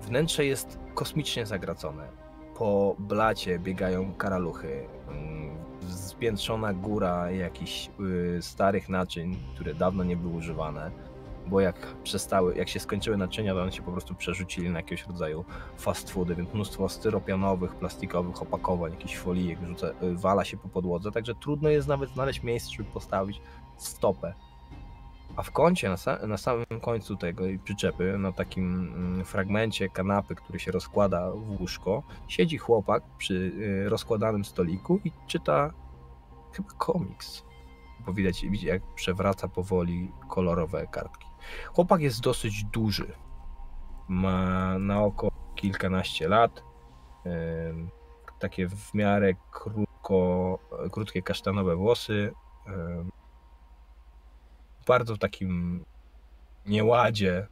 Wnętrze jest kosmicznie zagracone. Po blacie biegają karaluchy. mm, Spiętrzona góra jakichś y, starych naczyń, które dawno nie były używane. Bo jak przestały, jak się skończyły naczynia, to one się po prostu przerzucili na jakiegoś rodzaju fast foody, więc mnóstwo styropianowych, plastikowych opakowań, jakichś folijek rzuca, y, wala się po podłodze, także trudno jest nawet znaleźć miejsce, żeby postawić stopę. A w kącie, na, na samym końcu tego przyczepy, na takim mm, fragmencie kanapy, który się rozkłada w łóżko, siedzi chłopak przy y, rozkładanym stoliku i czyta chyba komiks. Bo widać, jak przewraca powoli kolorowe kartki. Chłopak jest dosyć duży. Ma na oko kilkanaście lat. Takie w miarę krótko, krótkie kasztanowe włosy. Bardzo w takim nieładzie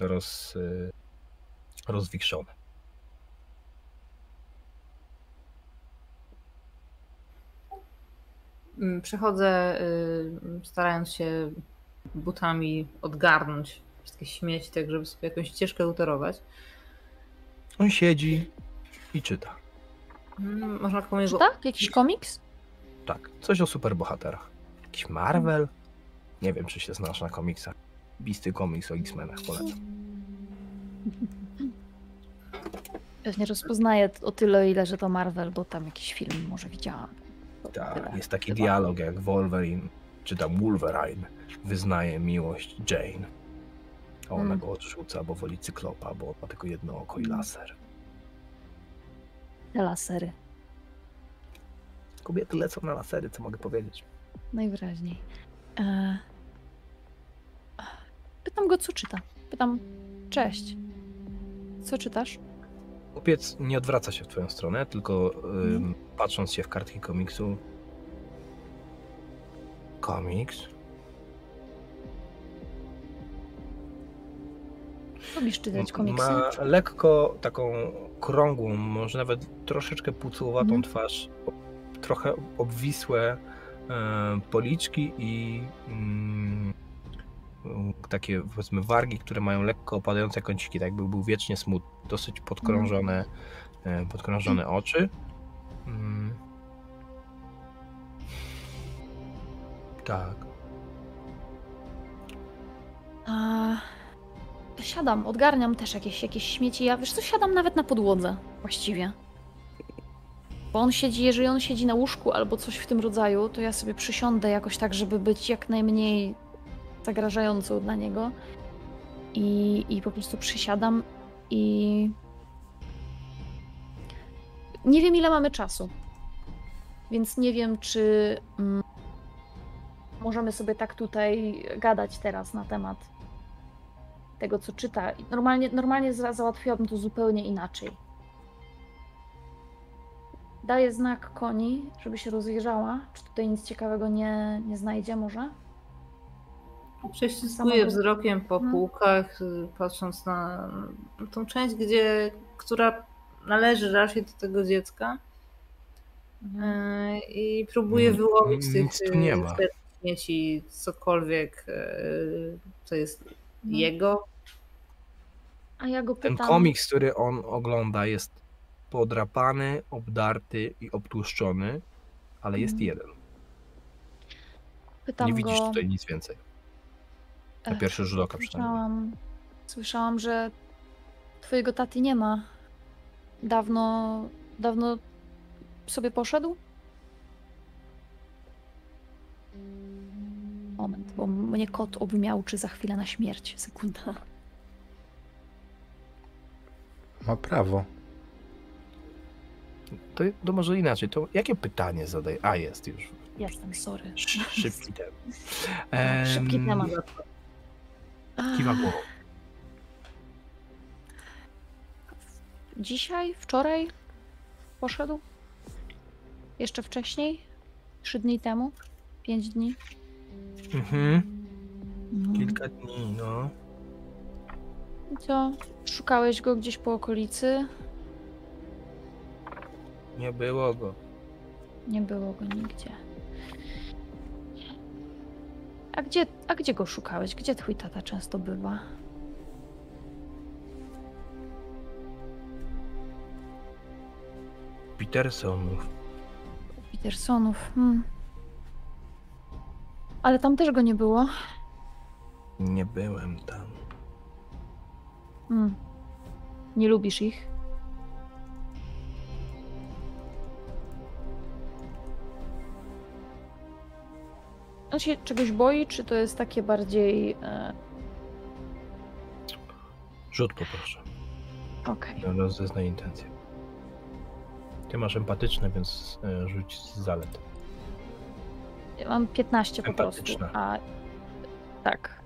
roz, y, rozwichrzone. Mm, Przechodzę, y, starając się butami odgarnąć wszystkie śmieci, tak żeby sobie jakąś ścieżkę utorować. On siedzi i czyta. Mm, Można koło niego... Czy tak? Jakiś komiks? Tak, coś o superbohaterach. Jakiś Marvel? Nie wiem, czy się znasz na komiksach. Bisty komiks o X-Menach polecam. Pewnie rozpoznaję o tyle, ile, że to Marvel, bo tam jakiś film może widziałam. Tak, jest taki Chyba. dialog jak Wolverine, czy tam Wolverine wyznaje miłość Jane. A ona Mm. go odrzuca, bo woli cyklopa, bo ma tylko jedno oko i laser. Te lasery. Kobiety lecą na lasery, co mogę powiedzieć. Najwyraźniej. E... Pytam go, co czyta. Pytam, cześć. Co czytasz? Chłopiec nie odwraca się w twoją stronę, tylko ym, patrząc się w kartki komiksu. Komiks? Lubisz czytać komiksy? Ma lekko taką krągłą, może nawet troszeczkę pucułowatą Mhm. twarz, trochę obwisłe e, policzki i mm, mm, takie powiedzmy wargi, które mają lekko opadające kąciki, tak jakby był wiecznie smutny, dosyć podkrążone, e, podkrążone oczy Mm. Tak. A... Siadam, odgarniam też jakieś, jakieś śmieci. Ja wiesz co, siadam nawet na podłodze właściwie. Bo on siedzi, jeżeli on siedzi na łóżku albo coś w tym rodzaju, to ja sobie przysiądę jakoś tak, żeby być jak najmniej zagrażającą dla niego. I, i po prostu przysiadam i. Nie wiem, ile mamy czasu. Więc nie wiem, czy mm, możemy sobie tak tutaj gadać teraz na temat tego, co czyta. Normalnie, normalnie za- załatwiłabym to zupełnie inaczej. Daję znak koni, żeby się rozejrzała. Czy tutaj nic ciekawego nie, nie znajdzie może? Prześlizguję wzrokiem po Mhm. półkach, y, patrząc na tą część, gdzie, która należy raczej do tego dziecka. y, I próbuję Mm, wyłowić z tych nic tu nie ma. Śmieci cokolwiek, y, co jest No. jego. A ja go pytam. Ten komiks, który on ogląda, jest podrapany, obdarty i obtłuszczony, ale jest Mhm. jeden. pytam Nie widzisz go, tutaj nic więcej. Na Ech, pierwszy rzut oka przynajmniej. Słyszałam, słyszałam, że twojego taty nie ma. Dawno, dawno sobie poszedł? Moment, bo mnie kot obmiałczy za chwilę na śmierć. Sekunda. Ma prawo. To, to może inaczej. To jakie pytanie zadaję? A, jest już. Jestem, sorry. Sz- Szybki ten. Szybki Em, temat. Kiwa głową. Dzisiaj, wczoraj poszedł? Jeszcze wcześniej? Trzy dni temu? Pięć dni? Mhm. Mhm. Kilka dni, no. I Co? Szukałeś go gdzieś po okolicy? Nie było go. Nie było go nigdzie. A gdzie, a gdzie go szukałeś? Gdzie twój tata często bywa? Petersonów. Petersonów. Hmm. Ale tam też go nie było. Nie byłem tam. Hmm. Nie lubisz ich? On się czegoś boi, czy to jest takie bardziej... E... Rzut poproszę. Okej. Rozeznaj intencje. Ty masz empatyczne, więc e, rzuć z zalet. Ja mam 15 po prostu, a tak.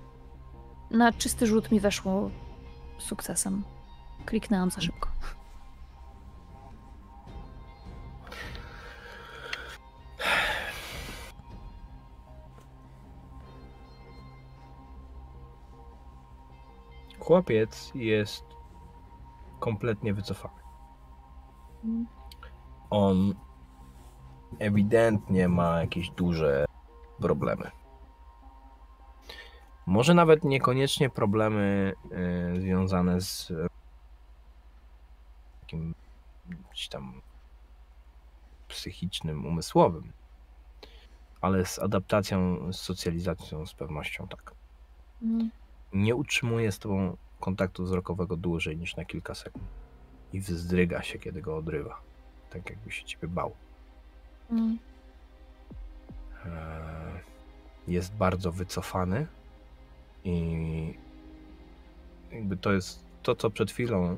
Na czysty rzut mi weszło sukcesem. Kliknęłam za szybko. Chłopiec jest kompletnie wycofany. Mm. On ewidentnie ma jakieś duże problemy. Może nawet niekoniecznie problemy e, związane z takim gdzieś tam psychicznym, umysłowym, ale z adaptacją, z socjalizacją z pewnością tak. Mm. Nie utrzymuje z tobą kontaktu wzrokowego dłużej niż na kilka sekund i wzdryga się, kiedy go odrywa, tak jakby się ciebie bał. Mm. Eee, jest bardzo wycofany i jakby to jest to, co przed chwilą y,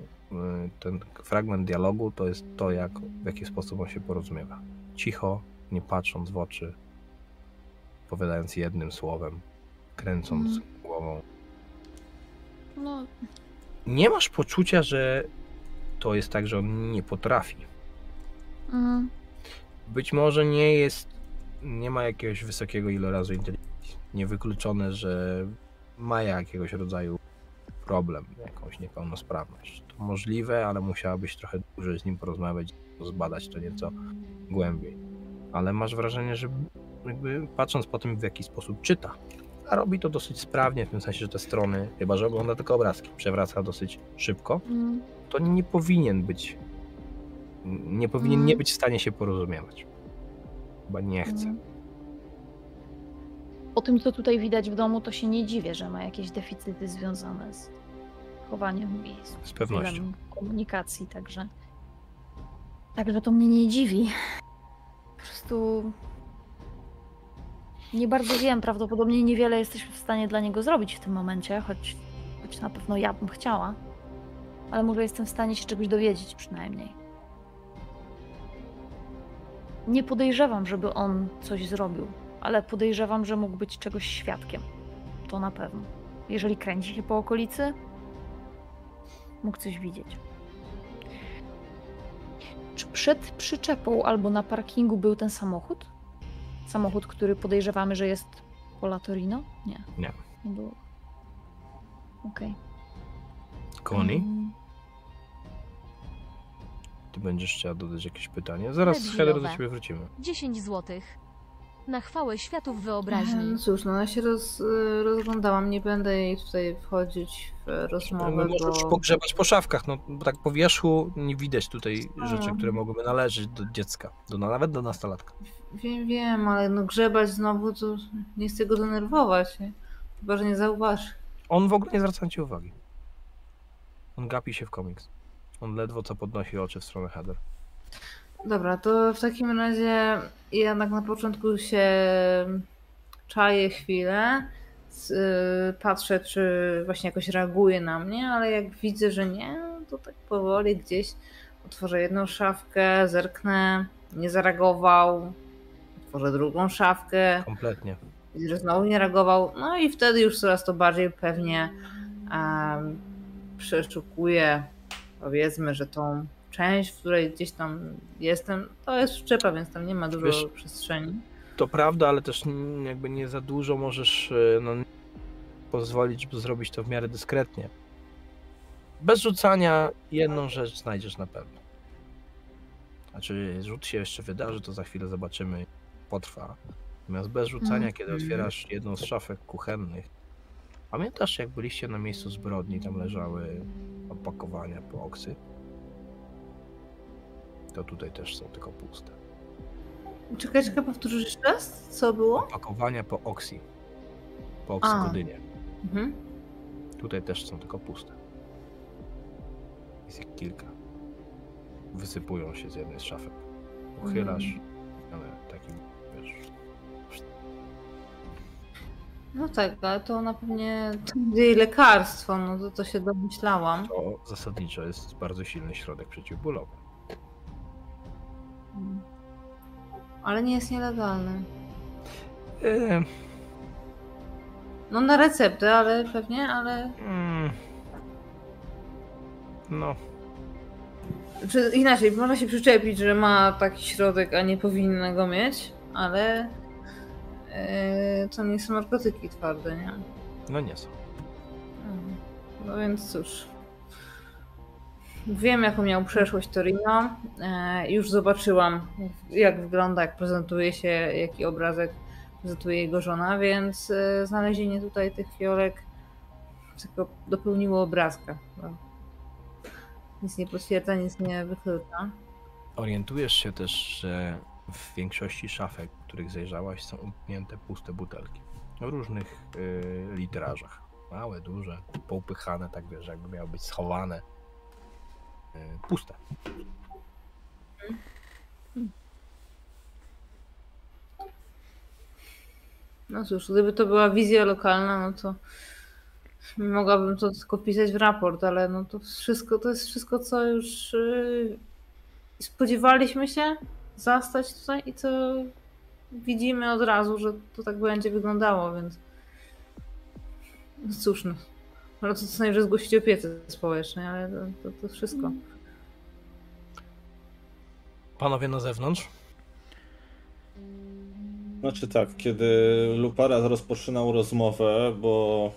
ten fragment dialogu, to jest to, jak, w jaki sposób on się porozumiewa. Cicho, nie patrząc w oczy, opowiadając jednym słowem, kręcąc Mhm. głową. No, Nie masz poczucia, że to jest tak, że on nie potrafi. mm. Być może nie jest, nie ma jakiegoś wysokiego ilorazu inteligencji. Niewykluczone, że ma jakiegoś rodzaju problem, jakąś niepełnosprawność. To możliwe, ale musiałabyś trochę dłużej z nim porozmawiać, zbadać to nieco głębiej. Ale masz wrażenie, że jakby patrząc po tym, w jaki sposób czyta, a robi to dosyć sprawnie, w tym sensie, że te strony, chyba że ogląda tylko obrazki, przewraca dosyć szybko, Mm. to nie powinien być Nie powinien Mm. nie być w stanie się porozumiewać. Chyba nie chce. Mm. Po tym, co tutaj widać w domu, to się nie dziwię, że ma jakieś deficyty związane z chowaniem i z Z pewnością. komunikacji, także. Także to mnie nie dziwi. Po prostu. Nie bardzo wiem, prawdopodobnie niewiele jesteśmy w stanie dla niego zrobić w tym momencie, choć, choć na pewno ja bym chciała. Ale może jestem w stanie się czegoś dowiedzieć przynajmniej. Nie podejrzewam, żeby on coś zrobił, ale podejrzewam, że mógł być czegoś świadkiem. To na pewno. Jeżeli kręci się po okolicy, mógł coś widzieć. Czy przed przyczepą albo na parkingu był ten samochód? Samochód, który podejrzewamy, że jest Pola Torino? Nie. Nie. Nie było. Okej. Connie, Mm, ty będziesz chciała dodać jakieś pytanie? Zaraz Heather do ciebie wrócimy. 10 złotych. Na chwałę światów No wyobraźni. cóż, no ja się roz, y, rozglądałam, nie będę jej tutaj wchodzić w rozmowę, No, możesz bo... pogrzebać po szafkach, no bo tak po wierzchu nie widać tutaj A. rzeczy, które mogłyby należeć do dziecka, do, nawet do nastolatka. Wiem, wiem, ale no grzebać znowu to nie chcę go denerwować, nie? Chyba, że nie zauważy. On w ogóle nie zwraca na ci uwagi. On gapi się w komiks. On ledwo co podnosi oczy w stronę Heather. Dobra, to w takim razie jednak na początku się czaję chwilę, y, patrzę, czy właśnie jakoś reaguje na mnie, ale jak widzę, że nie, to tak powoli gdzieś otworzę jedną szafkę, zerknę, nie zareagował, otworzę drugą szafkę, Kompletnie. widzę, że znowu nie reagował, no i wtedy już coraz to bardziej pewnie um, przeszukuję, powiedzmy, że tą część, w której gdzieś tam jestem, to jest szczepa, więc tam nie ma dużo Wiesz- przestrzeni. To prawda, ale też mm, jakby nie za dużo możesz e, no, pozwolić, żeby zrobić to w miarę dyskretnie. Bez rzucania jedną rzecz znajdziesz na pewno. Znaczy, rzut się jeszcze wydarzy, to za chwilę zobaczymy. Potrwa. Natomiast bez rzucania, Mhm. kiedy otwierasz jedną z szafek kuchennych, pamiętasz jak byliście na miejscu zbrodni, tam leżały opakowania po oksy? To tutaj też są tylko puste. Czekaj, czekaj, powtórzysz jeszcze raz? Co było? Opakowania po oksy. Po oksykodynie. Mhm. Tutaj też są tylko puste. Jest ich kilka. Wysypują się z jednej z szafek. Uchylasz, ale takim, No tak, ale to ona pewnie lekarstwo, no to, to się domyślałam. to zasadniczo jest bardzo silny środek przeciwbólowy. Ale nie jest nielegalny. Eee, No na receptę, ale pewnie, ale... mm, no, Czy inaczej, można się przyczepić, że ma taki środek, a nie powinna go mieć, ale to nie są narkotyki twarde, nie? no nie są. Mhm. No więc cóż. Wiem, jaką miał przeszłość Torino. E, już zobaczyłam, jak wygląda, jak prezentuje się, jaki obrazek prezentuje jego żona, więc e, znalezienie tutaj tych fiolek tylko dopełniło obrazka. No. Nic nie potwierdza, nic nie wyklucza. Orientujesz się też, że w większości szafek, których zajrzałaś, są upchnięte puste butelki. O różnych y, literażach. Małe, duże, poupychane, tak wiesz, jakby miały być schowane. Y, puste. No cóż, gdyby to była wizja lokalna, no to mogłabym to tylko wpisać w raport, ale no to wszystko, to jest wszystko, co już yy, spodziewaliśmy się zastać tutaj i co widzimy od razu, że to tak będzie wyglądało, więc no cóż, no. No to co najwyżej zgłosić opiece społecznej, ale to, to, to wszystko. Panowie na zewnątrz? Znaczy tak, kiedy Lupara rozpoczynał rozmowę, bo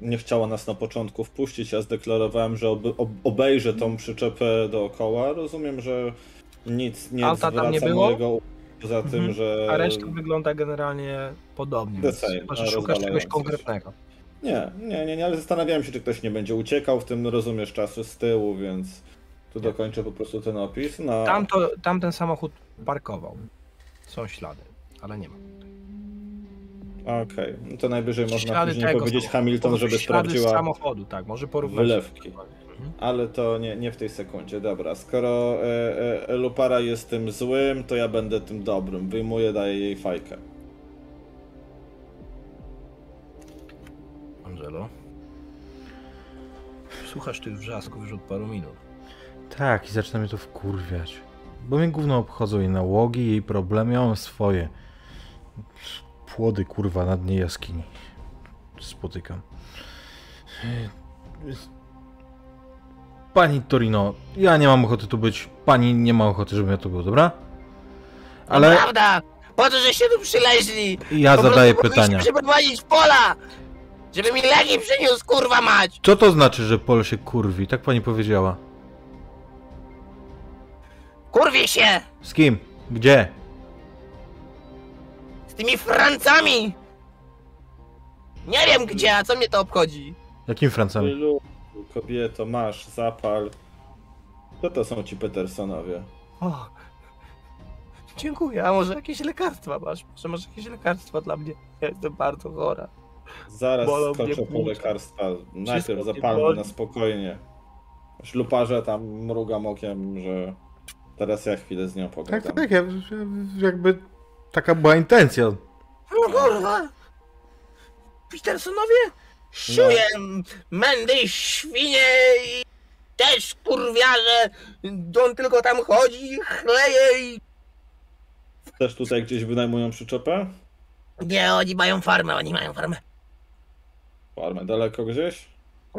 nie chciała nas na początku wpuścić, ja zdeklarowałem, że ob ob obejrzę tą przyczepę dookoła. Rozumiem, że nic nie Alta tam zwraca nie było? mojego poza Mhm. tym, że... A reszta wygląda generalnie podobnie. The Więc same, chyba, że szukasz czegoś konkretnego. Nie, nie, nie, nie, ale zastanawiałem się, czy ktoś nie będzie uciekał w tym, rozumiesz, czasu z tyłu, więc Tu dokończę po prostu ten opis. Na... Tam, to, tam ten samochód parkował. Są ślady, ale nie ma. Okej, no to najwyżej można Ślady później tego powiedzieć. Hamilton, żeby ślady z sprawdziła samochodu, tak, może porównać. wylewki. Ale to nie, nie w tej sekundzie. Dobra, skoro e, e, Lupara jest tym złym, to ja będę tym dobrym. Wyjmuję, daję jej fajkę. Angelo. Słuchasz tych wrzasków już od paru minut. Tak, i zaczyna mnie to wkurwiać. Bo mnie gówno obchodzą jej nałogi, jej problemy, ja mam swoje. Płody, kurwa, na dnie jaskini. Spotykam. Pani Torino, ja nie mam ochoty tu być. Pani nie ma ochoty, żebym ja tu był, dobra? Ale Prawda! Po co, żeście tu przyleźli? ja Po zadaję pytania. przyprowadzić pola! Żeby mi leki przyniósł, kurwa mać! Co to znaczy, że pol się kurwi? Tak pani powiedziała. Kurwie się! Z kim? Gdzie? Z tymi Francami! Nie wiem gdzie, a co mnie to obchodzi? Jakim Francami? Kobieto, masz, zapal. Co to są ci Petersonowie? O, dziękuję, a może jakieś lekarstwa masz? Może masz jakieś lekarstwa dla mnie? Ja jestem bardzo chora. Zaraz Bolą skoczę po lekarstwa. Najpierw zapalmy na spokojnie. Śluparze tam mrugam okiem, że teraz ja chwilę z nią Tak, pogadam. tak, ja, jakby taka była intencja. No kurwa! Petersonowie? Szuję mędy, świnie i też kurwiarze. On tylko tam chodzi, chleje i... Też tutaj gdzieś wynajmują przyczepę? Nie, oni mają farmę, oni mają farmę. Farmę daleko gdzieś?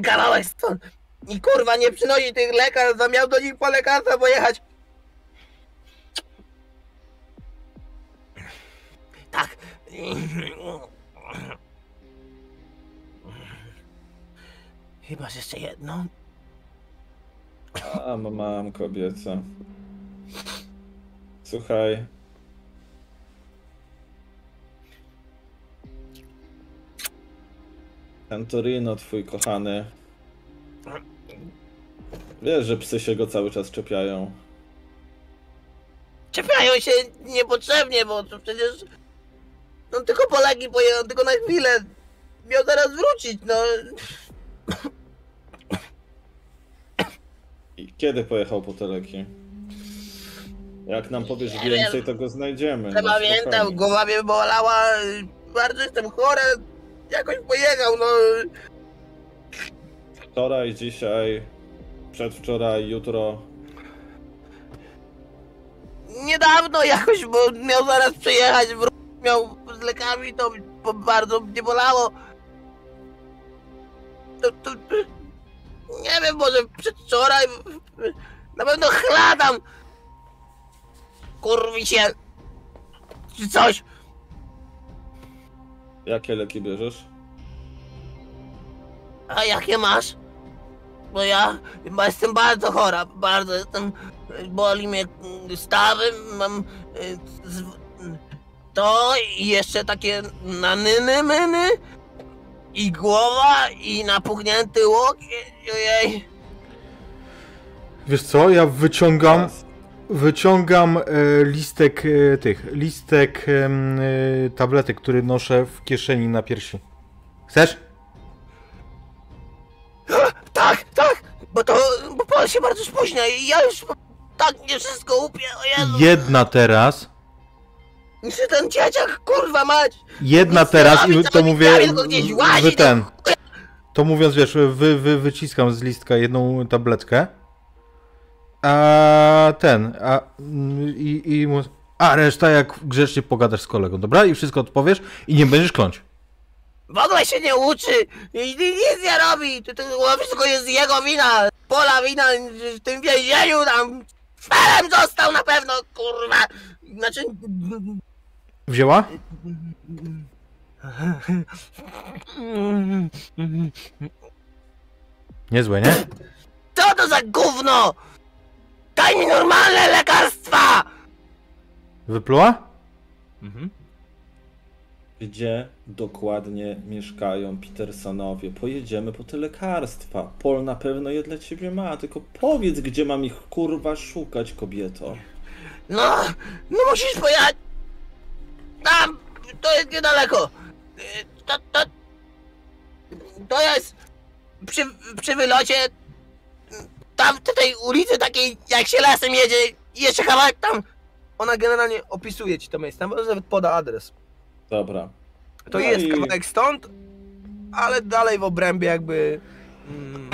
Kawałek stąd. I kurwa nie przynosi tych lekarstw, a miał do nich po lekarstwa pojechać. Tak. Chyba że jeszcze jedno. A, mam kobieca. Słuchaj. Ten Torino, twój kochany. Wiesz, że psy się go cały czas czepiają. Czepiają się niepotrzebnie, bo to przecież... No tylko Polaki pojechał, tylko na chwilę. Miał zaraz wrócić, no. I kiedy pojechał po te leki? Jak nam powiesz Nie więcej, to go znajdziemy. Nie no, pamiętam, spokojnie. głowa mnie bolała, bardzo jestem chory. Jakoś pojechał, no. Wczoraj, dzisiaj, przedwczoraj, jutro. Niedawno jakoś, bo miał zaraz przyjechać, wró- miał z lekami, to bo bardzo mnie bolało. To, to, to, nie wiem, może przedwczoraj, na pewno chladam. Kurwi się. Czy coś. Jakie leki bierzesz? A jakie masz? Bo ja chyba jestem bardzo chora, bardzo jestem, boli mnie stawy, mam y, to i jeszcze takie nanyny myny i głowa i napuchnięty łokieć, ojej. Wiesz co, ja wyciągam, wyciągam e, listek e, tych, listek e, tabletek, który noszę w kieszeni na piersi. Chcesz? <gasps> Tak, tak, bo to, bo pan się bardzo spóźnia i ja już tak mnie wszystko Jezu. Jedna teraz, Czy ten dzieciak, kurwa mać, jedna teraz i to mówię, no. ten, to mówiąc, wiesz, wy, wy, wyciskam z listka jedną tabletkę, a ten, a i, i a reszta jak grzecznie pogadasz z kolegą, dobra? I wszystko odpowiesz i nie będziesz kląć. W ogóle się nie uczy nic nie robi. To, to wszystko jest jego wina. Pola wina w tym więzieniu tam. Szperem został na pewno, kurwa. Znaczy. Wzięła? Niezłe, nie? Co to za gówno? Daj mi normalne lekarstwa! Wypluła? Mhm. Gdzie dokładnie mieszkają Petersonowie? Pojedziemy po te lekarstwa. Pol na pewno je dla ciebie ma, tylko powiedz, gdzie mam ich kurwa szukać, kobieto. No, no musisz pojechać. Tam, to jest niedaleko. To, to, to jest przy, przy wylocie. Tam w tej ulicy takiej, jak się lasem jedzie, jeszcze kawałek tam. Ona generalnie opisuje ci to miejsce, tam nawet poda adres. Dobra. To No jest i kawałek stąd, ale dalej w obrębie jakby mm,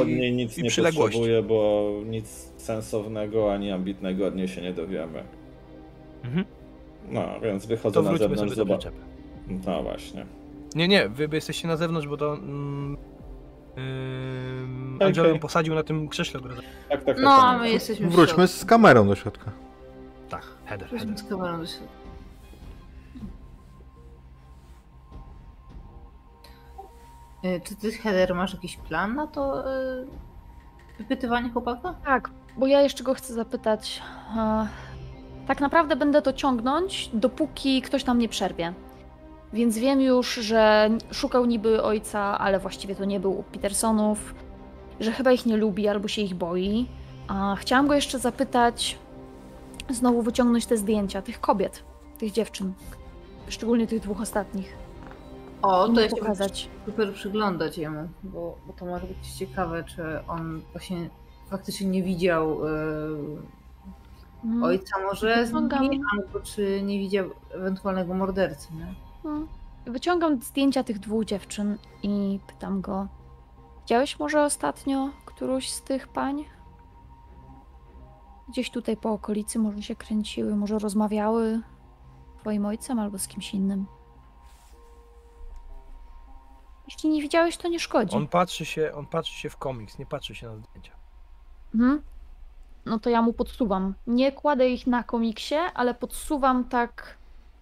Od niej nic i nie potrzebuję, bo nic sensownego ani ambitnego od niej się nie dowiemy. Mhm. No, więc wychodzę To na wróćmy zewnątrz, sobie przyczepy. No właśnie. Nie, nie, wy jesteście na zewnątrz, bo to... Mm, ym, Okej. Angelo ją posadził na tym krześle. Tak, tak, tak. No, a tak. my jesteśmy w Wróćmy z kamerą do środka. Tak, header, środku. header. Wróćmy z kamerą do środka. Y, Czy ty, Heather, masz jakiś plan na to y, wypytywanie chłopaka? Tak, bo ja jeszcze go chcę zapytać. Tak naprawdę będę to ciągnąć, dopóki ktoś nam nie przerwie. Więc wiem już, że szukał niby ojca, ale właściwie to nie był u Petersonów, że chyba ich nie lubi albo się ich boi. A chciałam go jeszcze zapytać, znowu wyciągnąć te zdjęcia tych kobiet, tych dziewczyn, szczególnie tych dwóch ostatnich. O, I to się pokazać. super przyglądać jemu, bo, bo to może być ciekawe, czy on właśnie faktycznie nie widział y, Mhm. ojca może albo czy nie widział ewentualnego mordercy, nie? No. Wyciągam zdjęcia tych dwóch dziewczyn i pytam go: Widziałeś może ostatnio którąś z tych pań? Gdzieś tutaj po okolicy może się kręciły, może rozmawiały z twoim ojcem albo z kimś innym. Jeśli nie widziałeś, to nie szkodzi. On patrzy się, on patrzy się w komiks, nie patrzy się na zdjęcia. Mhm. No to ja mu podsuwam. Nie kładę ich na komiksie, ale podsuwam tak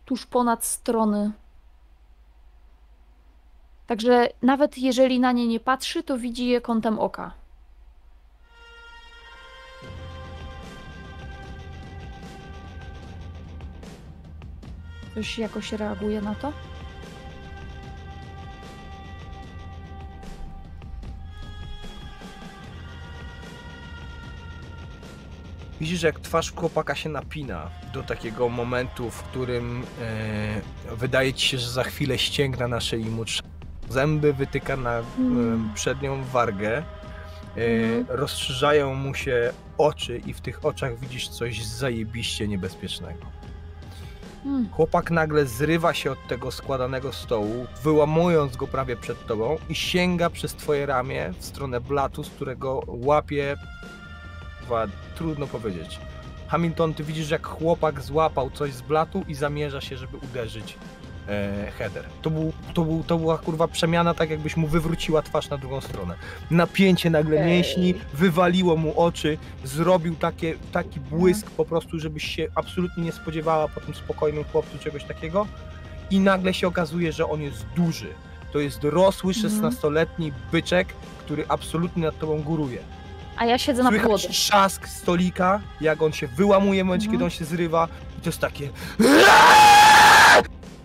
tuż ponad strony. Także nawet jeżeli na nie nie patrzy, to widzi je kątem oka. Ktoś jakoś reaguje na to? Widzisz, jak twarz chłopaka się napina do takiego momentu, w którym e, wydaje ci się, że za chwilę ścięgna na szyi mu zęby, wytyka na Mm. e, przednią wargę, e, Mhm. rozszerzają mu się oczy i w tych oczach widzisz coś zajebiście niebezpiecznego. Hmm. Chłopak nagle zrywa się od tego składanego stołu, wyłamując go prawie przed tobą i sięga przez twoje ramię w stronę blatu, z którego łapie. Wa- Trudno powiedzieć. Hamilton, ty widzisz, jak chłopak złapał coś z blatu i zamierza się, żeby uderzyć e, header. To, był, to, był, to była kurwa przemiana, tak jakbyś mu wywróciła twarz na drugą stronę. Napięcie nagle Ej. mięśni, wywaliło mu oczy, zrobił takie, taki błysk po prostu, żebyś się absolutnie nie spodziewała po tym spokojnym chłopcu czegoś takiego i nagle się okazuje, że on jest duży. To jest rosły Mhm. 16-letni byczek, który absolutnie nad tobą góruje. A ja siedzę na podłodze. trzask stolika, jak on się wyłamuje w momencie, Mhm. kiedy on się zrywa i to jest takie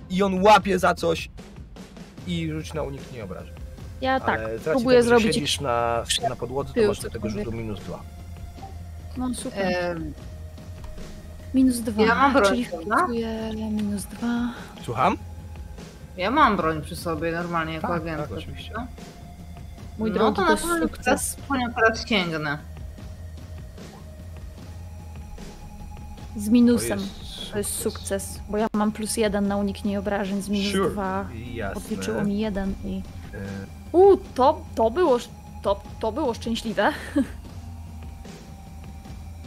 i on łapie za coś i rzuć na uniknienie obrażeń. Ja tak, Ale racji próbuję tego, zrobić. siedzisz na, na podłodze, to masz do tego rzutu minus dwa. No super. Em, Minus dwa. ja mam broń, czyli wpisuję minus dwa. Słucham? ja mam broń przy sobie normalnie jako Tak, agentka. tak, oczywiście. no? Mój no drogi, to to na pewno sukces. teraz, po nią teraz sięgnę. Z minusem. jest To jest sukces, bo ja mam plus jeden na uniknienie obrażeń, z minus Sure. dwa Jasne. odliczyło mi jeden i... E, U, to, to było, to, to było szczęśliwe. <laughs>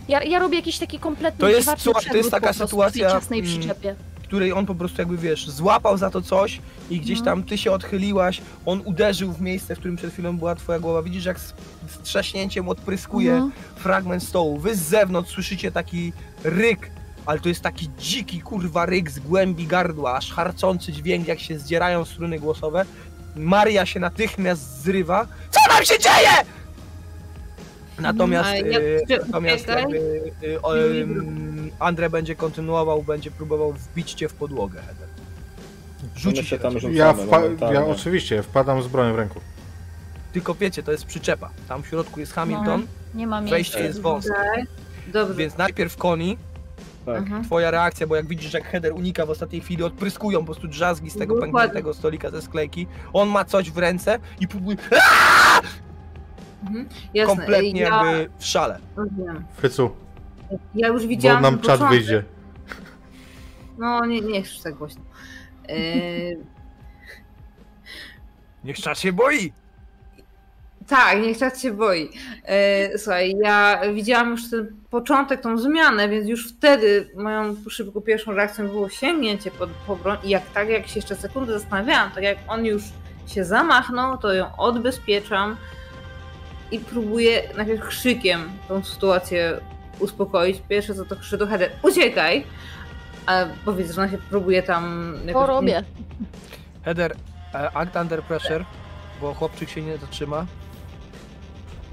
Ja, ja robię jakiś taki kompletny To jest- słuchaj, to jest taka sytuacja, w tej ciasnej mm, przyczepie. Której on po prostu jakby wiesz, złapał za to coś i gdzieś No. tam ty się odchyliłaś, on uderzył w miejsce, w którym przed chwilą była twoja głowa. Widzisz, jak z, z trzaśnięciem odpryskuje Mhm. fragment stołu. Wy z zewnątrz słyszycie taki ryk, ale to jest taki dziki kurwa ryk z głębi gardła, aż harcący dźwięk, jak się zdzierają struny głosowe. Maria się natychmiast zrywa. Co nam się dzieje? Natomiast, A jak y, się natomiast jakby, y, Andre będzie kontynuował, będzie próbował wbić cię w podłogę. Heather. Rzuci się tam rzucamy Ja, wpa- ja oczywiście wpadam z bronią w ręku. Tylko wiecie, to jest przyczepa. Tam w środku jest Hamilton, Nie ma wejście miejsca. jest wąskie. Dobrze. Więc najpierw Koni, Tak. Mhm. twoja reakcja, bo jak widzisz, jak header unika w ostatniej chwili, odpryskują po prostu drzazgi z tego pękniętego stolika ze sklejki. On ma coś w ręce i próbuje <laughs> Mhm. Jasne. kompletnie ja, jakby w szale. Rozumiem. Frycu, ja już bo widziałam nam ten czat początek. wyjdzie. No, nie, nie krzycz tak głośno. Yy, <laughs> Niech czas się boi! tak, niech czat się boi. Yy, słuchaj, ja widziałam już ten początek, tą zmianę, więc już wtedy moją szybką pierwszą reakcją było sięgnięcie po, po broń i jak tak, jak się jeszcze sekundę zastanawiałam, tak jak on już się zamachnął, to ją odbezpieczam i próbuję najpierw krzykiem tą sytuację uspokoić. Pierwsze co to krzyczy do Heather, uciekaj! A powiedz, że ona się próbuje tam... To jakoś- robię. Header, e, act under pressure, bo chłopczyk się nie zatrzyma.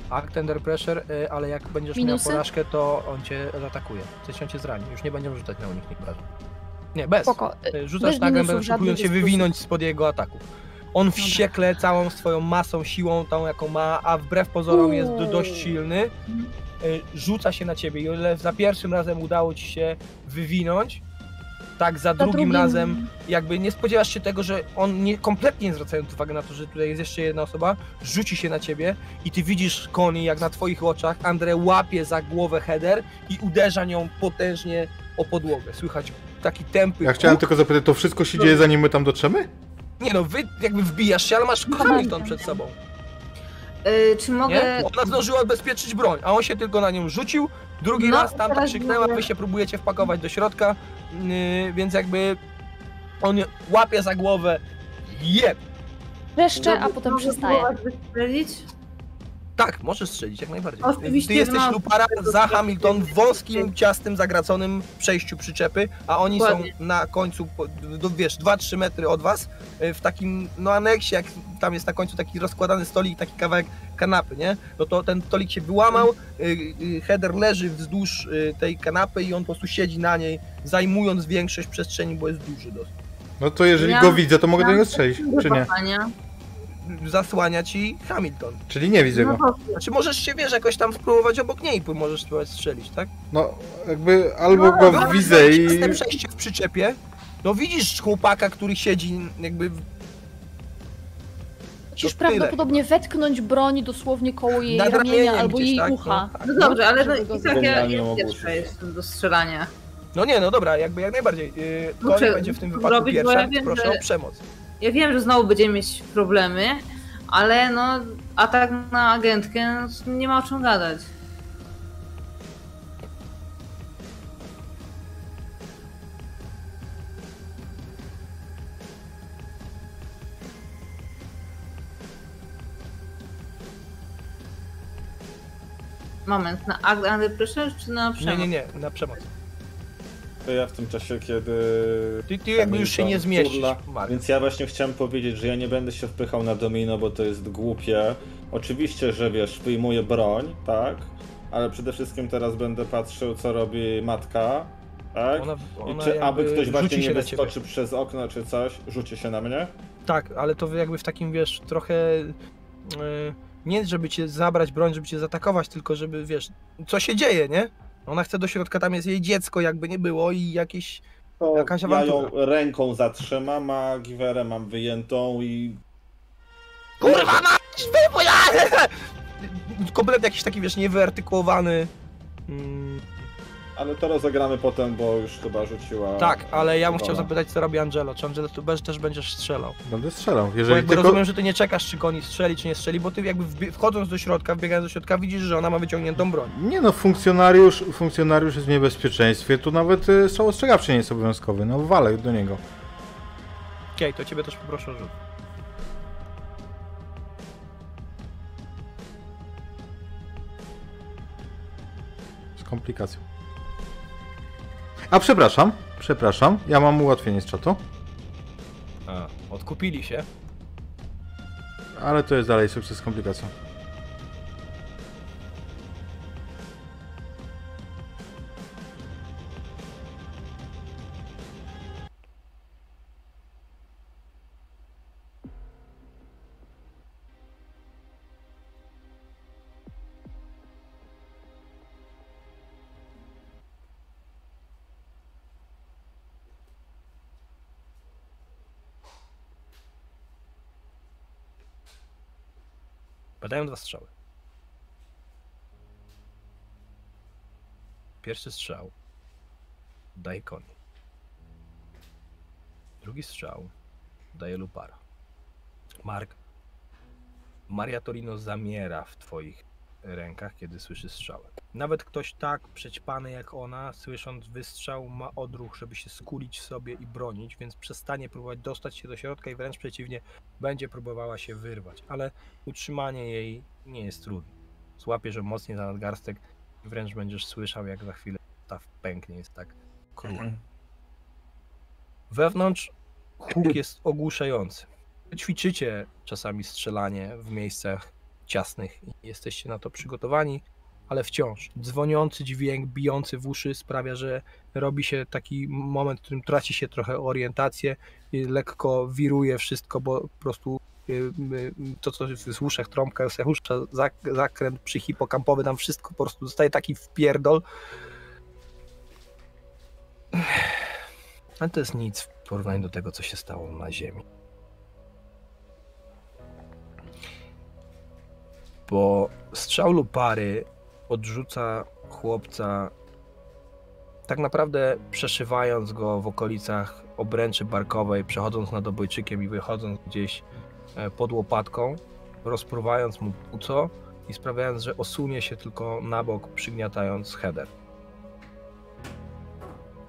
Act under pressure, e, ale jak będziesz Minusy? miał porażkę, to on cię zaatakuje. W sensie on cię zrani. Już nie będziemy rzucać na uniknięcie obrażeń. Nie, bez. Spoko. E, Rzucasz Bez próbując się wywinąć spod jego ataku. On wściekle całą swoją masą, siłą, tą jaką ma, a wbrew pozorom jest do, dość silny, e, rzuca się na ciebie. I o ile za pierwszym razem udało ci się wywinąć, tak za, Za drugim, razem jakby nie spodziewasz się tego, że on nie, kompletnie nie zwracając uwagi na to, że tutaj jest jeszcze jedna osoba, rzuci się na ciebie i ty widzisz Koni, jak na twoich oczach Andre łapie za głowę header i uderza nią potężnie o podłogę. Słychać taki tępy Ja chciałem tylko zapytać, to wszystko się dzieje zanim my tam dotrzemy? Nie no, wy jakby wbijasz się, ale masz Hamilton przed sobą. Yy, czy Nie? mogę... Ona zdążyła odbezpieczyć broń, a on się tylko na nią rzucił. Drugi No, raz tam teraz krzyknęła, wy się próbujecie wpakować do środka, yy, więc jakby on łapie za głowę, jeb. Wreszcie, a potem mogę przestaje. spróbować wystrzelić? Tak, możesz strzelić jak najbardziej. Oczywiście, Ty jesteś no. lupara za Hamilton w wąskim, ciastym, zagraconym przejściu przyczepy, a oni Dokładnie. są na końcu, do, wiesz, 2-3 metry od was, y, w takim, no aneksie, jak tam jest na końcu taki rozkładany stolik, taki kawałek kanapy, nie? No to ten stolik się wyłamał, y, y, header leży wzdłuż tej kanapy i on po prostu siedzi na niej, zajmując większość przestrzeni, bo jest duży dosyć. No to jeżeli Ja- go widzę, to mogę do ja- niego strzelić, czy nie? Zapania. Zasłania ci Hamilton. Czyli nie widzę No go. dobrze. Znaczy możesz się, wiesz, jakoś tam spróbować obok niej, bo możesz spróbować strzelić, tak? No jakby albo No, go No, widzę i... Jestem przejście w przyczepie. No widzisz chłopaka, który siedzi jakby... Musisz to prawdopodobnie wetknąć broń dosłownie koło jej Nad ramienia albo gdzieś, jej tak? ucha. No, tak. No dobrze, ale no, i tak ja pierwsza jestem do strzelania. No nie, no dobra, jakby jak najbardziej. Yy, Koni będzie w tym wypadku pierwsza, ja wiem, proszę że- o przemoc. Ja wiem, że znowu będziemy mieć problemy, ale no atak na agentkę no, nie ma o czym gadać. Moment, na under pressure czy na przemoc? Nie, nie, nie, na przemoc. To ja w tym czasie, kiedy... Ty, ty jakby już się nie zmieścisz, turla. Więc ja właśnie chciałem powiedzieć, że ja nie będę się wpychał na domino, bo to jest głupie. Oczywiście, że wiesz, wyjmuję broń, tak? Ale przede wszystkim teraz będę patrzył, co robi matka, tak? Ona, I ona czy aby ktoś właśnie nie wyskoczy przez okno czy coś, rzuci się na mnie? Tak, ale to jakby w takim, wiesz, trochę... Yy, nie żeby cię zabrać broń, żeby cię zaatakować, tylko żeby, wiesz, co się dzieje, nie? Ona chce do środka, tam jest jej dziecko, jakby nie było i jakieś... To Jakaś ja ją awantura. ręką zatrzymam, a giwerę mam wyjętą i... Kurwa mać! wybuja! <laughs> Kompletnie jakiś taki, wiesz, niewyartykułowany... Mm, Ale to rozegramy potem, bo już chyba rzuciła... tak, ale ja bym chciał zapytać, co robi Angelo. Czy Angelo tu bez- też będziesz strzelał? Będę strzelał. Bo Jeżeli jakby tylko... rozumiem, że ty nie czekasz, czy koni strzeli, czy nie strzeli, bo ty jakby wchodząc do środka, wbiegając do środka, widzisz, że ona ma wyciągniętą broń. Nie no, funkcjonariusz, funkcjonariusz jest w niebezpieczeństwie, tu nawet y, strzał ostrzegawczy nie jest obowiązkowy, no walę do niego. Okej, to ciebie też poproszę o rzut. Z komplikacją. A przepraszam, przepraszam, ja mam ułatwienie z czatu, A, odkupili się. ale to jest dalej sukces z komplikacją. Padają dwa strzały. Pierwszy strzał daje koni. Drugi strzał daje Lupara. Mark, Maria Torino zamiera w twoich rękach, kiedy słyszy strzałę. Nawet ktoś tak przećpany jak ona, słysząc wystrzał, ma odruch, żeby się skulić sobie i bronić, więc przestanie próbować dostać się do środka i wręcz przeciwnie, będzie próbowała się wyrwać, ale utrzymanie jej nie jest trudne. Złapiesz ją mocniej za nadgarstek i wręcz będziesz słyszał, jak za chwilę ta pęknie, jest tak król. Wewnątrz huk jest ogłuszający. Ćwiczycie czasami strzelanie w miejscach ciasnych i jesteście na to przygotowani, ale wciąż dzwoniący dźwięk, bijący w uszy sprawia, że robi się taki moment, w którym traci się trochę orientację, i lekko wiruje wszystko, bo po prostu y, y, to, co w uszach, trąbka, zak- zakręt przyhipokampowy, tam wszystko po prostu zostaje taki wpierdol. Ale to jest nic w porównaniu do tego, co się stało na Ziemi. Bo strzał lub pary odrzuca chłopca, tak naprawdę przeszywając go w okolicach obręczy barkowej, przechodząc nad obojczykiem i wychodząc gdzieś e, pod łopatką, rozpruwając mu płuco i sprawiając, że osunie się tylko na bok, przygniatając header.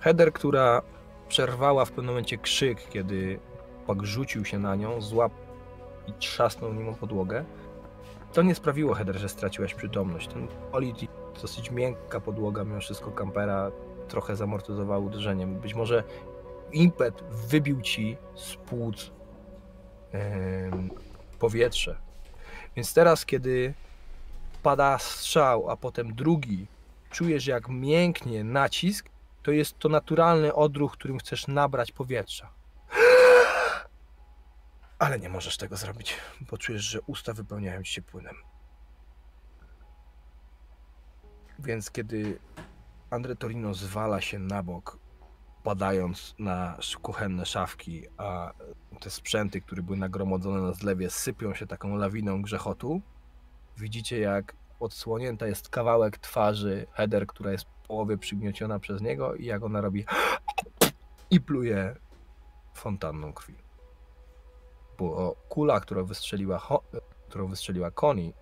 Header, która przerwała w pewnym momencie krzyk, kiedy pak rzucił się na nią, złap i trzasnął nim o podłogę. To nie sprawiło, Heather, że straciłaś przytomność. Ten polit dosyć miękka podłoga, mimo wszystko kampera, trochę zamortyzowały uderzeniem. Być może impet wybił ci z płuc em, powietrze. Więc teraz, kiedy pada strzał, a potem drugi, czujesz jak mięknie nacisk, to jest to naturalny odruch, którym chcesz nabrać powietrza. Ale nie możesz tego zrobić, bo czujesz, że usta wypełniają ci się płynem. Więc kiedy Andre Torino zwala się na bok, padając na kuchenne szafki, a te sprzęty, które były nagromadzone na zlewie, sypią się taką lawiną grzechotu, widzicie jak odsłonięta jest kawałek twarzy Heather, która jest w połowie przygnieciona przez niego i jak ona robi <gasps> i pluje fontanną krwi. Bo kula, którą wystrzeliła, Ho- którą wystrzeliła Connie,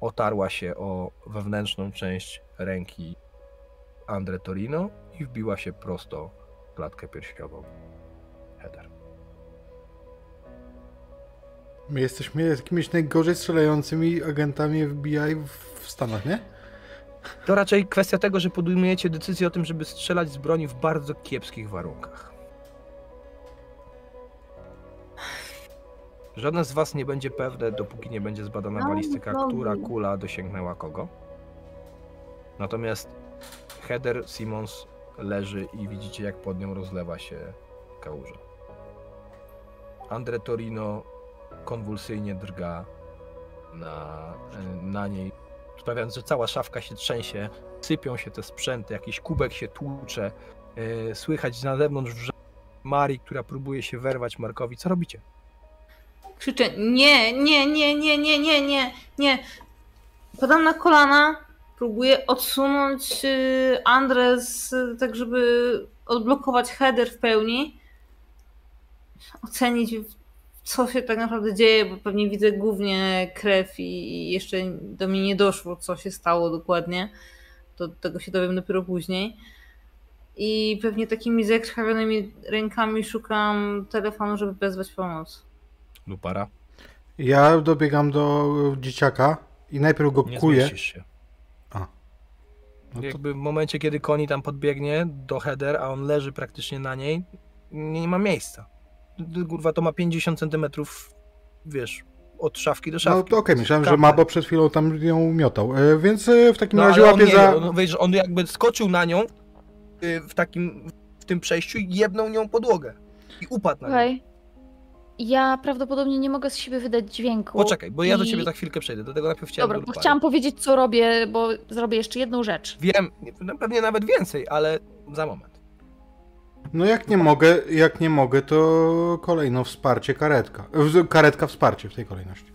otarła się o wewnętrzną część ręki Andre Torino i wbiła się prosto w klatkę piersiową Heather. My jesteśmy jakimiś najgorzej strzelającymi agentami FBI w Stanach, nie? To raczej kwestia tego, że podejmujecie decyzję o tym, żeby strzelać z broni w bardzo kiepskich warunkach. Żaden z was nie będzie pewne, dopóki nie będzie zbadana balistyka, która kula dosięgnęła kogo. Natomiast Heather Simmons leży i widzicie, jak pod nią rozlewa się kałuża. Andre Torino konwulsyjnie drga na, na niej, sprawiając, że cała szafka się trzęsie, sypią się te sprzęty, jakiś kubek się tłucze, yy, słychać na zewnątrz wrze- Marii, która próbuje się werwać Markowi. Co robicie? Krzyczę, nie, nie, nie, nie, nie, nie, nie, nie. Padam na kolana, próbuję odsunąć y, Andres, tak żeby odblokować header w pełni. Ocenić, co się tak naprawdę dzieje, bo pewnie widzę głównie krew i jeszcze do mnie nie doszło, co się stało dokładnie. Do tego się dowiem dopiero później. I pewnie takimi zakrwawionymi rękami szukam telefonu, żeby wezwać pomoc. Lupara? Ja dobiegam do dzieciaka i najpierw go Nie kuję. się. No to, Jakby w momencie, kiedy Koni tam podbiegnie do Heather, a on leży praktycznie na niej, nie, nie ma miejsca. Kurwa, to ma 50 centymetrów, wiesz, od szafki do no szafki. to okej, myślałem, że ma, bo przed chwilą tam ją miotał. E, więc e, w takim No, razie ale on, nie, za... on, wiesz, on jakby skoczył na nią y, w takim, w tym przejściu i jebnął nią podłogę. I upadł na nią. Ja prawdopodobnie nie mogę z siebie wydać dźwięku. Poczekaj, bo ja do i- ciebie za chwilkę przejdę. Do tego najpierw chciałem Dobra, do bo chciałam powiedzieć, co robię, bo zrobię jeszcze jedną rzecz. Wiem, nie- pewnie nawet więcej, ale za moment. No jak nie mogę, jak nie mogę, to kolejno wsparcie karetka. Karetka wsparcie w tej kolejności.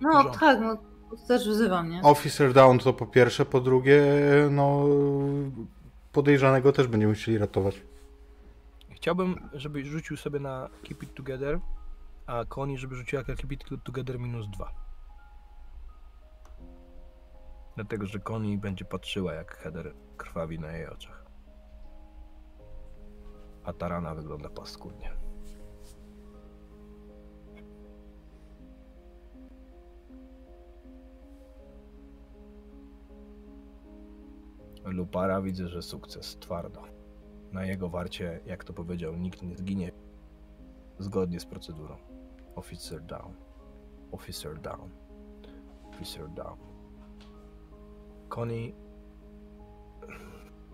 No Porządku. tak, no To też wzywam, nie? Officer down to po pierwsze, po drugie, no podejrzanego też będziemy musieli ratować. Chciałbym, żebyś rzucił sobie na Keep It Together, a Connie, żeby rzuciła Keep Together minus dwa. Dlatego, że Connie będzie patrzyła, jak Heather krwawi na jej oczach. A ta rana wygląda paskudnie. Lupara widzę, że sukces, twardo. Na jego warcie, jak to powiedział, nikt nie zginie. Zgodnie z procedurą. Officer down. Officer down. Officer down. Connie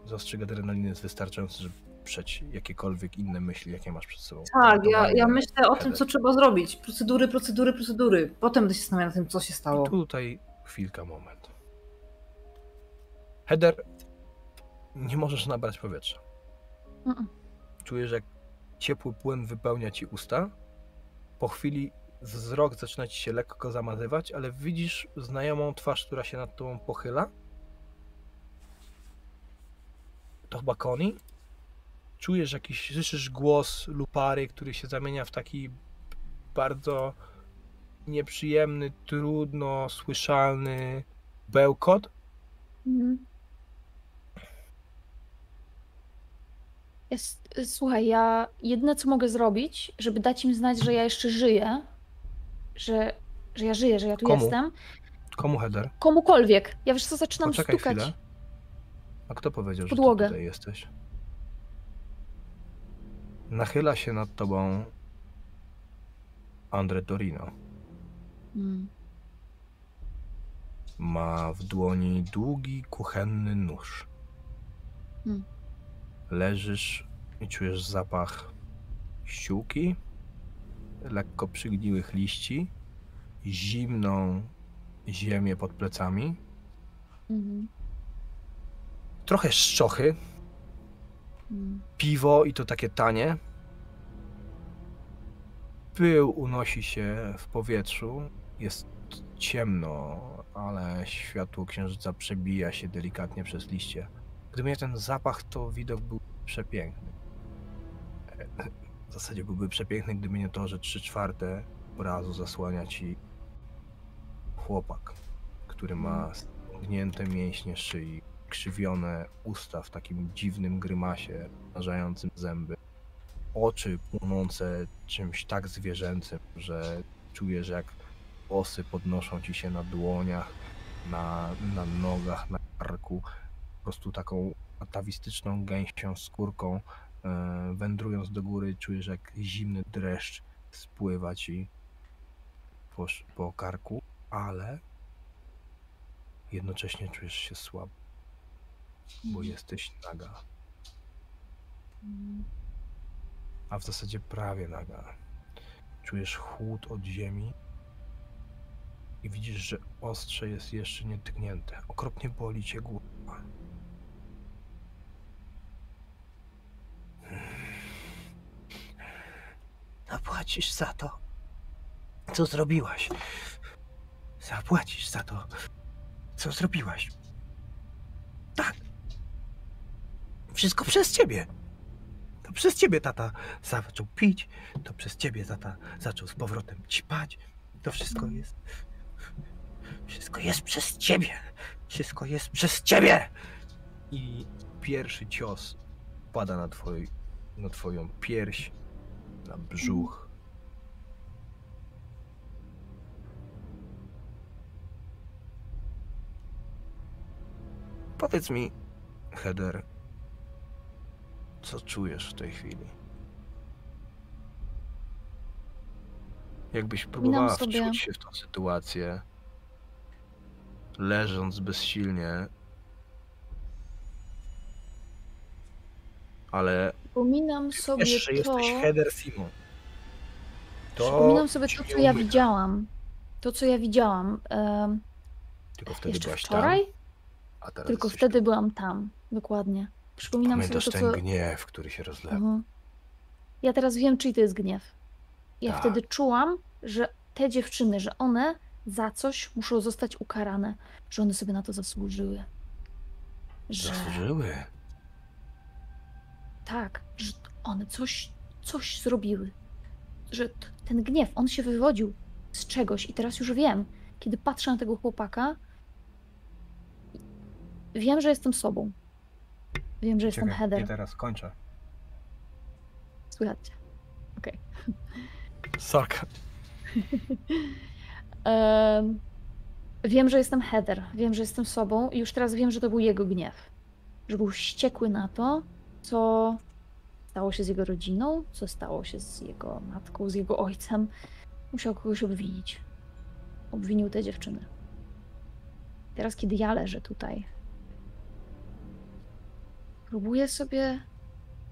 zastrzyk adrenaliny jest wystarczający, żeby przeć jakiekolwiek inne myśli, jakie masz przed sobą. Tak, ja, ja myślę o tym, co trzeba zrobić. Procedury, procedury, procedury. Potem się zastanawiał nad tym, co się stało. I tutaj chwilka, moment. Heather, nie możesz nabrać powietrza. Mm-mm. Czujesz, jak ciepły płyn wypełnia ci usta. Po chwili wzrok zaczyna ci się lekko zamazywać, ale widzisz znajomą twarz, która się nad tobą pochyla. To chyba Connie. Czujesz jakiś, słyszysz głos Lupary, który się zamienia w taki bardzo nieprzyjemny, trudno słyszalny bełkot. Mhm. Jest, słuchaj, ja jedyne co mogę zrobić, żeby dać im znać, że ja jeszcze żyję, że, że ja żyję, że ja tu Komu? jestem. Komu Heather? Komukolwiek. Ja wiesz co, zaczynam Poczekaj stukać. chwilę. A kto powiedział, że podłogę. tutaj jesteś? Nachyla się nad tobą Andre Torino. Mm. Ma w dłoni długi, kuchenny nóż. Hmm. Leżysz i czujesz zapach ściółki, lekko przygniłych liści, zimną ziemię pod plecami, Mhm. trochę szczochy, Mm. piwo i to takie tanie. Pył unosi się w powietrzu. Jest ciemno, ale światło księżyca przebija się delikatnie przez liście. Gdyby nie ten zapach, to widok był przepiękny. W zasadzie byłby przepiękny, gdyby nie to, że trzy czwarte obrazu zasłania ci chłopak, który ma ściągnięte mięśnie szyi, krzywione usta w takim dziwnym grymasie, narzającym zęby, oczy płonące czymś tak zwierzęcym, że czujesz jak osy podnoszą ci się na dłoniach, na, na nogach, na karku, prostu taką atawistyczną gęsią skórką, e, wędrując do góry, czujesz jak zimny dreszcz spływa ci po, po karku, ale jednocześnie czujesz się słabo, bo jesteś naga, a w zasadzie prawie naga. Czujesz chłód od ziemi i widzisz, że ostrze jest jeszcze nietknięte. Okropnie boli cię głowa. Zapłacisz za to, co zrobiłaś. Zapłacisz za to, co zrobiłaś. Tak. Wszystko przez ciebie. To przez ciebie tata zaczął pić, to przez ciebie tata zaczął z powrotem ćpać. To wszystko jest. Wszystko jest przez ciebie. Wszystko jest przez ciebie. I pierwszy cios pada na, twoj, na twoją pierś, na brzuch. Powiedz mi, Heather, co czujesz w tej chwili? Jakbyś próbowała sobie- wczuć się w tą sytuację, leżąc bezsilnie, ale Przypominam sobie wiesz, że to. jesteś Heather Simon. To Przypominam sobie to, co ja widziałam. To, co ja widziałam. Tylko wtedy jeszcze byłaś wczoraj? tam, a teraz Tylko wtedy tu. byłam tam. Dokładnie. Przypominam Pamiętasz sobie ten to, co. gniew, który się rozlewa. Mhm. Ja teraz wiem, czyj to jest gniew. Ja Tak. wtedy czułam, że te dziewczyny, że one za coś muszą zostać ukarane, że one sobie na to zasłużyły. Że Zasłużyły. Tak, że one coś, coś zrobiły. Że ten gniew, on się wywodził z czegoś i teraz już wiem, kiedy patrzę na tego chłopaka, wiem, że jestem sobą. Wiem, że jestem Heather. I teraz kończę. Słychać cię. Okej. <laughs> Sorka. <laughs> Em, wiem, że jestem Heather. Wiem, że jestem sobą i już teraz wiem, że to był jego gniew. Że był wściekły na to, co stało się z jego rodziną, co stało się z jego matką, z jego ojcem. Musiał kogoś obwinić. Obwinił te dziewczyny. Teraz, kiedy ja leżę tutaj, próbuję sobie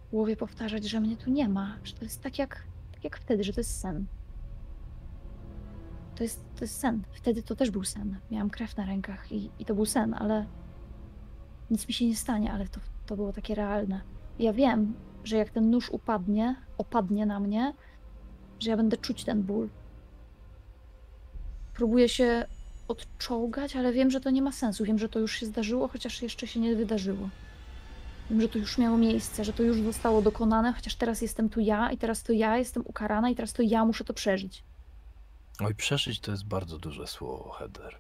w głowie powtarzać, że mnie tu nie ma, że to jest tak jak, tak jak wtedy, że to jest sen. To jest, to jest sen. Wtedy to też był sen. Miałam krew na rękach i, i to był sen, ale nic mi się nie stanie, ale to, to było takie realne. Ja wiem, że jak ten nóż upadnie, opadnie na mnie, że ja będę czuć ten ból. Próbuję się odczołgać, ale wiem, że to nie ma sensu. Wiem, że to już się zdarzyło, chociaż jeszcze się nie wydarzyło. Wiem, że to już miało miejsce, że to już zostało dokonane, chociaż teraz jestem tu ja i teraz to ja jestem ukarana i teraz to ja muszę to przeżyć. Oj, przeżyć to jest bardzo duże słowo, Heather.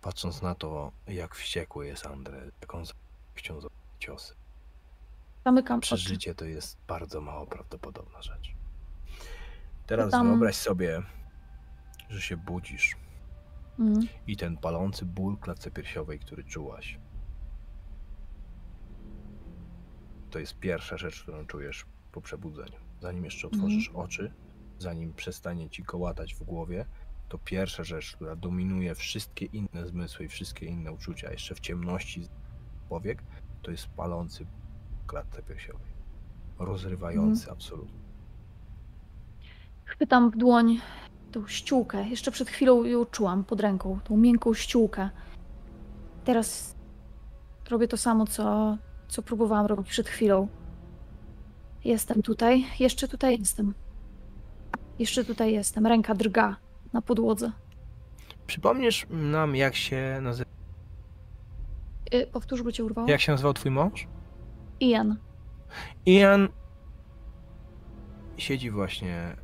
Patrząc na to, jak wściekły jest Andre, jak on chciał ciosy. Zamykam oczy. Przeżycie to jest bardzo mało prawdopodobna rzecz. Teraz tam- wyobraź sobie, że się budzisz Mhm. i ten palący ból klatce piersiowej, który czułaś, to jest pierwsza rzecz, którą czujesz po przebudzeniu. Zanim jeszcze otworzysz oczy, zanim przestanie ci kołatać w głowie, to pierwsza rzecz, która dominuje wszystkie inne zmysły i wszystkie inne uczucia, jeszcze w ciemności powiek, to jest palący klatce piersiowej. Rozrywający absolutnie. Chwytam w dłoń tą ściółkę. Jeszcze przed chwilą ją czułam pod ręką, tą miękką ściółkę. Teraz robię to samo, co, co próbowałam robić przed chwilą. Jestem tutaj, jeszcze tutaj jestem. Jeszcze tutaj jestem. Ręka drga na podłodze. Przypomnisz nam, jak się nazywa, Y, powtórz, bo cię urwało. jak się nazywał twój mąż? Ian. Ian siedzi właśnie e,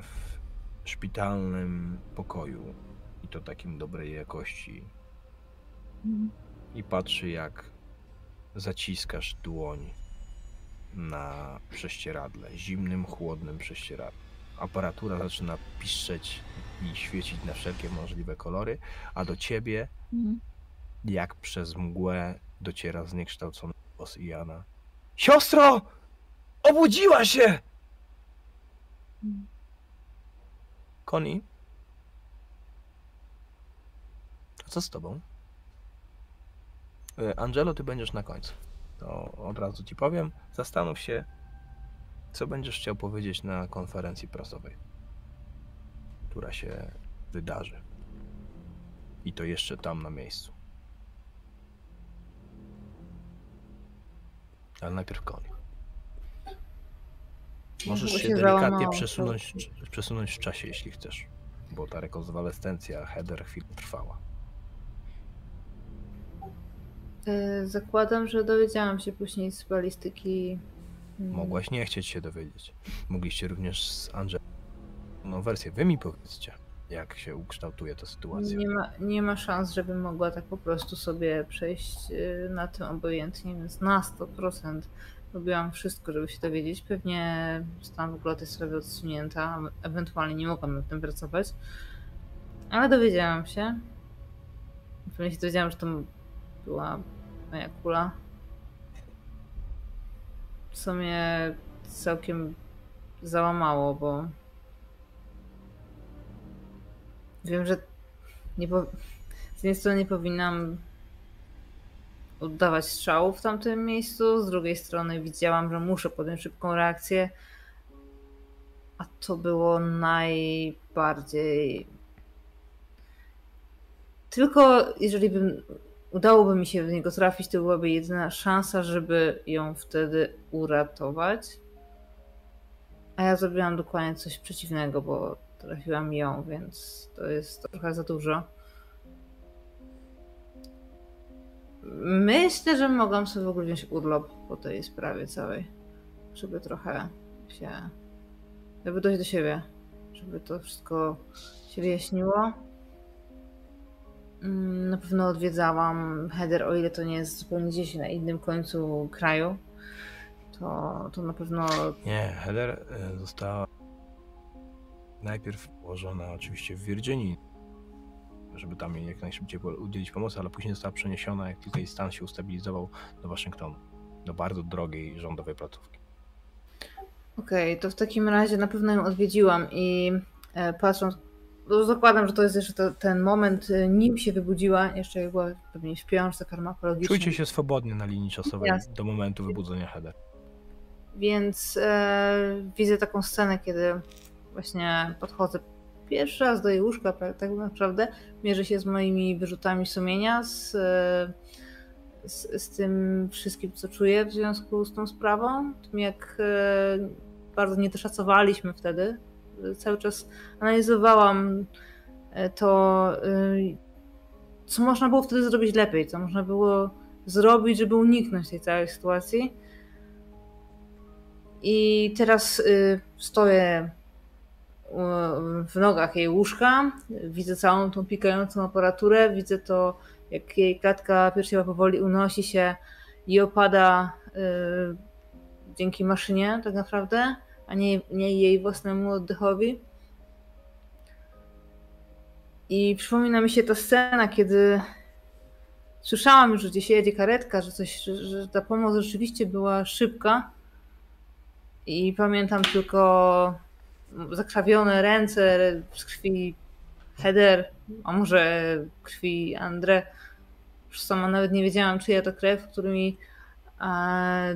w szpitalnym pokoju i to takim dobrej jakości Mhm. i patrzy jak zaciskasz dłoń na prześcieradle, zimnym, chłodnym prześcieradle. Aparatura zaczyna piszczeć i świecić na wszelkie możliwe kolory, a do ciebie, Mhm. jak przez mgłę, dociera zniekształcony głos Iana. Siostro! Obudziła się! Mhm. Connie? A co z tobą? E, Angelo, ty będziesz na końcu. To od razu ci powiem. Zastanów się, co będziesz chciał powiedzieć na konferencji prasowej, która się wydarzy. I to jeszcze tam na miejscu. Ale najpierw Connie. Możesz się się delikatnie załamało, przesunąć, przesunąć w czasie, jeśli chcesz, bo ta rekonwalescencja header chwilę trwała. E, Zakładam, że dowiedziałam się później z balistyki. Mm, Mogłaś nie chcieć się dowiedzieć. Mogliście również z Angelą no wersję. Wy mi powiedzcie, jak się ukształtuje ta sytuacja. Nie ma, nie ma szans, żebym mogła tak po prostu sobie przejść y, na tym obojętnie, więc na 100% robiłam wszystko, żeby się dowiedzieć. Pewnie zostałam w ogóle tej sprawy odsunięta, ewentualnie nie mogłam nad tym pracować, ale dowiedziałam się. Pewnie się dowiedziałam, że to była moja kula. Co mnie całkiem załamało, bo Wiem, że nie po... z jednej strony nie powinnam oddawać strzałów w tamtym miejscu, z drugiej strony widziałam, że muszę podjąć szybką reakcję. A to było najbardziej. Tylko jeżeli bym udałoby mi się w niego trafić, to byłaby jedyna szansa, żeby ją wtedy uratować. A ja zrobiłam dokładnie coś przeciwnego, bo trafiłam ją, więc to jest trochę za dużo. Myślę, że mogłam sobie w ogóle wziąć urlop po tej sprawie całej, żeby trochę się, żeby dojść do siebie, żeby to wszystko się wyjaśniło. Mm, Na pewno odwiedzałam Heather, o ile to nie jest zupełnie gdzieś na innym końcu kraju. To, to na pewno Nie, Heather e, została najpierw ułożona oczywiście w Virginii, żeby tam jej jak najszybciej udzielić pomocy, ale później została przeniesiona, jak tylko jej stan się ustabilizował, do Waszyngtonu, do bardzo drogiej rządowej placówki. Okej, to w takim razie na pewno ją odwiedziłam i e, patrząc, zakładam, że to jest jeszcze ten moment, e, nim się wybudziła, jeszcze jak była pewnie w śpiączce farmakologicznej. Czujcie się swobodnie na linii czasowej Jasne. do momentu wybudzenia Heather. Więc e, widzę taką scenę, kiedy właśnie podchodzę pierwszy raz do jej łóżka, tak tak naprawdę mierzę się z moimi wyrzutami sumienia, z, e, z, z tym wszystkim, co czuję w związku z tą sprawą, tym jak e, bardzo nie doszacowaliśmy wtedy. E, Cały czas analizowałam e, to, e, co można było wtedy zrobić lepiej, co można było zrobić, żeby uniknąć tej całej sytuacji. I teraz y, stoję w nogach jej łóżka, widzę całą tą pikającą aparaturę, widzę to, jak jej klatka piersiowa powoli unosi się i opada dzięki maszynie tak naprawdę, a nie, nie jej własnemu oddechowi. I przypomina mi się ta scena, kiedy słyszałam już, że gdzieś jedzie karetka, że, coś, że, że ta pomoc rzeczywiście była szybka. I pamiętam tylko zakrwawione ręce z krwi Heather, a może krwi Andre. Już sama nawet nie wiedziałam, czyja to krew, którymi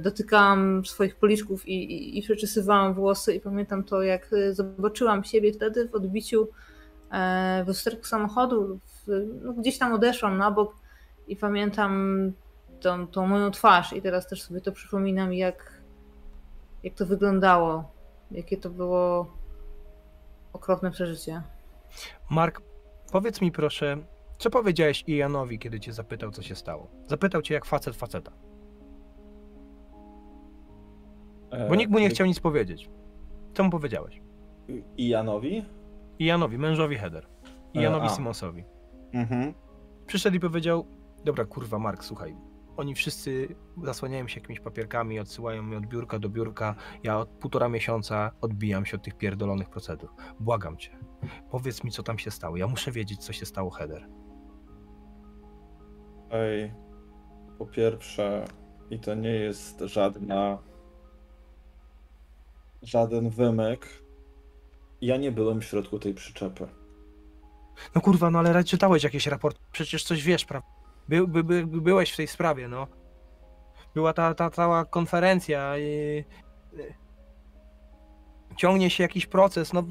dotykałam swoich policzków i, i, i przeczesywałam włosy. I pamiętam to, jak e, zobaczyłam siebie wtedy w odbiciu e, w lusterku samochodu. W, no, gdzieś tam odeszłam na bok i pamiętam tą, tą moją twarz. I teraz też sobie to przypominam, jak jak to wyglądało, jakie to było okropne przeżycie. Mark, powiedz mi proszę, co powiedziałeś Ianowi, kiedy cię zapytał, co się stało? Zapytał cię jak facet faceta, bo nikt mu nie chciał nic powiedzieć. Co mu powiedziałeś? I Janowi? Ianowi, mężowi Heather. Ianowi E, a. Simonsowi. Mhm. Przyszedł i powiedział, dobra kurwa Mark, słuchaj, oni wszyscy zasłaniają się jakimiś papierkami, odsyłają mnie od biurka do biurka, ja od półtora miesiąca odbijam się od tych pierdolonych procedur. Błagam cię, powiedz mi co tam się stało, ja muszę wiedzieć co się stało Heather. Ej, po pierwsze, i to nie jest żadna. Żaden wymyk. Ja nie byłem w środku tej przyczepy. No kurwa, no ale czytałeś jakieś raport, przecież coś wiesz, prawda? By, by, by, byłeś w tej sprawie, no. Była ta, ta cała konferencja i... y, Ciągnie się jakiś proces, no...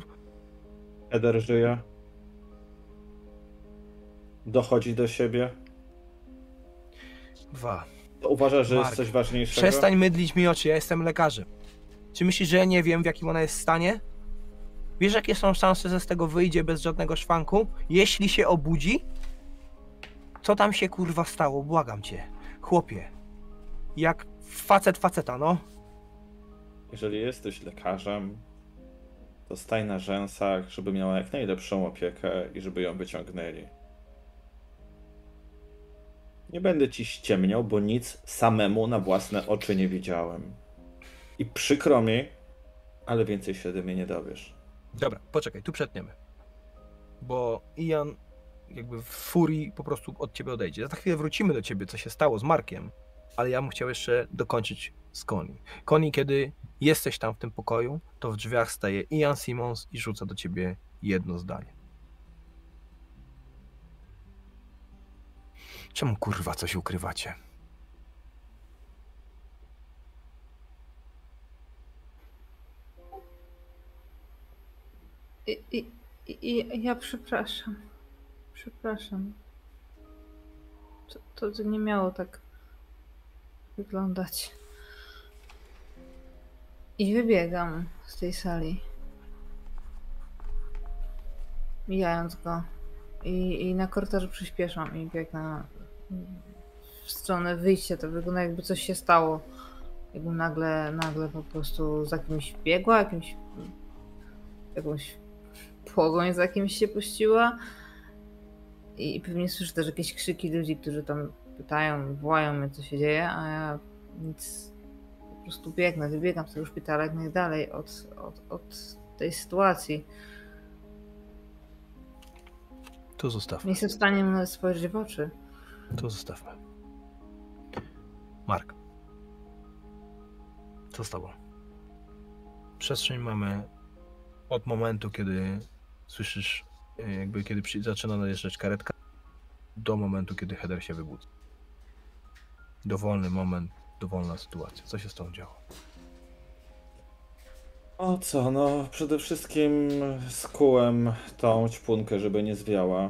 Eder żyje. Dochodzi do siebie. Dwa. Uważasz, że Mark, jest coś ważniejszego? Przestań mydlić mi oczy, ja jestem lekarzem. Czy myślisz, że ja nie wiem, w jakim ona jest stanie? Wiesz, jakie są szanse, że z tego wyjdzie bez żadnego szwanku? Jeśli się obudzi? Co tam się kurwa stało? Błagam cię. Chłopie. Jak facet faceta, no. Jeżeli jesteś lekarzem, to staj na rzęsach, żeby miała jak najlepszą opiekę i żeby ją wyciągnęli. Nie będę ci ściemniał, bo nic samemu na własne oczy nie widziałem. I przykro mi, ale więcej się ode mnie nie dowiesz. Dobra, poczekaj, tu przetniemy. Bo Ian jakby w furii po prostu od ciebie odejdzie. Za chwilę wrócimy do ciebie, co się stało z Markiem, ale ja bym chciał jeszcze dokończyć z Connie. Connie, kiedy jesteś tam w tym pokoju, to w drzwiach staje Ian Simmons i rzuca do ciebie jedno zdanie. Czemu kurwa coś ukrywacie? I, i, i, ja przepraszam. Przepraszam. To, to, nie miało tak wyglądać. I wybiegam z tej sali. Mijając go. I, i na korytarzu przyspieszam i biegnę w stronę wyjścia. To wygląda jakby coś się stało. Jakbym nagle, nagle po prostu za kimś biegła, jakimś, jakąś pogoń za kimś się puściła. I pewnie słyszę też jakieś krzyki ludzi, którzy tam pytają, wołają mnie, co się dzieje, a ja nic, po prostu biegnę, wybiegam z tego szpitala jak najdalej od, od, od tej sytuacji. Tu zostawmy. Nie jestem w stanie nawet spojrzeć w oczy. Tu zostawmy. Mark. Co z tobą? Przestrzeń mamy od momentu, kiedy słyszysz, y, jakby kiedy przy, zaczyna nadjeżdżać karetka, do momentu, kiedy header się wybudza. Dowolny moment, dowolna sytuacja. Co się z tą działo? O co, no przede wszystkim skułem tą ćpunkę, żeby nie zwiała.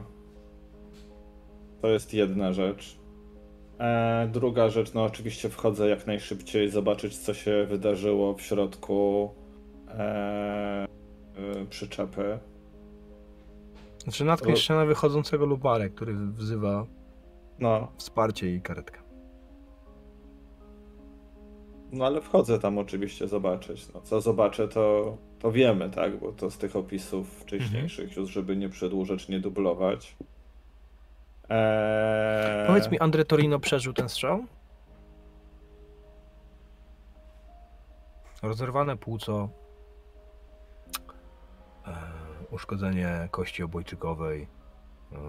To jest jedna rzecz. E, druga rzecz, no oczywiście wchodzę jak najszybciej, zobaczyć co się wydarzyło w środku e, e, przyczepy. Znaczy natkniesz się na wychodzącego lubarę, który wzywa No, wsparcie i karetkę. no ale wchodzę tam oczywiście zobaczyć. No, co zobaczę, to, to wiemy, tak? Bo to z tych opisów wcześniejszych, już żeby nie przedłużać, nie dublować. Eee... Powiedz mi, Andre Torino przeżył ten strzał? Rozerwane płuco, uszkodzenie kości obojczykowej,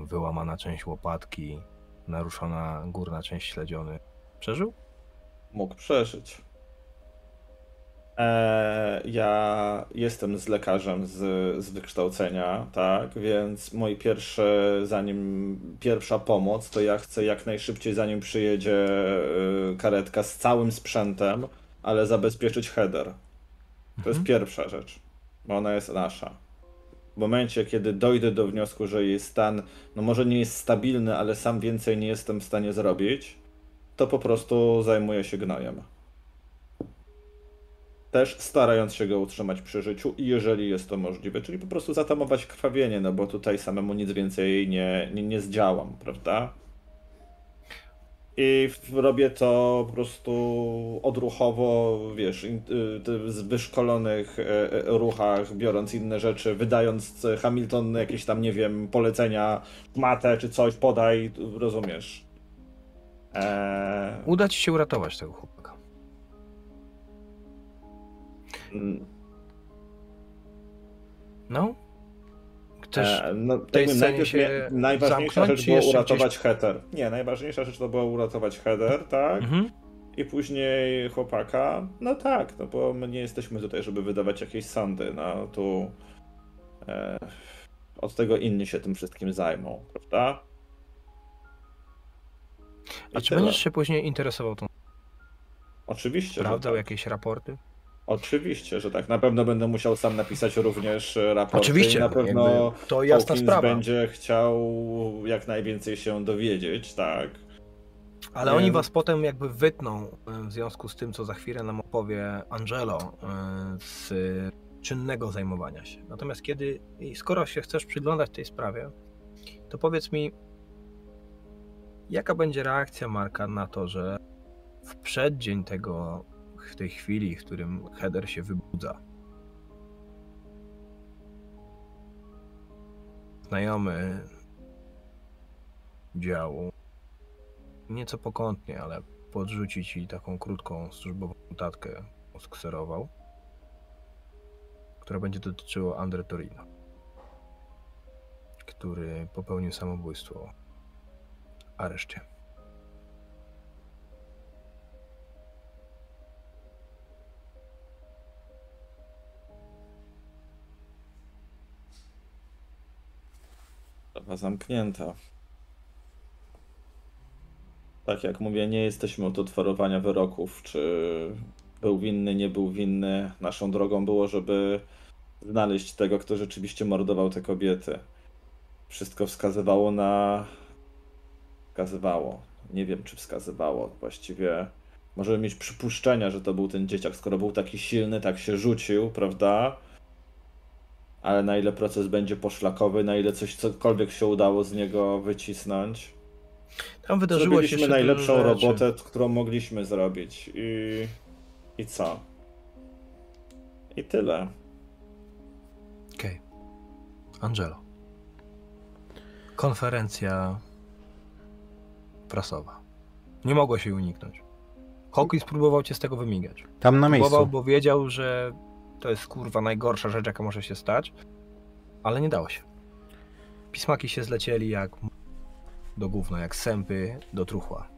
wyłamana część łopatki, naruszona górna część śledziony. Przeżył? mógł przeżyć. Eee, ja jestem z lekarzem z, z wykształcenia, tak, więc mój pierwszy, zanim pierwsza pomoc, to ja chcę jak najszybciej, zanim przyjedzie y, karetka z całym sprzętem, ale zabezpieczyć header. To jest Mhm. pierwsza rzecz, bo ona jest nasza. W momencie, kiedy dojdę do wniosku, że jej stan, no może nie jest stabilny, ale sam więcej nie jestem w stanie zrobić, to po prostu zajmuję się gnojem. Też starając się go utrzymać przy życiu i jeżeli jest to możliwe, czyli po prostu zatamować krwawienie, no bo tutaj samemu nic więcej nie, nie, nie zdziałam, prawda? I w- robię to po prostu odruchowo, wiesz, y, z wyszkolonych e, e, ruchach, biorąc inne rzeczy, wydając e, Hamilton jakieś tam, nie wiem, polecenia, matę czy coś, podaj, rozumiesz. Eee, Uda ci się uratować tego chłopaka. mm, No? Chcesz... e, no, tej tak scenie najpierw się najważniejsza zamknąć, rzecz jeszcze uratować header. Nie, najważniejsza rzecz to była uratować header, tak? Mhm. I później chłopaka. No tak, no bo my nie jesteśmy tutaj, żeby wydawać jakieś sądy. No tu e, od tego inni się tym wszystkim zajmą, prawda? I A czy tyle. będziesz się później interesował tą... Oczywiście, Sprawdzał tak. jakieś raporty? Oczywiście, że tak. Na pewno będę musiał sam napisać również e, raporty. Oczywiście, I na pewno to jasna Hawkins sprawa. będzie chciał jak najwięcej się dowiedzieć, tak. Ale Nie. oni was potem jakby wytną e, w związku z tym, co za chwilę nam opowie Angelo e, z czynnego zajmowania się. Natomiast kiedy, skoro się chcesz przyglądać tej sprawie, to powiedz mi, jaka będzie reakcja Marka na to, że w przeddzień tego, w tej chwili, w którym header się wybudza, znajomy działu nieco pokątnie, ale podrzuci ci taką krótką służbową notatkę skserował, która będzie dotyczyła Andre Torino, który popełnił samobójstwo w areszcie. Zamknięta. Tak jak mówię, nie jesteśmy od otwarowania wyroków, czy był winny, nie był winny. Naszą drogą było, żeby znaleźć tego, kto rzeczywiście mordował te kobiety. Wszystko wskazywało na. Wskazywało. Nie wiem, czy wskazywało. Właściwie możemy mieć przypuszczenia, że to był ten dzieciak, skoro był taki silny, tak się rzucił, prawda? Ale na ile proces będzie poszlakowy, na ile coś cokolwiek się udało z niego wycisnąć. Tam wydarzyło się Zrobiliśmy jeszcze najlepszą robotę, którą mogliśmy zrobić. I, I co? I tyle. Okej. Angelo. Konferencja prasowa. Nie mogło się uniknąć. Hawkins próbował cię z tego wymigać. Tam na Próbował, miejscu. bo wiedział, że to jest kurwa najgorsza rzecz, jaka może się stać, ale nie dało się. Pismaki się zlecieli jak do gówna, jak sępy do truchła.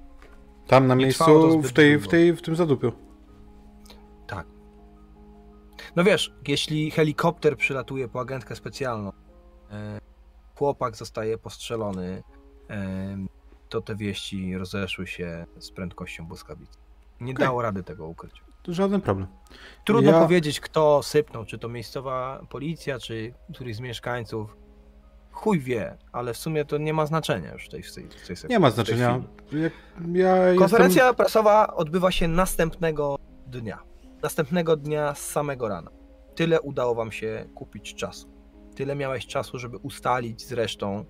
Tam na miejscu, w, tej, w, tej, w tym zadupiu. No wiesz, jeśli helikopter przylatuje po agentkę specjalną, e, chłopak zostaje postrzelony, e, to te wieści rozeszły się z prędkością błyskawicy. Nie Okej. dało rady tego ukryć. To żaden problem. Trudno Ja- powiedzieć, kto sypnął, czy to miejscowa policja, czy któryś z mieszkańców. Chuj wie, ale w sumie to nie ma znaczenia już w tej, w tej, w tej Nie ma znaczenia. ja jestem... Konferencja prasowa odbywa się następnego dnia. Następnego dnia z samego rana. Tyle udało wam się kupić czasu. Tyle miałeś czasu, żeby ustalić z resztą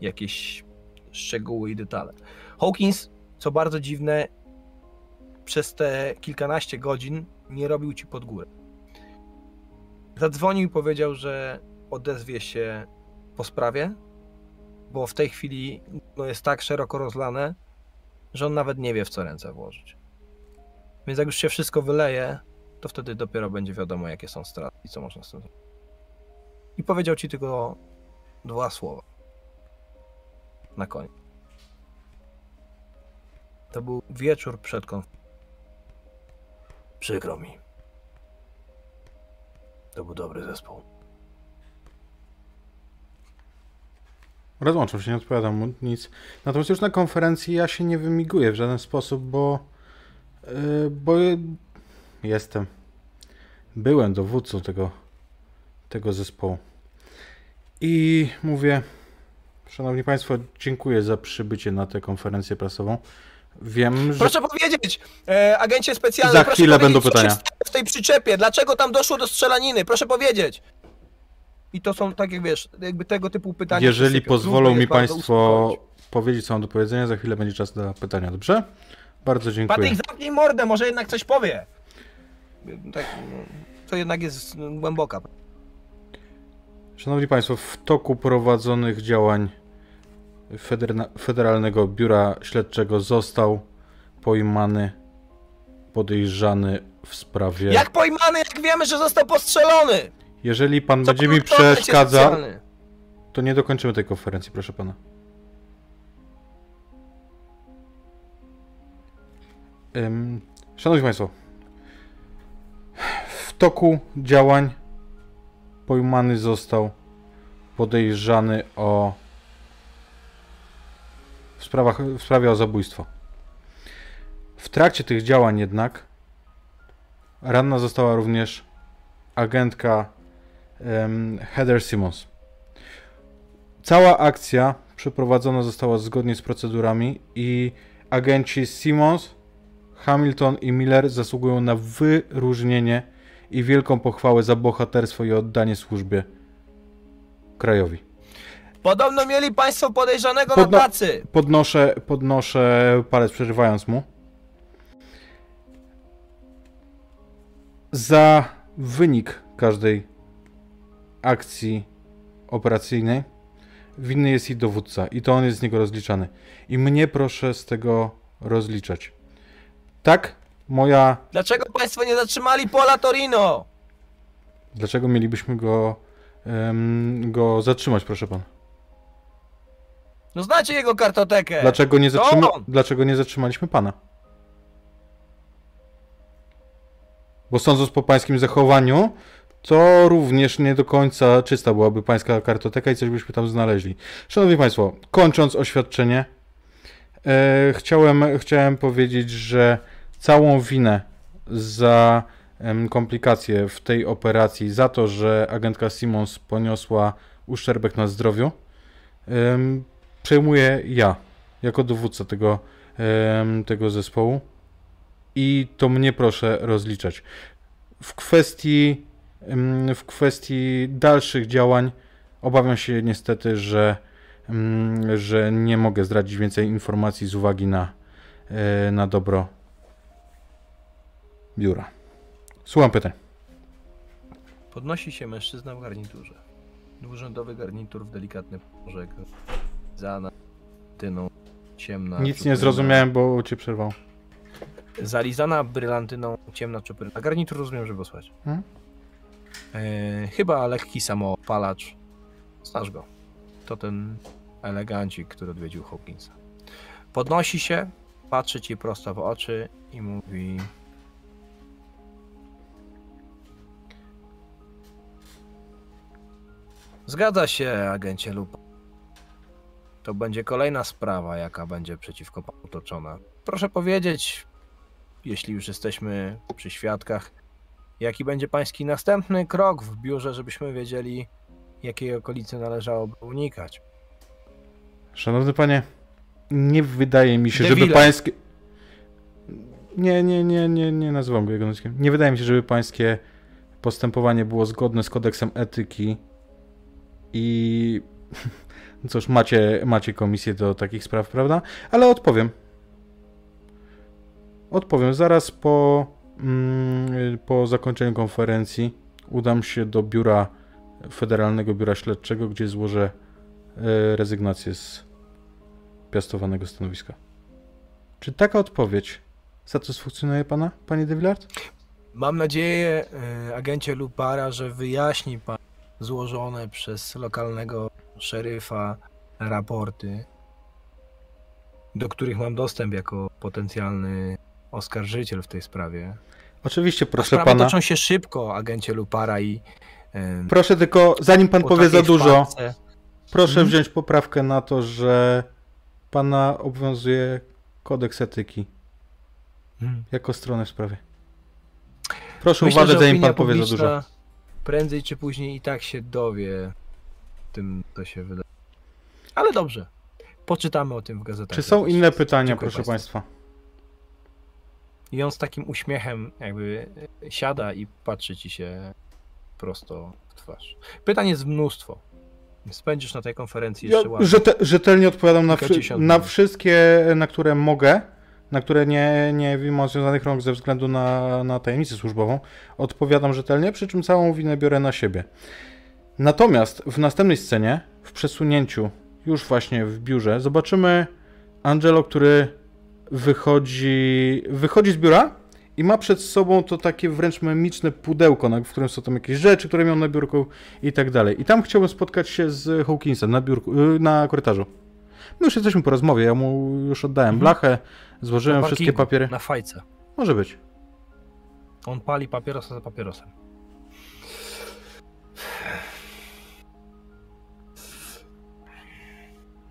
jakieś szczegóły i detale. Hawkins, co bardzo dziwne, przez te kilkanaście godzin nie robił ci pod górę. Zadzwonił i powiedział, że odezwie się po sprawie, bo w tej chwili no, jest tak szeroko rozlane, że on nawet nie wie, w co ręce włożyć. Więc jak już się wszystko wyleje, to wtedy dopiero będzie wiadomo, jakie są straty i co można z tym zrobić. I powiedział ci tylko dwa słowa. Na koniec. To był wieczór przed konferencją. Przykro mi. To był dobry zespół. Rozłączam się, nie odpowiadam mu nic. Natomiast już na konferencji ja się nie wymiguję w żaden sposób, bo. Yy, bo jestem. Byłem dowódcą tego, tego zespołu. I mówię. Szanowni Państwo, dziękuję za przybycie na tę konferencję prasową. Wiem, że. Proszę powiedzieć, e, agencie specjalny, Za proszę chwilę powiedzieć, będą co się pytania. stało w tej przyczepie, dlaczego tam doszło do strzelaniny, proszę powiedzieć. I to są, tak jak wiesz, jakby tego typu pytania. Jeżeli pozwolą Trudno mi jest bardzo Państwo uspokoić. powiedzieć, co mam do powiedzenia, za chwilę będzie czas na pytania, dobrze? Bardzo dziękuję. Patryk, zamknij mordę, może jednak coś powie. Tak, no, to jednak jest głęboka. Szanowni Państwo, w toku prowadzonych działań Federalnego Biura Śledczego został pojmany podejrzany w sprawie. Jak pojmany, jak wiemy, że został postrzelony? Jeżeli pan Co będzie mi przeszkadzał, to nie dokończymy tej konferencji, proszę pana. Ym, Szanowni Państwo, w toku działań pojmany został podejrzany o w, sprawach, w sprawie o zabójstwo. W trakcie tych działań jednak ranna została również agentka em, Heather Simmons. Cała akcja przeprowadzona została zgodnie z procedurami i agenci Simmons, Hamilton i Miller zasługują na wyróżnienie i wielką pochwałę za bohaterstwo i oddanie służbie krajowi. Podobno mieli państwo podejrzanego Podno- na tacy. Podnoszę, podnoszę palec przerywając mu. Za wynik każdej akcji operacyjnej winny jest i dowódca i to on jest z niego rozliczany. I mnie proszę z tego rozliczać. Tak, moja... Dlaczego państwo nie zatrzymali Pola Torino? Dlaczego mielibyśmy go, em, go zatrzymać, proszę pana? No znacie jego kartotekę. Dlaczego nie, To zatrzyma... on. Dlaczego nie zatrzymaliśmy pana? Bo sądząc po pańskim zachowaniu, to również nie do końca czysta byłaby pańska kartoteka i coś byśmy tam znaleźli. Szanowni Państwo, kończąc oświadczenie, e, chciałem, chciałem powiedzieć, że całą winę za komplikacje w tej operacji, za to, że agentka Simons poniosła uszczerbek na zdrowiu, przejmuję ja, jako dowódca tego, tego zespołu. i to mnie proszę rozliczać. W kwestii, w kwestii dalszych działań obawiam się niestety, że, że nie mogę zdradzić więcej informacji z uwagi na, e, na dobro biura. Słucham pytań. Podnosi się mężczyzna w garniturze. Dwurzędowy garnitur w delikatny porzek. Za tyną ciemna. Nic nie zrozumiałem, bo cię przerwał. Zalizana brylantyną ciemna czupryna. Garnitur rozumiem, żeby posłać. Hmm? E, chyba lekki samoopalacz. Znasz go. To ten elegancik, który odwiedził Hawkinsa. Podnosi się, patrzy ci prosto w oczy i mówi... Zgadza się, agencie Lupa. To będzie kolejna sprawa, jaka będzie przeciwko panu toczona. Proszę powiedzieć, jeśli już jesteśmy przy świadkach, jaki będzie pański następny krok w biurze, żebyśmy wiedzieli, jakiej okolicy należałoby unikać. Szanowny panie, nie wydaje mi się, żeby pańskie... Nie, nie, nie, nie, nie nazywam go jego nazwiskiem. Nie wydaje mi się, żeby pańskie postępowanie było zgodne z kodeksem etyki i cóż, macie, macie komisję do takich spraw, prawda? Ale odpowiem. Odpowiem. Zaraz po, mm, po zakończeniu konferencji udam się do biura Federalnego Biura Śledczego, gdzie złożę e, rezygnację z piastowanego stanowiska. Czy taka odpowiedź satysfakcjonuje pana, panie de Villard? Mam nadzieję, e, agencie Lupara, że wyjaśni pan złożone przez lokalnego szeryfa raporty, do których mam dostęp jako potencjalny oskarżyciel w tej sprawie. Oczywiście, A proszę sprawy pana. toczą się szybko, agencie Lupara i e, Proszę tylko, zanim pan po powie za dużo, proszę Mhm. wziąć poprawkę na to, że pana obowiązuje kodeks etyki Hmm. jako stronę w sprawie. Proszę Myślę, uważać, zanim pan powie za dużo. Prędzej czy później i tak się dowie tym, co się wydarzy. Ale dobrze. Poczytamy o tym w gazetach. Czy są inne pytania, Dziękuję proszę państwu. państwa? I on z takim uśmiechem jakby e, siada i patrzy ci się prosto w twarz. Pytań jest mnóstwo. Spędzisz na tej konferencji Ja jeszcze ładnie. rzete, rzetelnie odpowiadam na, wszy- na wszystkie, na które mogę, na które nie, nie mam związanych rąk ze względu na, na tajemnicę służbową. Odpowiadam rzetelnie, przy czym całą winę biorę na siebie. Natomiast w następnej scenie, w przesunięciu, już właśnie w biurze, zobaczymy Angelo, który wychodzi, wychodzi z biura i ma przed sobą to takie wręcz memiczne pudełko, w którym są tam jakieś rzeczy, które miał na biurku i tak dalej. I tam chciałbym spotkać się z Hawkinsem na, biurku, y, na korytarzu. My już jesteśmy po rozmowie, ja mu już oddałem Mhm. blachę, złożyłem wszystkie papiery. Na fajce. Może być. On pali papierosa za papierosem.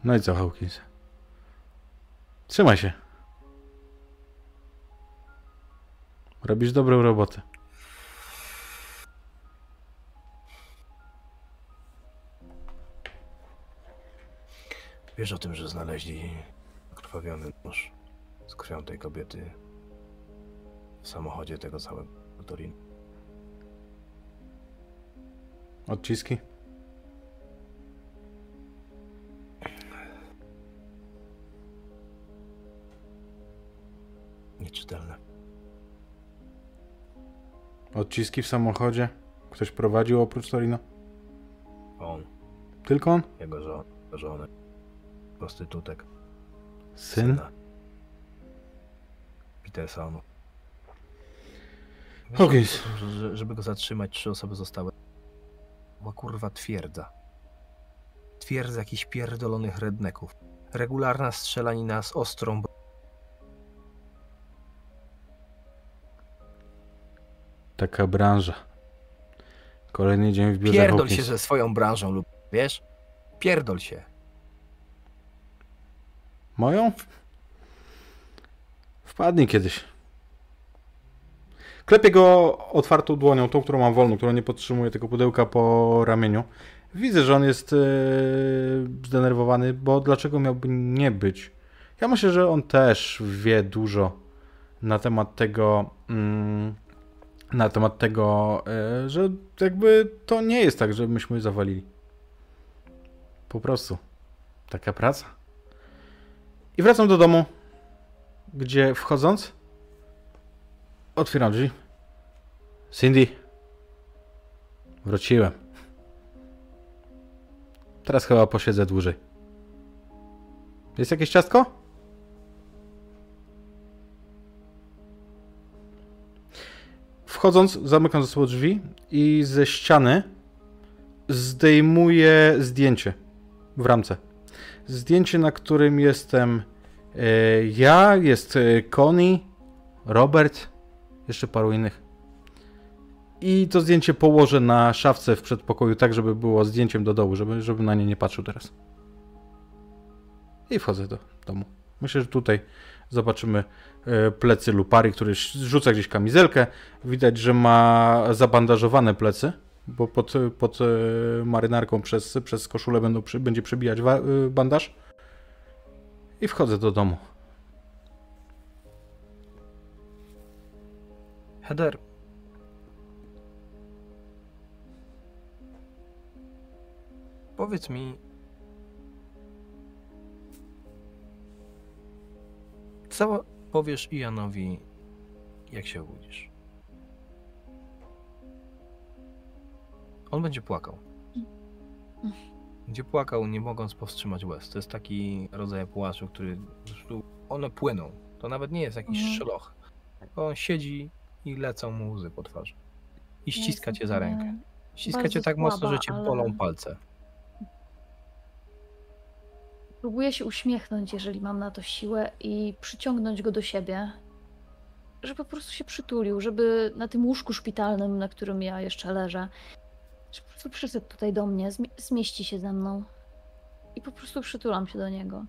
No i co, Hawkins? Trzymaj się. Robisz dobrą robotę. Wiesz o tym, że znaleźli krwawiony nóż z krwią tej kobiety w samochodzie tego całego Torino. Odciski? Nieczytelne. Odciski w samochodzie? Ktoś prowadził oprócz Torino? On, Tylko on? jego żona, żonę, prostytutek, Syn? syna. Petersonu. Że- że- Żeby go zatrzymać, trzy osoby zostały. Była kurwa twierdza. Twierdza jakichś pierdolonych redneków. Regularna strzelanina z ostrą bronią. Taka branża. Kolejny dzień w biurze Pierdol Hawkins. się ze swoją branżą lub wiesz? Pierdol się. Moją? Wpadnij kiedyś. Klepię go otwartą dłonią, tą, którą mam wolną, która nie podtrzymuje tego pudełka po ramieniu. Widzę, że on jest yy, zdenerwowany, bo dlaczego miałby nie być? Ja myślę, że on też wie dużo na temat tego, mm, na temat tego, e, że jakby to nie jest tak, że myśmy zawalili. Po prostu. Taka praca. I wracam do domu, gdzie wchodząc, otwieram drzwi. Cindy, wróciłem. Teraz chyba posiedzę dłużej. Jest jakieś ciastko? Wchodząc, zamykam ze sobą drzwi i ze ściany zdejmuję zdjęcie w ramce. Zdjęcie, na którym jestem e, ja, jest e, Connie, Robert, jeszcze paru innych. I to zdjęcie położę na szafce w przedpokoju, tak żeby było zdjęciem do dołu, żeby, żeby na nie nie patrzył teraz. I wchodzę do domu. Myślę, że tutaj zobaczymy e, plecy Lupari, który rzuca gdzieś kamizelkę. Widać, że ma zabandażowane plecy, bo pod, pod e, marynarką przez, przez koszulę będą, będzie przebijać e, bandaż. I wchodzę do domu. Heather. Powiedz mi. Co powiesz Ianowi, jak się obudzisz? On będzie płakał. Będzie płakał, nie mogąc powstrzymać łez. To jest taki rodzaj płaczu, który po prostu one płyną. To nawet nie jest jakiś Mhm. szloch. On siedzi i lecą mu łzy po twarzy. I ściska cię za rękę. Ściska cię tak mocno, słaba, że cię ale- bolą palce. Próbuję się uśmiechnąć, jeżeli mam na to siłę, i przyciągnąć go do siebie, żeby po prostu się przytulił, żeby na tym łóżku szpitalnym, na którym ja jeszcze leżę, żeby po prostu przyszedł tutaj do mnie, zmi- zmieści się ze mną. I po prostu przytulam się do niego.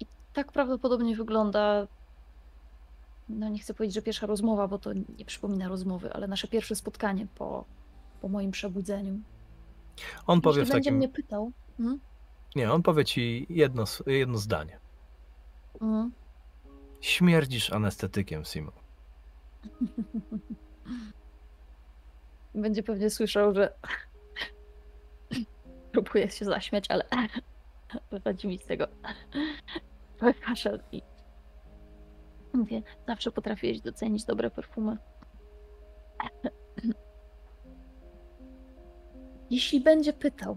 I tak prawdopodobnie wygląda. No nie chcę powiedzieć, że pierwsza rozmowa, bo to nie przypomina rozmowy, ale nasze pierwsze spotkanie po, po moim przebudzeniu. On powie Jeśli w będzie takim. mnie pytał. Mhm. Nie, on powie ci jedno, jedno zdanie. Mhm. Śmierdzisz anestetykiem, Simon. <laughs> Będzie pewnie słyszał, że <laughs> próbuję się zaśmiać, ale <laughs> wychodzi mi z tego kaszel i mówię, zawsze potrafiłeś docenić dobre perfumy. <clears throat> Jeśli będzie pytał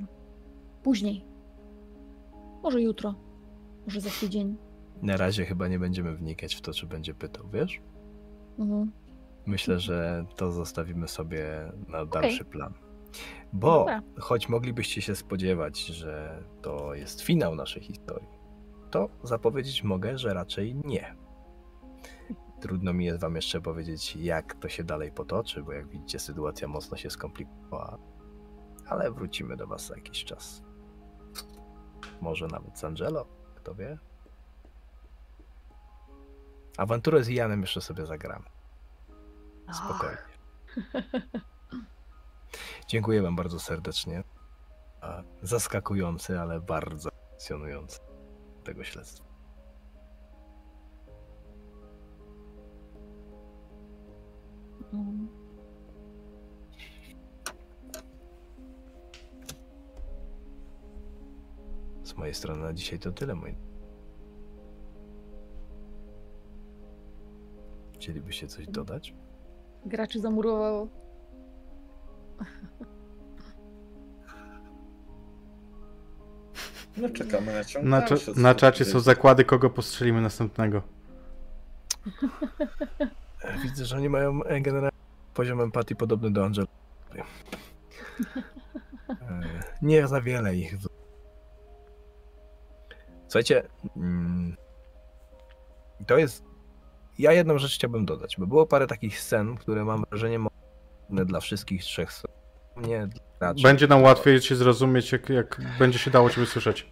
później, może jutro, może za tydzień, Na razie chyba nie będziemy wnikać w to, czy będzie pytał, wiesz? mhm. Myślę, że to zostawimy sobie na dalszy plan. Bo Dobra. choć moglibyście się spodziewać, że to jest finał naszej historii, to zapowiedzieć mogę, że raczej nie. Trudno mi jest wam jeszcze powiedzieć, jak to się dalej potoczy, bo jak widzicie, sytuacja mocno się skomplikowała. Ale wrócimy do was za jakiś czas. Może nawet z Angelo, kto wie. Awanturę z Janem jeszcze sobie zagramy. Spokojnie. Dziękuję Wam bardzo serdecznie. Zaskakujący, ale bardzo emocjonujący tego śledztwa. Mhm. Z mojej strony na dzisiaj to tyle, mój. Chcielibyście coś dodać? Graczy zamurowało. No czekamy na ciąg Na, cza- na czacie są zakłady, kogo postrzelimy następnego. E, Widzę, że oni mają e, generalnie poziom empatii podobny do Angela. E, Nie za wiele ich. Słuchajcie, mm, to jest. Ja jedną rzecz chciałbym dodać, bo było parę takich scen, które mam wrażenie mogą być dla wszystkich trzech stron. Nie dla graczy. Będzie nam łatwiej się zrozumieć, jak, jak będzie się dało Ciebie słyszeć.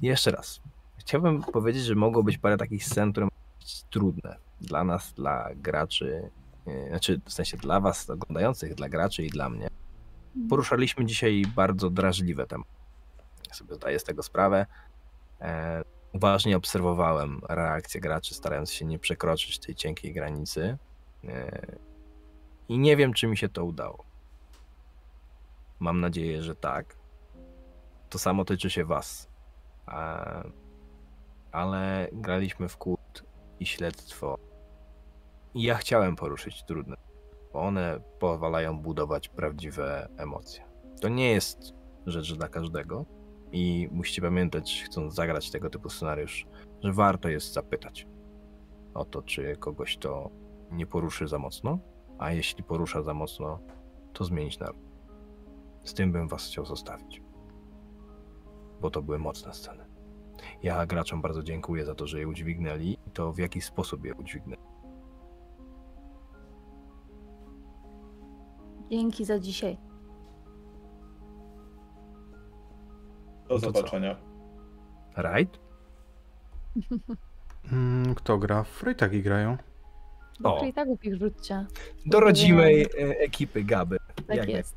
Jeszcze raz. Chciałbym powiedzieć, że mogło być parę takich scen, które mogą być trudne dla nas, dla graczy, e, znaczy w sensie dla was oglądających, dla graczy i dla mnie. Poruszaliśmy dzisiaj bardzo drażliwe tematy. Sobie zdaję z tego sprawę. E, uważnie obserwowałem reakcję graczy, starając się nie przekroczyć tej cienkiej granicy. E, I nie wiem, czy mi się to udało. Mam nadzieję, że tak. To samo tyczy się Was. E, Ale graliśmy w kult i śledztwo. I ja chciałem poruszyć trudne, bo one pozwalają budować prawdziwe emocje. To nie jest rzecz dla każdego i musicie pamiętać, chcąc zagrać tego typu scenariusz, że warto jest zapytać o to, czy kogoś to nie poruszy za mocno, a jeśli porusza za mocno, to zmienić naród. Z tym bym was chciał zostawić. Bo to były mocne sceny. Ja graczom bardzo dziękuję za to, że je udźwignęli i to w jaki sposób je udźwignęli. Dzięki za dzisiaj. Do No to co? zobaczenia. Right? <laughs> Mm, Kto gra? W Frejtagi grają. O. O. i tak głupich rzućcie. Do rodzimej e, ekipy Gaby. Tak Jak jest.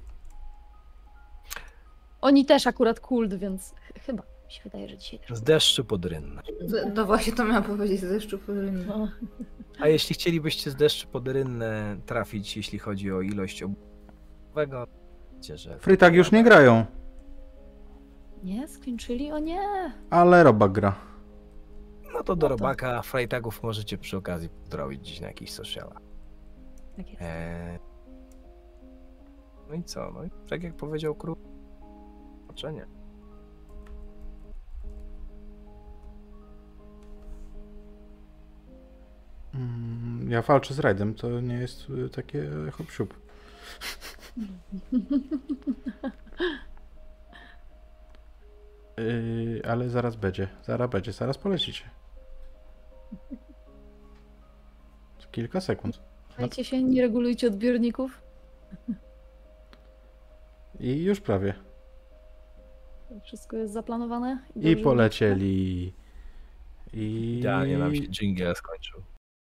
Oni też akurat kult, więc ch- chyba mi się wydaje, że dzisiaj też. Z deszczu pod rynne. Z- No właśnie to miałam powiedzieć z deszczu pod rynnem. No. A jeśli chcielibyście z deszczu pod rynne trafić, jeśli chodzi o ilość wiecie, że... Frejtagi już nie grają, Nie, skończyli? O nie! ale Robak gra. No to do No to- robaka frajtagów możecie przy okazji pozdrowić dziś na jakichś socialach. Tak jest. Eee... No i co? No i tak jak powiedział król, zobaczenia. Mm, Ja walczę z Rajdem, to nie jest y, takie hop siup. <laughs> Yy, ale zaraz będzie, zaraz będzie, zaraz polecicie. Kilka sekund. Słuchajcie się, nie regulujcie odbiorników. I już prawie. Wszystko jest zaplanowane. I dobrze polecieli. I... Idealnie nam się dżingiel skończył.